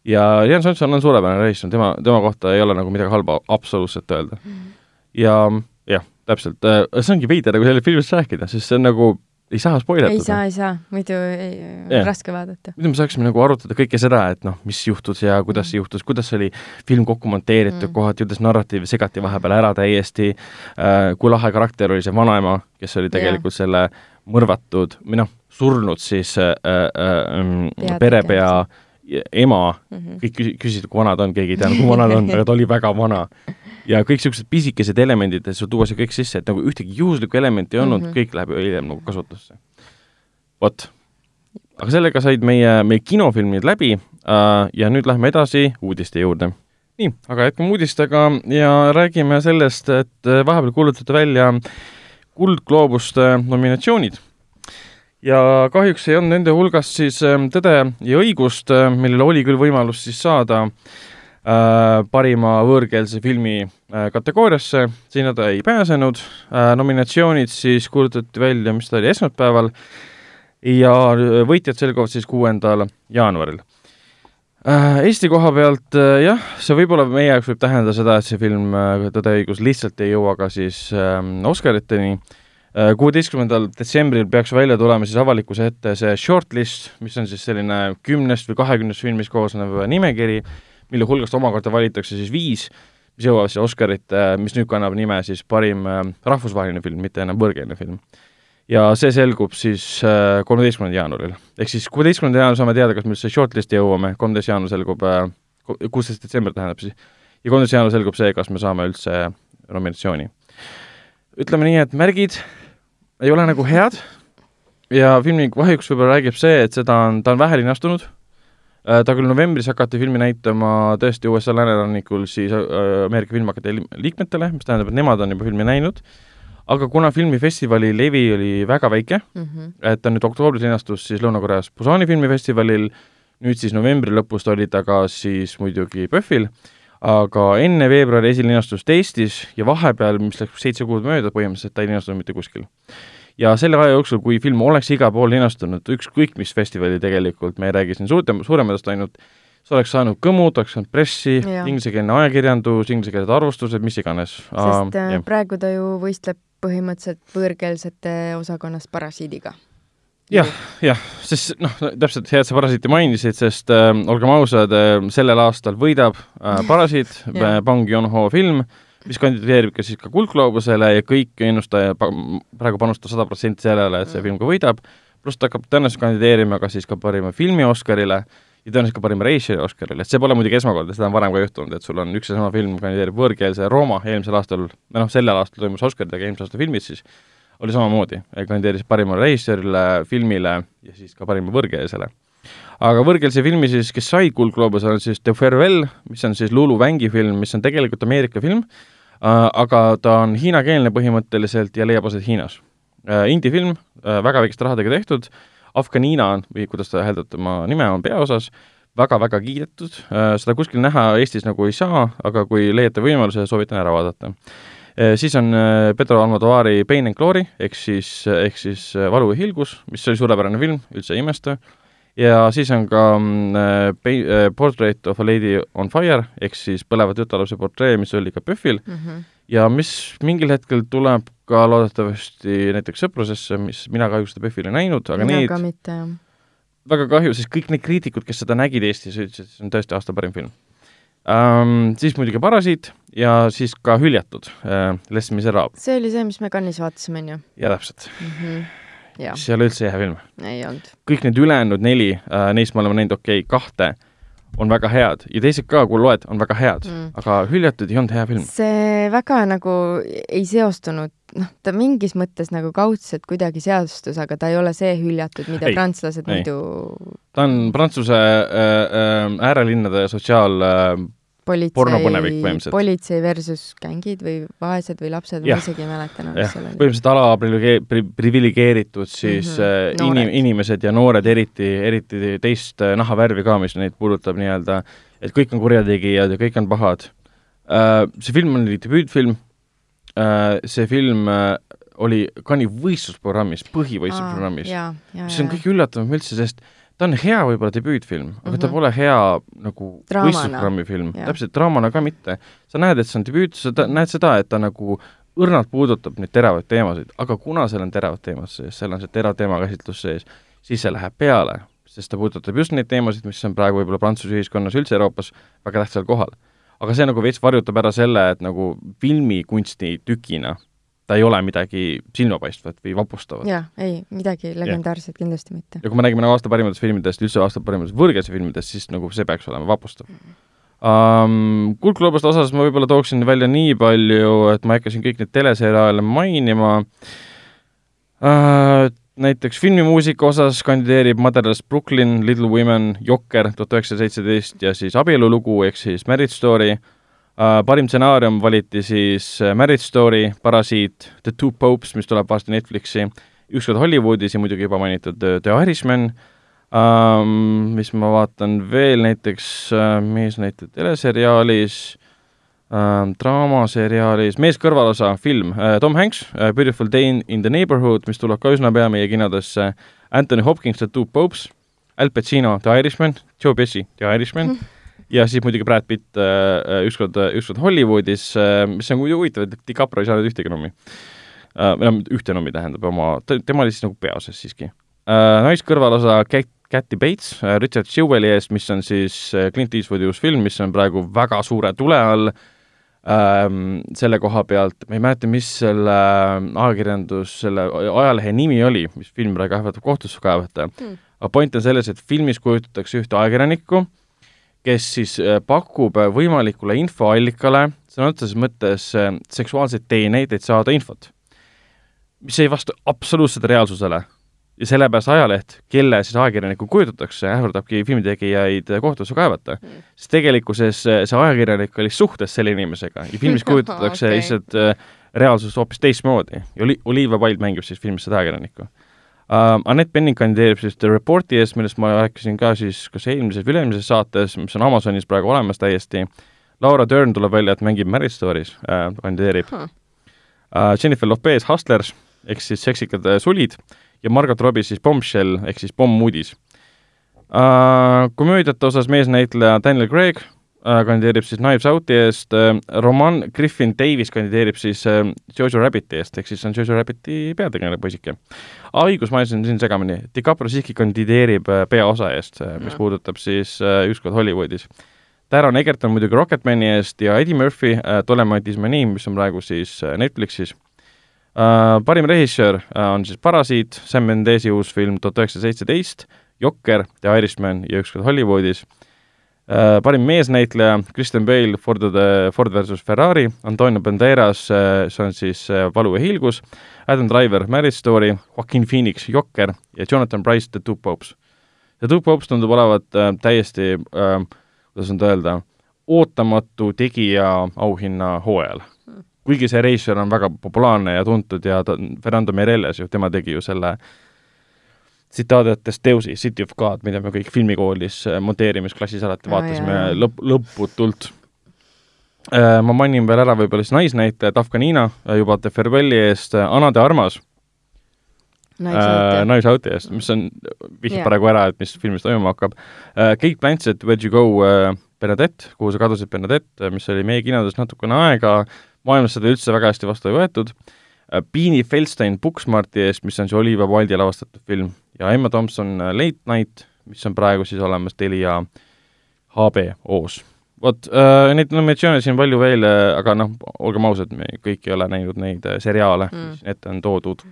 B: ja Jens Hanson on suurepärane režissöör, tema, tema kohta ei ole nagu midagi halba absoluutselt öelda. ja jah, täpselt, see ongi veider nagu sellest filmist rääkida, sest see on nagu, ei saa spoiletada.
C: ei saa, ei saa, muidu ei,
B: Jah.
C: raske vaadata.
B: muidu me saaksime nagu arutada kõike seda, et noh, mis juhtus ja kuidas see juhtus, kuidas oli film kokku monteeritud mm., kohati kuidas narratiiv segati vahepeal ära täiesti äh,, kui lahe karakter oli see vanaema, kes oli tegelikult yeah. selle mõrvatud või noh, surnud siis äh, äh,
C: Peategelase.
B: perepea ema
C: Mm -hmm.
B: kõik küsi- küsisid, kui vana ta on, keegi ei teadnud, kui vana ta on, aga ta oli väga vana. ja kõik niisugused pisikesed elemendid, sul tuuakse kõik sisse, et nagu ühtegi juhuslikku elementi ei olnud mm. -hmm. kõik läheb hiljem nagu kasutusse. vot. aga sellega said meie, meie kinofilmid läbi äh, ja nüüd lähme edasi uudiste juurde. nii, aga jätkame uudistega ja räägime sellest, et äh, vahepeal kuulutati välja Kuldgloobuste nominatsioonid ja kahjuks ei olnud nende hulgas siis ähm, Tõde ja õigust, millel oli küll võimalus siis saada äh, parima võõrkeelse filmi äh, kategooriasse, sinna ta ei pääsenud äh,, nominatsioonid siis kuulutati välja, mis ta oli, esmaspäeval ja äh, võitjad selguvad siis kuuendal jaanuaril äh,. Eesti koha pealt äh, jah, see võib-olla meie jaoks võib tähendada seda, et see film äh, Tõde ja õigus lihtsalt ei jõua ka siis äh, Oscariteni äh,. Kuueteistkümnendal detsembril peaks välja tulema siis avalikkuse ette see shortlist, mis on siis selline kümnest või kahekümnest filmist koosnev nimekiri, mille hulgast omakorda valitakse siis viis, mis jõuavad siis Oscarite, mis nüüd kannab nime siis parim äh, rahvusvaheline film, mitte enam võõrkeelne film. ja see selgub siis kolmeteistkümnendal jaanuaril. ehk siis kuueteistkümnendal jaanuaril saame teada, kas me üldse shortlisti jõuame, kolmteist jaanuar selgub, kuusteist detsember tähendab siis, ja kolmteist jaanuar selgub see, kas me saame üldse nominatsiooni. ütleme nii, et märgid ei ole nagu head. Ja filmi kahjuks võib-olla räägib see, et seda on, ta on vähe linastunud, ta küll novembris hakati filmi näitama tõesti USA läänerannikul siis äh, Ameerika Filmakadeemia liikmetele, mis tähendab, et nemad on juba filmi näinud, aga kuna filmifestivali levi oli väga väike,
C: Mm -hmm.
B: et ta nüüd oktoobris linastus siis Lõuna-Koreas Busani filmifestivalil, nüüd siis novembri lõpust oli ta ka siis muidugi PÖFFil, aga enne veebruari esilinastust Eestis ja vahepeal, mis läks seitse kuud mööda põhimõtteliselt, ta ei linastunud mitte kuskil. ja selle aja jooksul, kui film oleks igal pool linastunud, ükskõik mis festivali tegelikult, me ei räägi siin suurte, suurematest ainult, see oleks saanud kõmu, ta oleks saanud pressi inglisekeelne ajakirjandus, inglisekeelsed arvustused, mis iganes.
C: sest äh, praegu ta ju võistleb põhimõtteliselt võõrkeelsete osakonnast Parasiidiga.
B: jah, jah, sest noh, täpselt hea, et sa Parasiiti mainisid, sest äh, olgem ausad äh,, sellel aastal võidab äh, Parasiit
C: Jah.
B: äh,, Bong Joon-ho film, mis kandideerib ka siis ka Kuldgloobusele ja kõik ennustaja praegu panustab sada protsenti sellele, et see film ka võidab, pluss ta hakkab tõenäoliselt kandideerima ka siis ka parima filmi Oscarile ja tõenäoliselt ka parima režissööri Oscarile, et see pole muidugi esmakordne, seda on varem ka juhtunud, et sul on üks ja sama film kandideerib võõrkeelse Rooma eelmisel aastal, noh, sellel aastal toimus Oscaridega eelmise aasta filmid siis, oli samamoodi, kandideeris parimale režissöörile, filmile ja siis ka parima võõrkeelsele. aga võõrkeelse filmi siis, kes said Kuldgloobuse, on siis The Farewell, mis on siis Lulu Wängi film, mis on tegelikult Ameerika film, aga ta on hiinakeelne põhimõtteliselt ja leiab aset Hiinas. Indie-film, väga väikeste rahadega tehtud, Afganina või kuidas ta hääldab tema nime, on peaosas, väga-väga kiidetud, seda kuskil näha Eestis nagu ei saa, aga kui leiate võimaluse, soovitan ära vaadata siis on Pedro Almodovari Pain and Glory ehk siis, ehk siis Valu ja hilgus, mis oli suurepärane film, üldse ei imesta, ja siis on ka äh, Portrait of a Lady on Fire ehk siis Põleva tütarlapse portree, mis oli ka PÖFFil
C: mm. -hmm.
B: ja mis mingil hetkel tuleb ka loodetavasti näiteks Sõprusesse, mis mina kahjuks seda PÖFFil ei näinud, aga
C: mina
B: neid
C: ka mitte, jah.
B: väga kahju, sest kõik need kriitikud, kes seda nägid Eestis, ütlesid, et see on tõesti aasta parim film um,. Siis muidugi Parasiit ja siis ka Hüljatud uh,, Les Miserables.
C: see oli see, mis me Cannes'is vaatasime, on ju
B: ja täpselt
C: mm? -hmm. jah,
B: mis ei ole üldse hea film.
C: ei olnud.
B: kõik need ülejäänud neli uh,, neist me oleme näinud okei okay, kahte, on väga head ja teised ka, kui loed, on väga head
C: Mm.
B: aga Hüljatud ei olnud hea film.
C: see väga nagu ei seostunud, noh, ta mingis mõttes nagu kaudselt kuidagi seostus, aga ta ei ole see hüljatud, mida
B: Ei,
C: prantslased
B: ei.
C: muidu
B: ta on Prantsuse äh, äh, äärelinnade sotsiaal äh,
C: politsei politsei versus gängid või vaesed või lapsed, ma isegi ei mäleta enam, mis seal oli.
B: põhimõtteliselt pri, priviligeeritud siis mm -hmm. inim, inimesed ja noored eriti, eriti teist äh, nahavärvi ka, mis neid puudutab nii-öelda, et kõik on kurjategijad ja kõik on pahad. Äh, see film oli debüütfilm äh, see film äh, oli Cannes'i võistlusprogrammis, põhivõistlusprogrammis. Mis on kõige üllatavam üldse, sest ta on hea võib-olla debüütfilm mm, -hmm. aga ta
C: Mhm.
B: pole hea nagu võistlusprogrammi film, täpselt, draamana ka mitte. sa näed, et see on debüüt, sa ta, näed seda, et ta nagu õrnalt puudutab neid teravaid teemasid, aga kuna seal on teravad teemad sees, seal on see terav teemakäsitlus sees, siis see läheb peale, sest ta puudutab just neid teemasid, mis on praegu võib-olla Prantsuse ühiskonnas, üldse Euroopas väga tähtsal kohal. aga see nagu veits varjutab ära selle, et nagu filmikunsti tükina ta ei ole midagi silmapaistvat või vapustavat.
C: jaa, ei, midagi legendaarset kindlasti mitte.
B: ja kui me räägime nagu aasta parimatest filmidest, üldse aasta parimatest võõrkeelse filmidest, siis nagu see peaks olema vapustav um,. Kuldgloobuste osas ma võib-olla tooksin välja nii palju, et ma ei hakka siin kõik neid teleseriaale mainima uh,. näiteks filmimuusika osas kandideerib Motherless Brooklyn, Little Women, Jokker tuhat üheksasada seitseteist ja siis abielulugu ehk siis Marriage Story uh, parim stsenaarium valiti siis äh, Marriage Story, Parasiit, The Two Popes, mis tuleb varsti Netflixi, ükskord Hollywoodis ja muidugi juba mainitud äh, The Irishman. Um,, mis ma vaatan veel näiteks Mees näitleb teleseriaalis um, draamaseriaalis Mees kõrvalosa film uh,, Tom Hanks uh,, Beautiful Day in, the Neighborhood, mis tuleb ka üsna pea meie kinodesse, Anthony Hopkins, The Two Popes, Al Pacino, The Irishman, Joe Pesci, The Irishman ja siis muidugi Brad Pitt äh, ükskord, ükskord Hollywoodis äh,, mis on huvitav, et DiCaprio ei saanud ühtegi äh,. või noh, ühte nommi tähendab oma, tema oli siis nagu peaosas siiski äh,. naiskõrvalosa Cat, Cathy Bates äh, Richard Jewelli eest, mis on siis äh, Clint Eastwoodi uus film, mis on praegu väga suure tule all ähm, selle koha pealt, ma ei mäleta, mis selle äh, ajakirjandus, selle ajalehe nimi oli, mis film praegu ähvardab kohtusse kaevata
C: Hmm.
B: aga point on selles, et filmis kujutatakse ühte ajakirjanikku, kes siis äh, pakub äh, võimalikule infoallikale sõna otseses mõttes äh, seksuaalseid teeneid, et saada infot. mis ei vasta absoluutselt reaalsusele. ja sellepärast ajaleht, kelle siis ajakirjanikku kujutatakse, ähvardabki filmitegijaid kohtusse kaevata
C: Mm.
B: sest tegelikkuses see ajakirjanik oli suhtes selle inimesega ja filmis kujutatakse okay. lihtsalt äh, reaalsus hoopis teistmoodi ja Oli-, Olivia Wilde mängib siis filmis seda ajakirjanikku uh,. Anett Penning kandideerib siis The Reporti eest, millest ma rääkisin ka siis kas eelmises või üle-eelmises saates, mis on Amazonis praegu olemas täiesti. Laura Dern tuleb välja, et mängib Marriage Story's uh,, kandideerib
C: Huh.
B: uh, Jennifer Lopez Hustlers ehk siis seksikad äh, sulid ja Margot Robbie siis Bombshell ehk siis pommuudis uh,. komöödiate osas meesnäitleja Daniel Craig kandideerib siis Knives Outi eest uh,, Roman Griffin Davis kandideerib siis uh, Jojo Rabbiti eest, ehk siis on Jojo Rabbiti peategelane poisike. aa, õigus, ma ajasin siin segamini, DiCaprio siiski kandideerib peaosa eest mis puudutab siis ükskord Hollywoodis. Taron Egerton muidugi Rocketmani eest ja Eddie Murphy äh, Dolemite is my name, mis on praegu siis äh, Netflixis äh,. parim režissöör äh, on siis Parasiit, Sam Mendesi uus film tuhat üheksasada seitseteist, Jokker, The Irishman ja Ükskord Hollywoodis äh,. Parim meesnäitleja Kristen Bale, Ford, Ford versus Ferrari, Antonio Banderas äh,, see on siis äh, Valu ja hiilgus, Adam Driver, Marriage Story, Joaquin Phoenix, Jokker ja Jonathan Price, The Two Popes. The Two Popes tundub olevat äh, täiesti äh, kuidas nüüd öelda, ootamatu tegija auhinna hooajal. kuigi see reisijal on väga populaarne ja tuntud ja ta, Fernando Meirelles ju, tema tegi ju selle tsitaadiates Deusi, City of God, mida me kõik filmikoolis äh, monteerimisklassis alati vaatasime
C: jaa.
B: lõp-, lõputult. Äh, ma mainin veel ära võib-olla siis naisnäitleja Dafka-Niina äh, juba The Farewelli eest, Anna de Armas äh, Knives Out'i eest, mis on, vihjab
C: Jaa.
B: praegu ära, et mis filmis toimuma hakkab äh,. Kate Blanchett, Where'd you go äh,, Bernadette, kuhu sa kadusid, Bernadette, mis oli meie kinodes natukene aega, maailmas seda üldse väga hästi vastu ei võetud äh,. Beanie Feldstein Booksmarti eest, mis on see Olivia Wilde'i lavastatud film ja Emma Thompson äh, Late Night, mis on praegu siis olemas Telia HBO-s vot äh,, neid nominatsioone siin palju veel äh,, aga noh, olgem ausad, me kõik ei ole näinud neid äh, seriaale mm., mis ette on toodud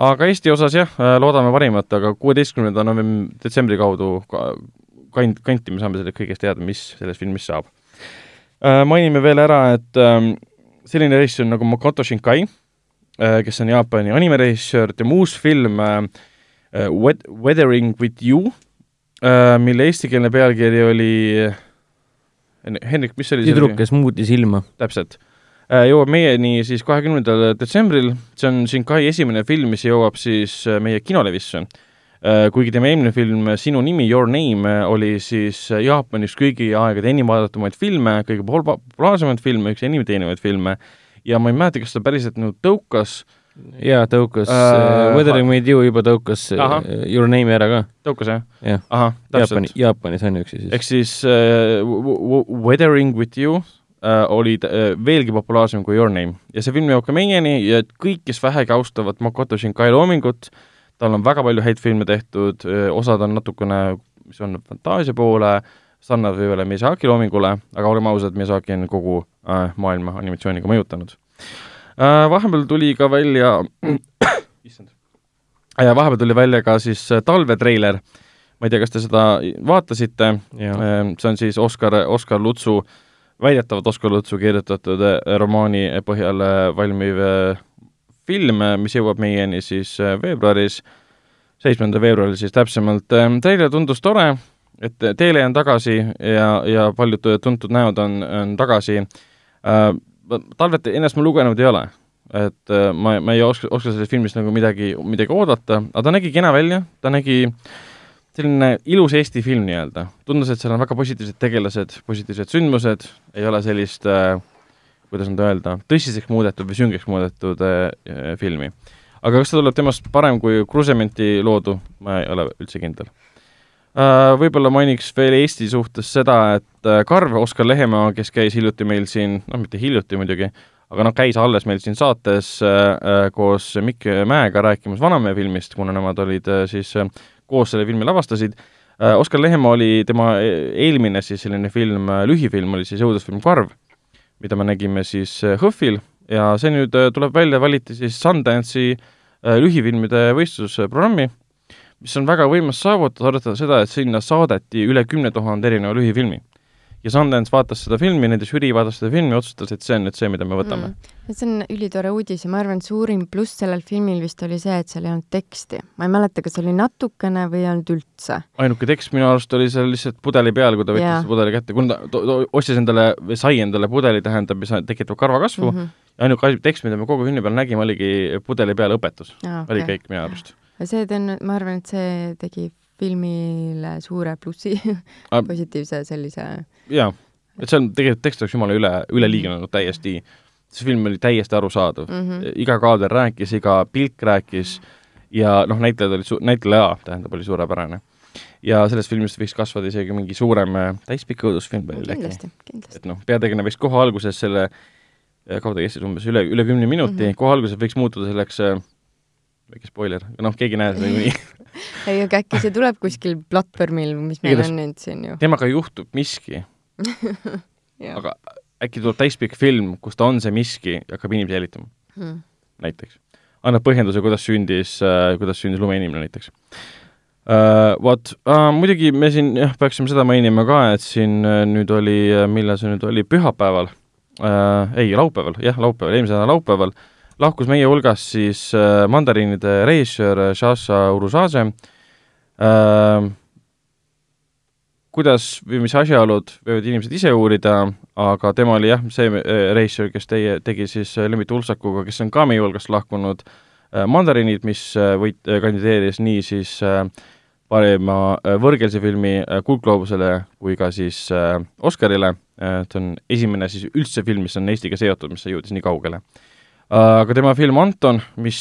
B: aga Eesti osas jah, loodame parimat, aga kuueteistkümnenda novembri, detsembri kaudu ka- kand-, kanti me saame sellest kõigest teada, mis selles filmis saab. mainime veel ära, et ähm, selline režissöör nagu Makoto Shinkai, kes on Jaapani animerežissöör, tema uus film äh, äh, Wet-, Weathering with you äh,, mille eestikeelne pealkiri oli Henrik, mis see oli?
D: tüdruk, kes muutis ilma.
B: täpselt. jõuab meieni siis kahekümnendal detsembril, see on Shinkai esimene film, mis jõuab siis äh, meie kinolevisse. kuigi tema eelmine film Sinu nimi, Your Name oli siis äh, Jaapanis kõigi aegade enim vaadatumaid filme, kõige populaarsemaid filme, üks enim teenivaid filme ja ma ei mäleta, kas ta päriselt nagu tõukas,
D: jaa, tõukas
B: Äh,
D: uh,, Weathering with you juba tõukas
B: Ahah.
D: uh, Your Name'i ära ka,
B: tõukas jah?
D: jah.
B: ahah,
D: Jaapani
B: täpselt.,
D: Jaapanis ainuüksi siis.
B: ehk siis äh, w- Weathering with you äh, oli ta- äh, veelgi populaarsem kui Your Name ja see film jõuab ka meieni ja kõik, kes vähegi austavad Makoto Shinkai loomingut, tal on väga palju häid filme tehtud, osad on natukene, mis on fantaasia poole, sarnased võib-olla Miyazaki loomingule, aga olgem ausad, Miyazaki on kogu äh, maailma animatsiooniga mõjutanud äh,. vahepeal tuli ka välja, issand, vahepeal tuli välja ka siis äh, talvetreiler, ma ei tea, kas te seda vaatasite, Ehm, see on siis Oskar, Oskar Lutsu, väidetavalt Oskar Lutsu kirjutatud romaani põhjal valmiv film, mis jõuab meieni siis veebruaris, seitsmendal veebruaril siis täpsemalt. Treiler tundus tore, et Teele on tagasi ja, ja paljud tuntud näod on, on tagasi. talvet ennast ma lugenud ei ole, et eh, ma, ma ei oska, oska sellest filmist nagu midagi, midagi oodata, aga ta nägi kena välja, ta nägi selline ilus Eesti film nii-öelda. tundus, et seal on väga positiivsed tegelased, positiivsed sündmused, ei ole sellist äh, kuidas nüüd öelda, tõsiseks muudetud või süngeks muudetud äh, äh, filmi. aga kas ta tuleb temast parem kui Krusementi loodu, ma ei ole üldse kindel äh,. Võib-olla mainiks veel Eesti suhtes seda, et äh, Karv Oskar Lehemaa, kes käis hiljuti meil siin, noh mitte hiljuti muidugi, aga noh, käis alles meil siin saates äh, äh, koos Mikk Mäega rääkimas Vanamehe filmist, kuna nemad olid äh, siis äh, koos selle filmi lavastasid äh,. Oskar Lehemaa oli tema e- eelmine siis selline film, lühifilm oli siis õudusfilm Karv, mida me nägime siis äh, HÖFFil ja see nüüd äh, tuleb välja, valiti siis Sundance'i äh, lühifilmide võistlusprogrammi, mis on väga võimas saavutus, arvestades seda, et sinna saadeti üle kümne tuhande erineva lühifilmi. ja Sundance vaatas seda filmi, nende žürii vaatas seda filmi otsustas, et see on nüüd see, mida me võtame mm..
C: see on ülitore uudis ja ma arvan, et suurim pluss sellel filmil vist oli see, et seal ei olnud teksti. ma ei mäleta, kas oli natukene või ei olnud üldse.
B: ainuke tekst minu arust oli seal lihtsalt pudeli peal, kui ta võttis yeah. pudeli kätte, kuna ta, ta, ostis endale või sai endale pudeli, tähendab, mis tekitab karvakasvu mm. -hmm. ja ainuke tekst, mida me kogu filmi peal nägime, oligi pudeli peal õpetus
C: Aa,
B: okay.. oli kõik minu arust.
C: ja see on, ma arvan, et see tegi filmile suure plussi positiivse sellise.
B: jaa, et seal tegelikult tekst oleks jumala üle, üle liigenud täiesti, see film oli täiesti arusaadav mm.
C: Mhm.
B: -hmm. iga kaader rääkis, iga pilk rääkis ja noh, näitlejad olid näitleja tähendab, oli suurepärane. ja sellest filmist võiks kasvada isegi mingi suurem äh, täispikk õudusfilm veel äkki.
C: kindlasti, kindlasti.
B: et noh, peategelane võiks kohe alguses selle, kaua ta kestis, umbes üle, üle kümne minuti mm,
C: Mhm.
B: -hmm. kohe alguses võiks muutuda selleks äh, väike spoiler, noh, keegi ei näe seda niikuinii.
C: ei, aga äkki see tuleb kuskil platvormil, mis meil
B: Igatahes-
C: on nüüd siin ju.
B: temaga juhtub miski, aga äkki tuleb täispikk film, kus ta on see miski ja hakkab inimesi jälitama
C: Hmm.
B: näiteks. annab põhjenduse, kuidas sündis äh,, kuidas sündis lumeinimene näiteks äh,. Vot äh,, muidugi me siin jah, peaksime seda mainima ka, et siin äh, nüüd oli, millal see nüüd oli, pühapäeval äh,, ei, laupäeval, jah, laupäeval, eelmise nädala laupäeval, lahkus meie hulgast siis äh, mandariinide režissöör Shasha Urusase äh,, kuidas või mis asjaolud, võivad inimesed ise uurida, aga tema oli jah, see äh, režissöör, kes teie, tegi siis äh, Lemmi Tulsakuga, kes on ka meie hulgast lahkunud, äh, Mandariinid, mis võit-, kandideeris nii siis parima võõrkeelse filmi Kuldgloobusele kui ka siis Oscarile, et on esimene siis üldse film, mis on Eestiga seotud, mis jõudis nii kaugele aga tema film Anton, mis,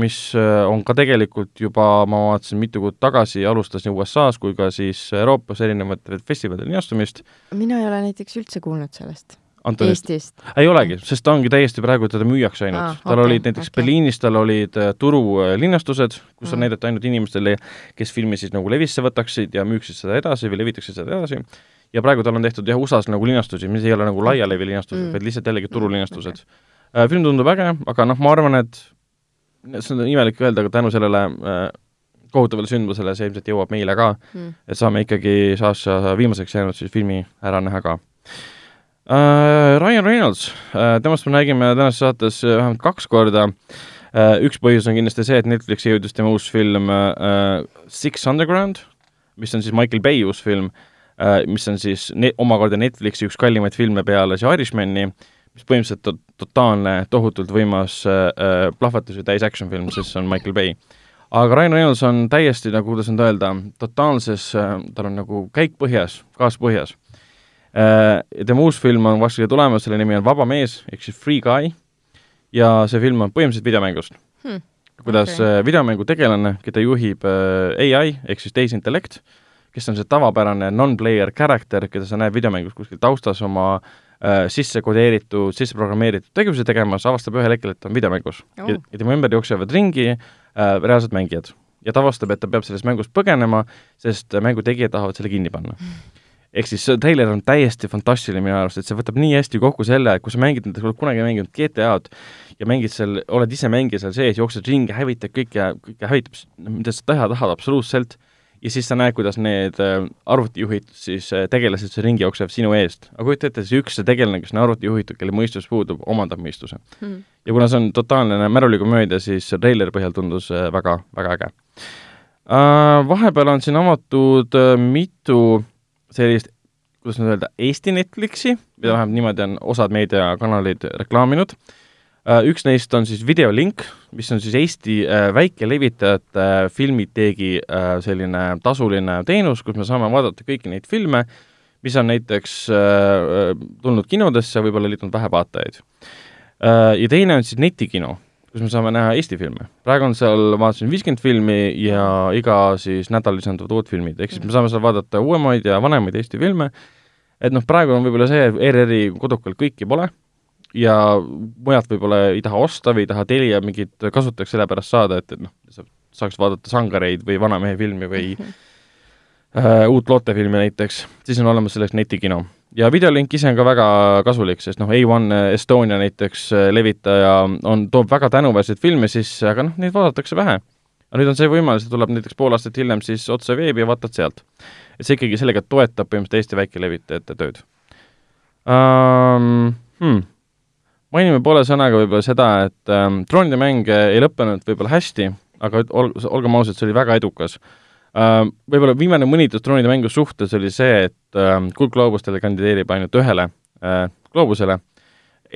B: mis on ka tegelikult juba, ma vaatasin mitu kuud tagasi, alustas nii USA-s kui ka siis Euroopas erinevate festivalidel linastumist.
C: mina ei ole näiteks üldse kuulnud sellest.
B: Antonist.
C: Eestist.
B: ei olegi, sest ta ongi täiesti praegu, teda müüakse ainult ah,. tal okay, olid näiteks okay. Berliinis, tal olid turulinastused, kus mm. on näidata ainult inimestele, kes filmi siis nagu levisse võtaksid ja müüksid seda edasi või levitaksid seda edasi. ja praegu tal on tehtud jah, USA-s nagu linastusi, mis ei ole nagu laialevi linastused mm., vaid lihtsalt jällegi turulinastused okay Äh, film tundub äge, aga noh, ma arvan, et see on imelik öelda, aga tänu sellele äh, kohutavale sündmusele see ilmselt jõuab meile ka mm., et saame ikkagi Sasha viimaseks jäänud siis filmi ära näha ka äh,. Ryan Reynolds äh,, temast me räägime tänases saates vähemalt kaks korda äh,, üks põhjus on kindlasti see, et Netflixi jõudis tema uus film äh, Six Underground, mis on siis Michael Bay uus film äh,, mis on siis ne-, omakorda Netflixi üks kallimaid filme peale see Irishmani äh,, mis põhimõtteliselt to totaalne, tohutult võimas äh, äh plahvatus ja täis action film, sest see on Michael Bay. aga Ryan Reynolds on täiesti nagu, kuidas nüüd öelda, totaalses äh,, tal on nagu käik põhjas, gaas põhjas äh,. ja tema uus film on varsti tulemas, selle nimi on Vaba mees, ehk siis Free Guy, ja see film on põhimõtteliselt videomängust hmm. kuidas okay. äh, videomängu tegelane, keda juhib äh, ai ehk siis tehisintellekt, kes on see tavapärane non-player character, keda sa näed videomängus kuskil taustas oma äh, sisse kodeeritud, sisse programmeeritud tegevusi tegemas, avastab ühel hetkel, et ta on videomängus oh. ja, ja tema ümber jooksevad ringi äh, reaalsed mängijad. ja ta avastab, et ta peab sellest mängust põgenema, sest mängu tegijad tahavad selle kinni panna ehk siis see treiler on täiesti fantastiline minu arust, et see võtab nii hästi kokku selle, et kui sa mängid näiteks, oled kunagi mänginud GTA-d ja mängid seal, oled ise mängija seal sees, jooksed ringi, hävitad kõike, kõike hävitab, mida sa teha tahad absoluutselt, ja siis sa näed, kuidas need äh, arvutijuhid siis äh, tegelased seal ringi jooksevad sinu eest. aga kujuta ette, siis üks see tegelane, kes on arvutijuhitud, kelle mõistus puudub, omandab mõistuse hmm.. ja kuna see on totaalne märulikomöödia, siis treileri põhjal tundus äh, väga, väga äge. Vahepeal on siin avatud mitu sellist, kuidas nüüd öelda, Eesti Netflixi, mida vähemalt niimoodi on osad meediakanalid reklaaminud Äh, üks neist on siis Videolink, mis on siis Eesti äh, väikelevitajate äh, filmiteegi selline tasuline teenus, kus me saame vaadata kõiki neid filme, mis on näiteks tulnud kinodesse, võib-olla leidnud vähe vaatajaid. Ja teine on siis netikino, kus me saame näha Eesti filme. praegu on seal, vaatasin viiskümmend filmi ja iga siis nädal lisanduvad uued filmid, ehk siis me saame seal vaadata uuemaid ja vanemaid Eesti filme, et noh, praegu on võib-olla see, ERR-i kodukal kõiki pole ja mujalt võib-olla ei taha osta või ei taha Telia mingit kasutajaks sellepärast saada, et, et noh, sa saaks vaadata sangareid või vanamehe filmi või mm -hmm. äh, uut lootefilmi näiteks, siis on olemas selleks netikino. ja videolink ise on ka väga kasulik, sest noh, A1 Estonia näiteks äh, levitaja on, toob väga tänuväärseid filme sisse, aga noh, neid vaadatakse vähe. aga nüüd on see võimalus, et tuleb näiteks pool aastat hiljem siis otse veebi ja vaatad sealt. et see ikkagi sellega toetab põhimõtteliselt Eesti väikelevitajate tööd um,. Hmm mainime poole sõnaga võib-olla seda, et ähm, troonide mäng ei lõppenud võib-olla hästi, aga ol-, olgem ausad, see oli väga edukas ähm,. Võib-olla viimane mõnitus troonide mängu suhtes oli see, et ähm, Kuldgloobustele kandideerib ainult ühele äh, gloobusele,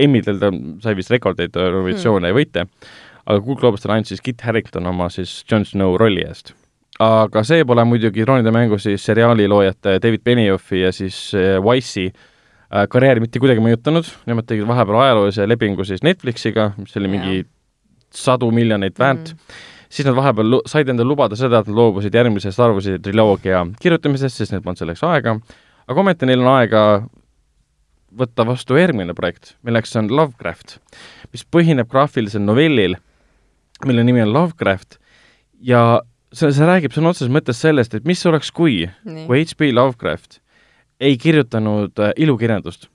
B: Emmidel ta sai vist rekordeid nominatsioone hmm. ja võite, aga Kuldgloobustele andis siis Kit Harington oma siis Jon Snow rolli eest aga see pole muidugi troonide mängu siis seriaali loojate David Beniofi ja siis äh, Wise'i Äh, karjääri mitte kuidagi mõjutanud, nemad tegid vahepeal ajaloolise lepingu siis Netflixiga, mis oli mingi sadu miljoneid väärt. Mm., siis nad vahepeal said endale lubada seda, et nad loobusid järgmise Star Warsi triloogia kirjutamisest, sest neil polnud selleks aega, aga ometi neil on aega võtta vastu järgmine projekt, milleks on Lovecraft, mis põhineb graafilisel novellil, mille nimi on Lovecraft. Ja see, see räägib sõna otseses mõttes sellest, et mis oleks, kui, kui H.P. Lovecraft ei kirjutanud äh, ilukirjandust.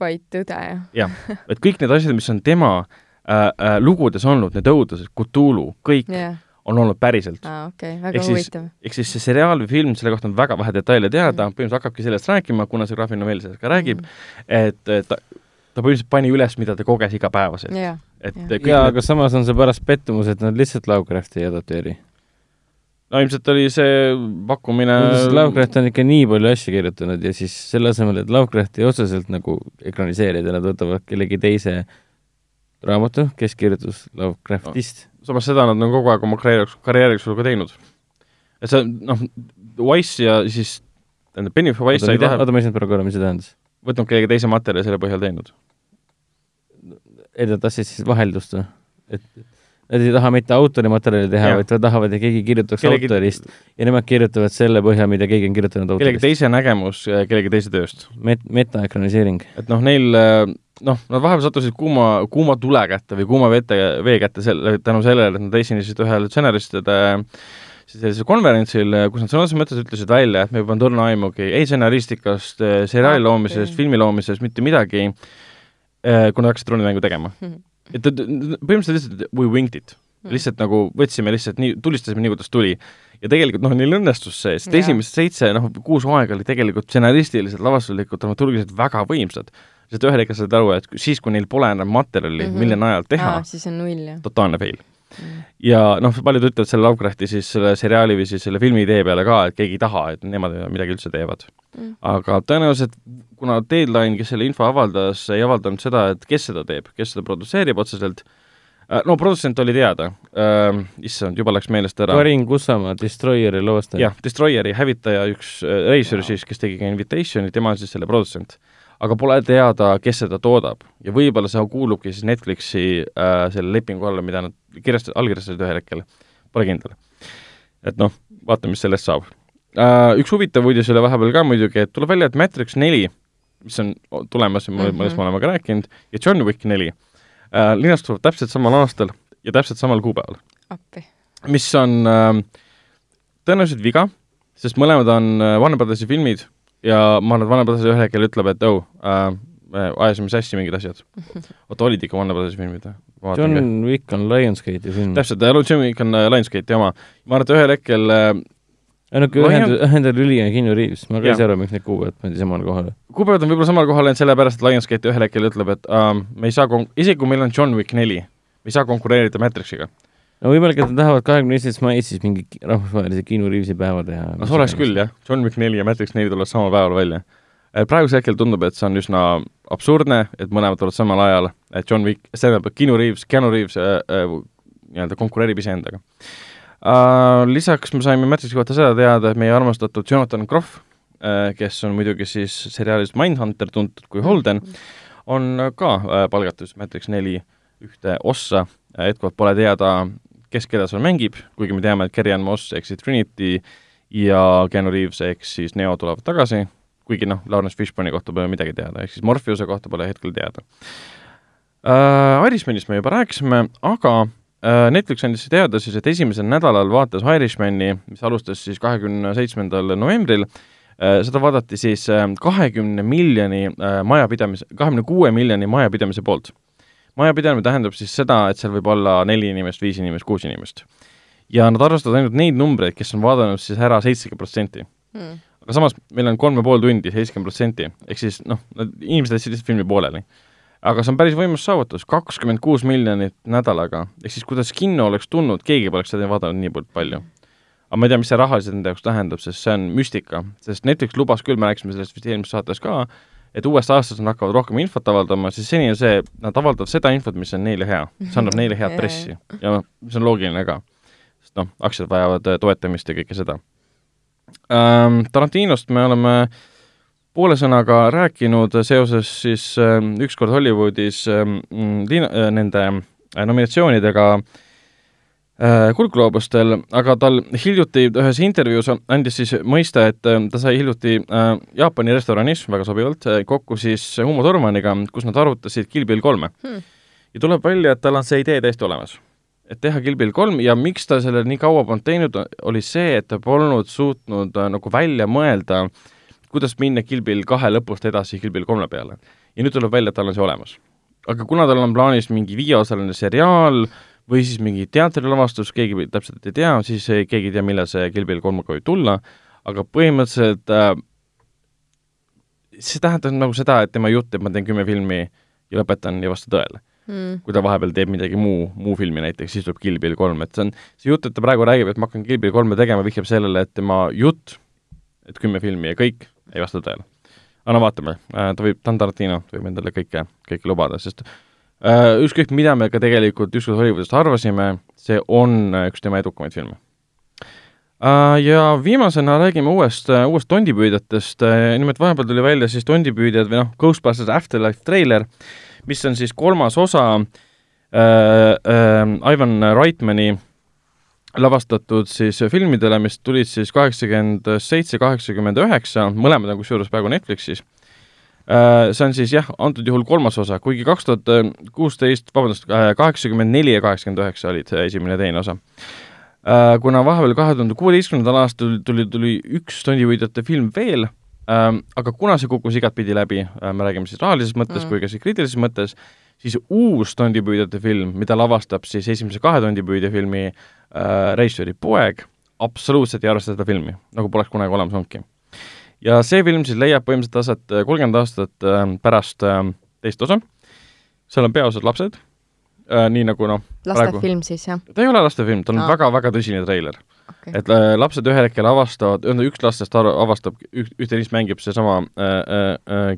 C: vaid tõde, jah?
B: jah, et kõik need asjad, mis on tema äh, äh, lugudes olnud, need õudused, Cthulhu, kõik
C: jah.
B: on olnud päriselt.
C: aa, okei okay., väga
B: Ehk
C: huvitav.
B: ehk siis see seriaal või film, selle kohta on väga vähe detaile teada, põhimõtteliselt hakkabki sellest rääkima, kuna see graafiline novell sellest ka räägib, et äh, ta, ta põhimõtteliselt pani üles, mida ta koges igapäevaselt.
C: jah,
B: et kõik
D: jaa,
B: need,
D: aga samas on see paras pettumus, et nad lihtsalt Lovecrafti ei adapteeri
B: no ilmselt oli see pakkumine.
D: Lovecraft on ikka nii palju asju kirjutanud ja siis selle asemel, et Lovecrafti otseselt nagu ekraniseerida, nad võtavad kellegi teise raamatu, kes kirjutas Lovecraftist no.
B: samas seda nad on kogu aeg oma karjääriks, karjääriks ka teinud. et see, noh, Wise ja siis, tähendab, ja Wise
D: mida,
B: vahe,
D: oota, ma ei saanud praegu aru, mis see tähendas?
B: võtnud kellegi teise materjali selle põhjal teinud.
D: et nad tahtsid siis vaheldust või? et nad ei taha mitte autori materjali teha, vaid nad tahavad, et keegi kirjutaks
B: Kellegi-
D: kellegi... autorist ja nemad kirjutavad selle põhjal, mida keegi on kirjutanud
B: kellegi
D: autorist.
B: teise nägemus äh, kellegi teise tööst.
D: Met-, metaekraniseering.
B: et noh, neil äh, noh, nad vahepeal sattusid kuuma, kuuma tule kätte või kuuma vete, vee kätte selle, tänu sellele, et nad esinesid ühel stsenaristide siis sellisel konverentsil, kus nad sõna otseses mõttes ütlesid välja, et me ei pannud õrna aimugi ei stsenaristikast, seriaali loomisest, filmi loomisest, mitte midagi, kui nad hakkasid rullimängu tegema. et et- põhimõtteliselt lihtsalt we winged it. lihtsalt nagu võtsime lihtsalt nii, tulistasime nii, kuidas tuli. ja tegelikult noh, neil õnnestus see, sest
C: Jaa.
B: esimesed seitse, noh, kuus hooaega oli tegelikult stsenaristiliselt, lavastuslikult, dramaturgiliselt väga võimsad. sest ühel hetkel said aru, et siis, kui neil pole enam materjali mm. -hmm. mille najal teha
C: aa, siis on null, jah?
B: totaalne fail. Ja noh, paljud ütlevad selle Lovecrafti siis selle seriaali või siis selle filmi idee peale ka, et keegi ei taha, et nemad midagi üldse teevad
C: Mm.
B: aga tõenäoliselt, kuna Deadline, kes selle info avaldas, ei avaldanud seda, et kes seda teeb, kes seda produtseerib otseselt, no produtsent oli teada äh,, issand, juba läks meelest ära.
D: Karin Kussamaa, Destroyeri loostaja.
B: jah, Destroyeri hävitaja, üks äh, reisijal siis, kes tegi ka Invitationi, tema on siis selle produtsent. Aga pole teada, kes seda toodab ja võib-olla see kuulubki siis Netflixi äh, selle lepingu alla, mida nad kirjastasid, allkirjastasid ühel hetkel, pole kindel. et noh, vaatame, mis sellest saab uh,. Üks huvitav uudis oli vahepeal ka muidugi, et tuleb välja, et Matrix neli, mis on tulemas millest mm -hmm. me oleme ka rääkinud, ja John Wick neli uh, linastuvad täpselt samal aastal ja täpselt samal kuupäeval
C: appi.
B: mis on äh, tõenäoliselt viga, sest mõlemad on äh, Warner Brothersi filmid ja ma arvan, et Warner Brothers ühel hetkel ütleb, et oh äh,, me ajasime sassi mingid asjad. oota, olid ikka Warner Brothersi filmid või?
D: John Wick on Lionsgate'i film.
B: täpselt, John Wick on äh, Lionsgate'i oma. ma arvan, et ühel hetkel äh,
D: ainuke
B: Lion-
D: ühendus, ühendab Lüli ja Keanu Reaves, ma ka ei saa aru, miks need kuupäevad pandi samale kohale.
B: kuupäevad on võib-olla samal kohal ainult sellepärast, et Lionsgate ühel hetkel ütleb, et äh, me ei saa kon-, isegi kui meil on John Wick neli, me ei saa konkureerida Matrixiga.
D: No võimalik, et nad tahavad kahekümne esimesest maist siis mingi rahvusvahelise Keanu Reavesi päeva teha.
B: no see oleks küll, jah, John neli ja Matrix neli tulevad samal päeval välja. praegusel hetkel tundub, et see on üsna absurdne, et mõlemad tulevad samal ajal, et John Wick, tähendab, Keanu Reaves, Keanu Reaves äh, äh, nii-öelda konkureerib iseendaga uh,. Lisaks me saime Matrixi kohta seda teada, et meie armastatud Jonathan Groff uh,, kes on muidugi siis seriaalist Mindhunter tuntud kui Holden, on ka uh, palgatud Matrix neli ühte ossa, hetkel pole teada, kes keda seal mängib, kuigi me teame, et Kerry-Ann Moss ehk siis Trinity ja Keanu Reaves ehk siis Neo tulevad tagasi, kuigi noh, Lawrence Fishburne'i kohta pole midagi teada, ehk siis Morpheuse kohta pole hetkel teada uh,. Irishmanist me juba rääkisime, aga uh, Netflix andis teada siis, et esimesel nädalal vaatas Irishmani, mis alustas siis kahekümne seitsmendal novembril uh,, seda vaadati siis kahekümne uh, miljoni uh, majapidamise, kahekümne kuue miljoni majapidamise poolt majapidamine tähendab siis seda, et seal võib olla neli inimest, viis inimest, kuus inimest. ja nad arvestavad ainult neid numbreid, kes on vaadanud siis ära seitsekümmend protsenti.
C: Mm.
B: aga samas meil on kolm ja pool tundi, seitsekümmend protsenti, ehk siis noh, inimesed jätsid lihtsalt filmi pooleli. aga see on päris võimas saavutus, kakskümmend kuus miljonit nädalaga, ehk siis kuidas kino oleks tulnud, keegi poleks seda vaadanud nii palju. aga ma ei tea, mis see rahaliselt nende jaoks tähendab, sest see on müstika, sest Netflix lubas küll, me rääkisime sellest vist eelmises saates ka, et uuest aastast nad hakkavad rohkem infot avaldama, siis seni on see, nad avaldavad seda infot, mis on neile hea, mis annab neile head pressi ja noh, mis on loogiline ka. sest noh, aktsiad vajavad äh, toetamist ja kõike seda ähm,. Tarantinost me oleme poole sõnaga rääkinud seoses siis äh, ükskord Hollywoodis äh, liina- äh, nende äh, nominatsioonidega äh, kuldgloobustel, aga tal hiljuti ühes intervjuus andis siis mõista, et äh, ta sai hiljuti äh, Jaapani restoranis, väga sobivalt äh,, kokku siis Umo Tormaniga, kus nad arutasid Kill Bill kolme
C: Hmm.
B: ja tuleb välja, et tal on see idee täiesti olemas. et teha Kill Bill kolm ja miks ta selle nii kaua polnud teinud, oli see, et ta polnud suutnud äh, nagu välja mõelda kuidas minna Kill Bill kahe lõpust edasi Kill Bill kolme peale. ja nüüd tuleb välja, et tal on see olemas. aga kuna tal on plaanis mingi viieosaline seriaal või siis mingi teatrilavastus, keegi täpselt ei tea, siis keegi ei tea, millal see Kill Bill kolmega võib tulla, aga põhimõtteliselt äh, see tähendab nagu seda, et tema jutt, et ma teen kümme filmi ja lõpetan, ei vasta tõele
C: mm.
B: kui ta vahepeal teeb midagi muu, muu filmi näiteks, siis tuleb Kill Bill kolm, et see on, see jutt, et ta praegu räägib, et ma hakkan Kill Bill kolme tegema, vihjab sellele, et tema jutt, et kümme filmi ja kõik, ei vasta tõele. aga no vaatame, ta võib, ta on Tarantino, ta võib endale kõike, kõike lubada, sest äh, ükskõik, mida me ka tegelikult ükskord Hollywoodist arvasime, see on üks tema edukamaid filme Uh, ja viimasena räägime uuest uuest tondipüüdjatest nimelt vahepeal tuli välja siis tondipüüdjad või noh, Ghostbusters Afterlife treiler, mis on siis kolmas osa uh, uh, Ivan Reitmani lavastatud siis filmidele, mis tulid siis kaheksakümmend seitse, kaheksakümmend üheksa, mõlemad on kusjuures praegu Netflixis. See on siis jah, antud juhul kolmas osa, kuigi kaks tuhat kuusteist, vabandust, kaheksakümmend neli ja kaheksakümmend üheksa olid esimene ja teine osa Äh, kuna vahepeal kahe tuhande kuueteistkümnendal aastal tuli, tuli üks tondivõidjate film veel ähm,, aga kuna see kukkus igatpidi läbi äh,, me räägime siis rahalises mõttes mm. kui ka siis kriitilises mõttes, siis uus tondipüüdjate film, mida lavastab siis esimese kahe tondipüüdja filmi äh, režissööri poeg, absoluutselt ei arvesta seda filmi, nagu poleks kunagi olemas olnudki. Ja see film siis leiab põhimõtteliselt aset äh, kolmkümmend aastat äh, pärast äh, teist osa, seal on peaosad lapsed äh,, nii nagu noh
C: lastefilm siis, jah?
B: ta ei ole lastefilm, ta on väga-väga tõsine treiler. Okay.. et äh, lapsed ühel hetkel avastavad, üks lastest avastab, üht, ühte neist mängib seesama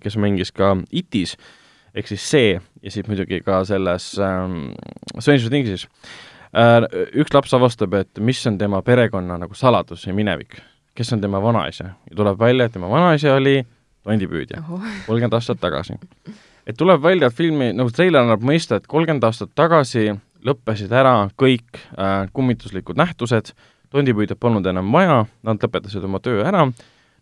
B: kes mängis ka Itis, ehk siis see ja siis muidugi ka selles ähm, Stranger Thingsis. Üks laps avastab, et mis on tema perekonna nagu saladus ja minevik, kes on tema vanaisa. Ja tuleb välja, et tema vanaisa oli tondipüüdja. Kolmkümmend aastat tagasi. Et tuleb välja, et filmi, nagu treiler annab mõista, et kolmkümmend aastat tagasi lõppesid ära kõik äh, kummituslikud nähtused, tondipüüdjad polnud enam vaja, nad lõpetasid oma töö ära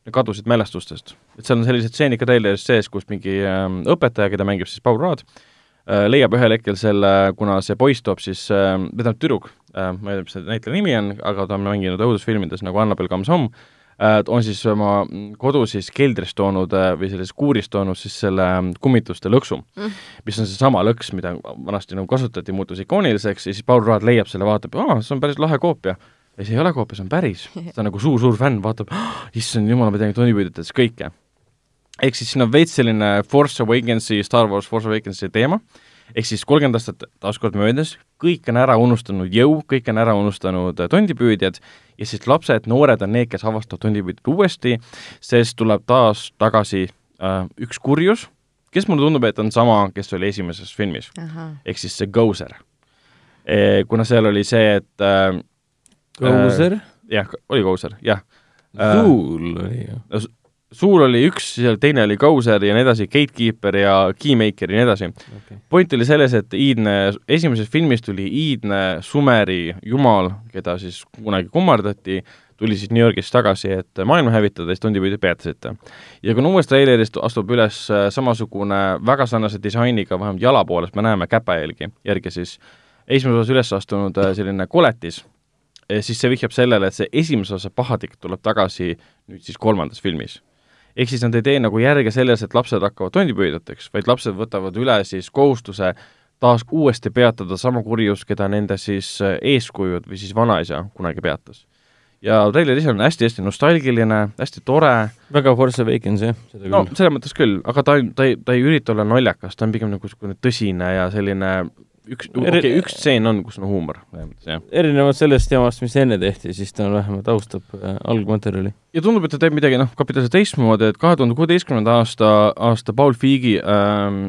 B: ja kadusid mälestustest. et seal on sellised stseenid ka treileris sees, kus mingi äh, õpetaja, keda mängib siis Paul Raad äh,, leiab ühel hetkel selle, kuna see poiss toob siis äh,, või tähendab tüdruk äh,, ma ei tea, mis see näitleja nimi on, aga ta on mänginud õudusfilmides nagu Annabel Comes Home äh,, Äh, on siis oma kodu siis keldris toonud äh, või selles kuuris toonud siis selle ähm, kummituste lõksu mm., mis on seesama lõks, mida vanasti nagu kasutati, muutus ikooniliseks ja siis Paul Raad leiab selle, vaatab, aa, see on päris lahe koopia. ja see ei ole koopia, see on päris. ta on nagu suur-suur fänn, vaatab, issand jumal, ma tean tonipüüdjatest kõike. Ehk siis siin on veits selline Force Awakensi, Star Wars Force Awakensi teema ehk siis kolmkümmend aastat taaskord möödas, kõik on ära unustanud jõu, kõik on ära unustanud äh, tondipüüdjad ja siis lapsed, noored on need, kes avastavad tondipüüdjad uuesti, sest tuleb taas tagasi äh, üks kurjus, kes mulle tundub, et on sama, kes oli esimeses filmis. ehk siis see Gozer e,. kuna seal oli see, et äh,
D: Gozer äh,?
B: jah, oli Gozer, jah.
D: Suul oli ju
B: suur oli üks, teine oli Gauser ja nii edasi, Gatekeeper ja Keymaker ja nii edasi. Okay.. point oli selles, et iidne, esimeses filmis tuli iidne Sumeri jumal, keda siis kunagi kummardati, tuli siis New Yorgist tagasi, et maailma hävitada, siis tundipüüdjad peatasite. ja kuna uuest treilerist astub üles äh, samasugune väga sarnase disainiga, vähemalt jala poolest me näeme käpajälgi, järgi siis esimeses osas üles astunud äh, selline koletis, siis see vihjab sellele, et see esimese osa pahatik tuleb tagasi nüüd siis kolmandas filmis ehk siis nad ei tee nagu järge selles, et lapsed hakkavad tondipüüdjateks, vaid lapsed võtavad üle siis kohustuse taas uuesti peatada sama kurjus, keda nende siis äh, eeskujud või siis vanaisa kunagi peatas. ja treiler ise on hästi-hästi nostalgiline, hästi tore.
D: väga Force Awakens, jah?
B: no selles mõttes küll, aga ta ta ei, ta ei ürita olla naljakas, ta on pigem nagu niisugune tõsine ja selline üks, okei okay,, üks stseen on, kus on huumor, jah.
D: erinevalt sellest jamast, mis enne tehti, siis ta vähemalt austab äh, algmaterjali.
B: ja tundub, et ta teeb midagi noh, kapitaalselt teistmoodi, et kahe tuhande kuueteistkümnenda aasta, aasta Paul Feigi ähm,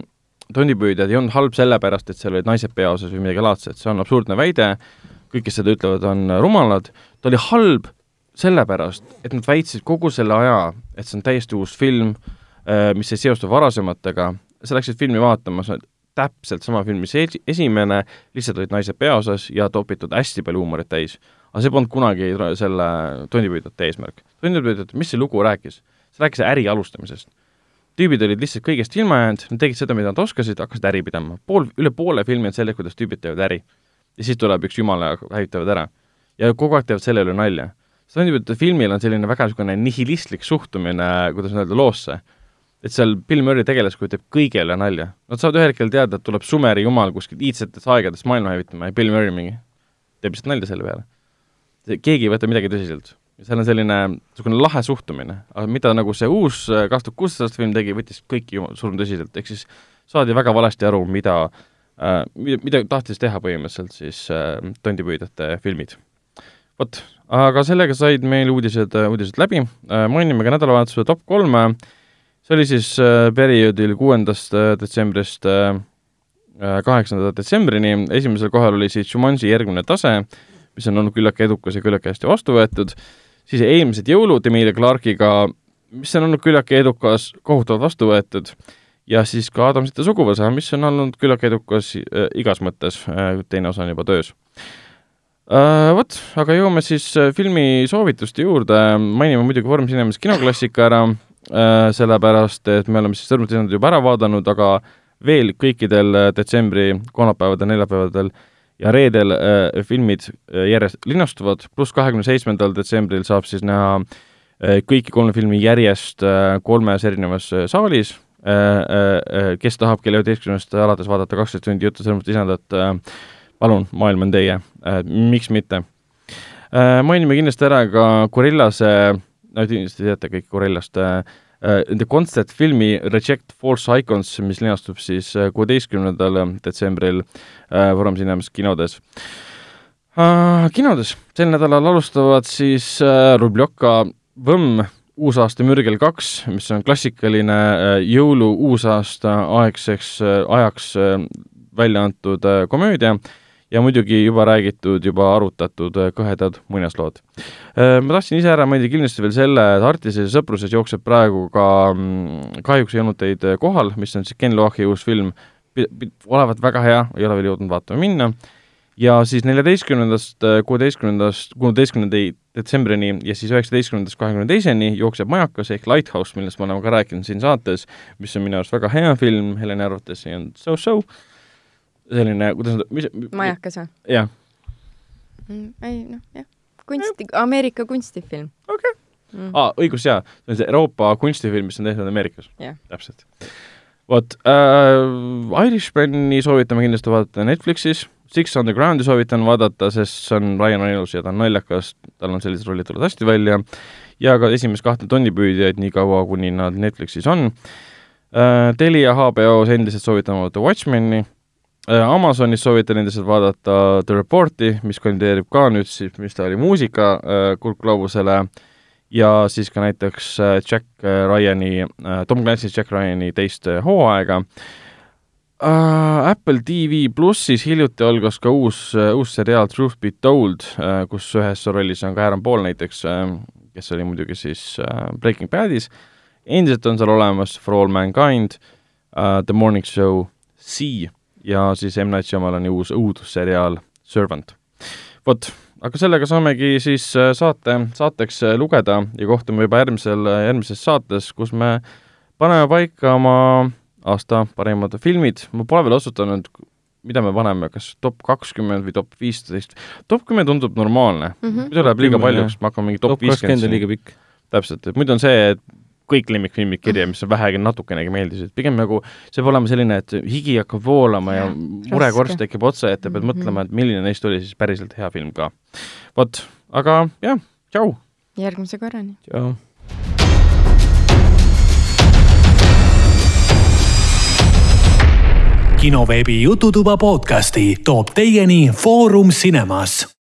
B: tondipüüdjad ei olnud halb sellepärast, et seal olid naised peaosas või midagi laadset, see on absurdne väide, kõik, kes seda ütlevad, on rumalad, ta oli halb sellepärast, et nad väitsid kogu selle aja, et see on täiesti uus film äh,, mis ei seostu varasematega, sa läksid filmi vaatama, sa täpselt sama film, mis esi-, esimene, lihtsalt olid naised peaosas ja topitud hästi palju huumorit täis. aga see polnud kunagi selle tondipüüdjate eesmärk. tondipüüdjate, mis see lugu rääkis? see rääkis äri alustamisest. tüübid olid lihtsalt kõigest ilma jäänud, nad tegid seda, mida nad oskasid, hakkasid äri pidama. pool, üle poole filmi on selle, kuidas tüübid teevad äri. ja siis tuleb üks jumala hävitavad ära. ja kogu aeg teevad selle üle nalja. et filmil on selline väga niisugune nihilistlik suhtumine, kuidas öelda, loosse. Et seal Bill Murray tegelaskuju teeb kõigele nalja. Nad saavad ühel hetkel teada, et tuleb Sumeri jumal kuskilt iidsetest aegadest maailma hävitama ja Bill Murray mingi teeb lihtsalt nalja selle peale. keegi ei võta midagi tõsiselt. seal on selline niisugune lahe suhtumine, aga mida nagu see uus kaks tuhat kuusteist film tegi, võttis kõiki surm tõsiselt, ehk siis saadi väga valesti aru, mida äh,, mida, mida tahtis teha põhimõtteliselt siis äh, tondipüüdjate filmid. vot, aga sellega said meil uudised, uudised läbi äh,, mainime ka nädalavahetuse top kolme, see oli siis äh, perioodil kuuendast äh, detsembrist äh, kaheksanda detsembrini, esimesel kohal oli siis Jumanji järgmine tase, mis on olnud küllaltki edukas ja küllaltki hästi vastu võetud, siis eelmised jõulud Emilia Clarke'iga, mis on olnud küllaltki edukas, kohutavalt vastu võetud, ja siis ka Adamsite suguvõsa, mis on olnud küllaltki edukas äh, igas mõttes äh,, teine osa on juba töös. Äh,. Vot, aga jõuame siis filmi soovituste juurde, mainime muidugi Vorm Cinemas kinoklassika ära sellepärast et me oleme siis Sõrmused juba ära vaadanud, aga äh, veel kõikidel äh, detsembri kolmapäevadel, neljapäevadel ja reedel äh, filmid äh, järjest linastuvad, pluss kahekümne seitsmendal detsembril saab siis näha äh, kõiki kolme filmi järjest äh, kolmes erinevas äh, saalis äh,. Äh, kes tahab kella üheteistkümnest alates vaadata kaksteist tundi juttu sõrmust isandat äh,, palun, maailm on teie äh,, miks mitte äh,. mainime kindlasti ära ka Gorillase, no kindlasti teate kõik Gorillast äh,, nende äh, kontsertfilmi Reject False Icons, mis linastub siis äh, kuueteistkümnendal detsembril Foorum äh, Cinemas kinodes. Kinodes sel nädalal alustavad siis Rubljoka Võmm uusaasta mürgel kaks, mis on klassikaline jõulu uusaasta aegseks ajaks välja antud komöödia ja muidugi juba räägitud, juba arutatud äh, kõhedad muinaslood. Äh, ma tahtsin ise ära mainida kindlasti veel selle, et Artises ja sõpruses jookseb praegu ka mm, Kahjuks ei olnud teid äh, kohal, mis on siis Ken Loachi uus film, olevat väga hea, ei ole veel jõudnud vaatama minna, ja siis neljateistkümnendast kuueteistkümnendast, kuueteistkümnenda detsembrini ja siis üheksateistkümnendast kahekümne teiseni jookseb Majakas ehk Lighthouse, millest me oleme ka rääkinud siin saates, mis on minu arust väga hea film, Heleni arvates see on so-so, selline, kuidas nad, mis
C: majakas või?
B: jah
C: mm,. ei noh, jah, kunsti, Ameerika kunstifilm.
B: okei okay. mm.. aa, õigus jaa, see on see Euroopa kunstifilm, mis on tehtud Ameerikas
C: yeah..
B: täpselt. vot äh,, Irishmani soovitame kindlasti vaadata Netflixis, Six Undergroundi soovitan vaadata, sest see on Ryan Reynolds ja ta on naljakas, tal on sellised rollid tulevad hästi välja, ja ka esimest kahte tonnipüüdjaid, nii kaua, kuni nad Netflixis on äh,. Telia HBO-s endiselt soovitan vaadata Watchmeni Amazonis soovitan endiselt vaadata The Reporti, mis kandideerib ka nüüd siis, mis ta oli, muusika äh, kuldgloobusele ja siis ka näiteks äh, Jack Ryani, Tom Clancy's Jack Ryani teist hooaega. Apple TV plussis hiljuti algas ka uus, uus seriaal Truth Be Told, kus ühes rollis on ka Aaron Paul näiteks, kes oli muidugi siis Breaking Badis, endiselt on seal olemas For All Mankind, The Morning Show, See ja siis M. Night Shyamalani uus õudusseriaal Servant. vot, aga sellega saamegi siis äh, saate, saateks äh, lugeda ja kohtume juba järgmisel, äh, järgmises saates, kus me paneme paika oma aasta parimad filmid, ma pole veel otsustanud, mida me paneme, kas top kakskümmend või top viisteist, top kümme tundub normaalne mm, -hmm. muidu läheb liiga paljuks, me hakkame mingi top viiskümmend
D: liiga pikk.
B: täpselt, et muidu on see, et kõik lemmikfilmid kirja, mis on vähegi natukenegi meeldisid, pigem nagu see peab olema selline, et higi hakkab voolama ja, ja murekorst tekib otsa ette, pead mm -hmm. mõtlema, et milline neist oli siis päriselt hea film ka. vot, aga jah, tšau!
C: järgmise korrani!
D: tšau!
A: kinoveebi Jututuba podcasti toob teieni Foorum Cinemas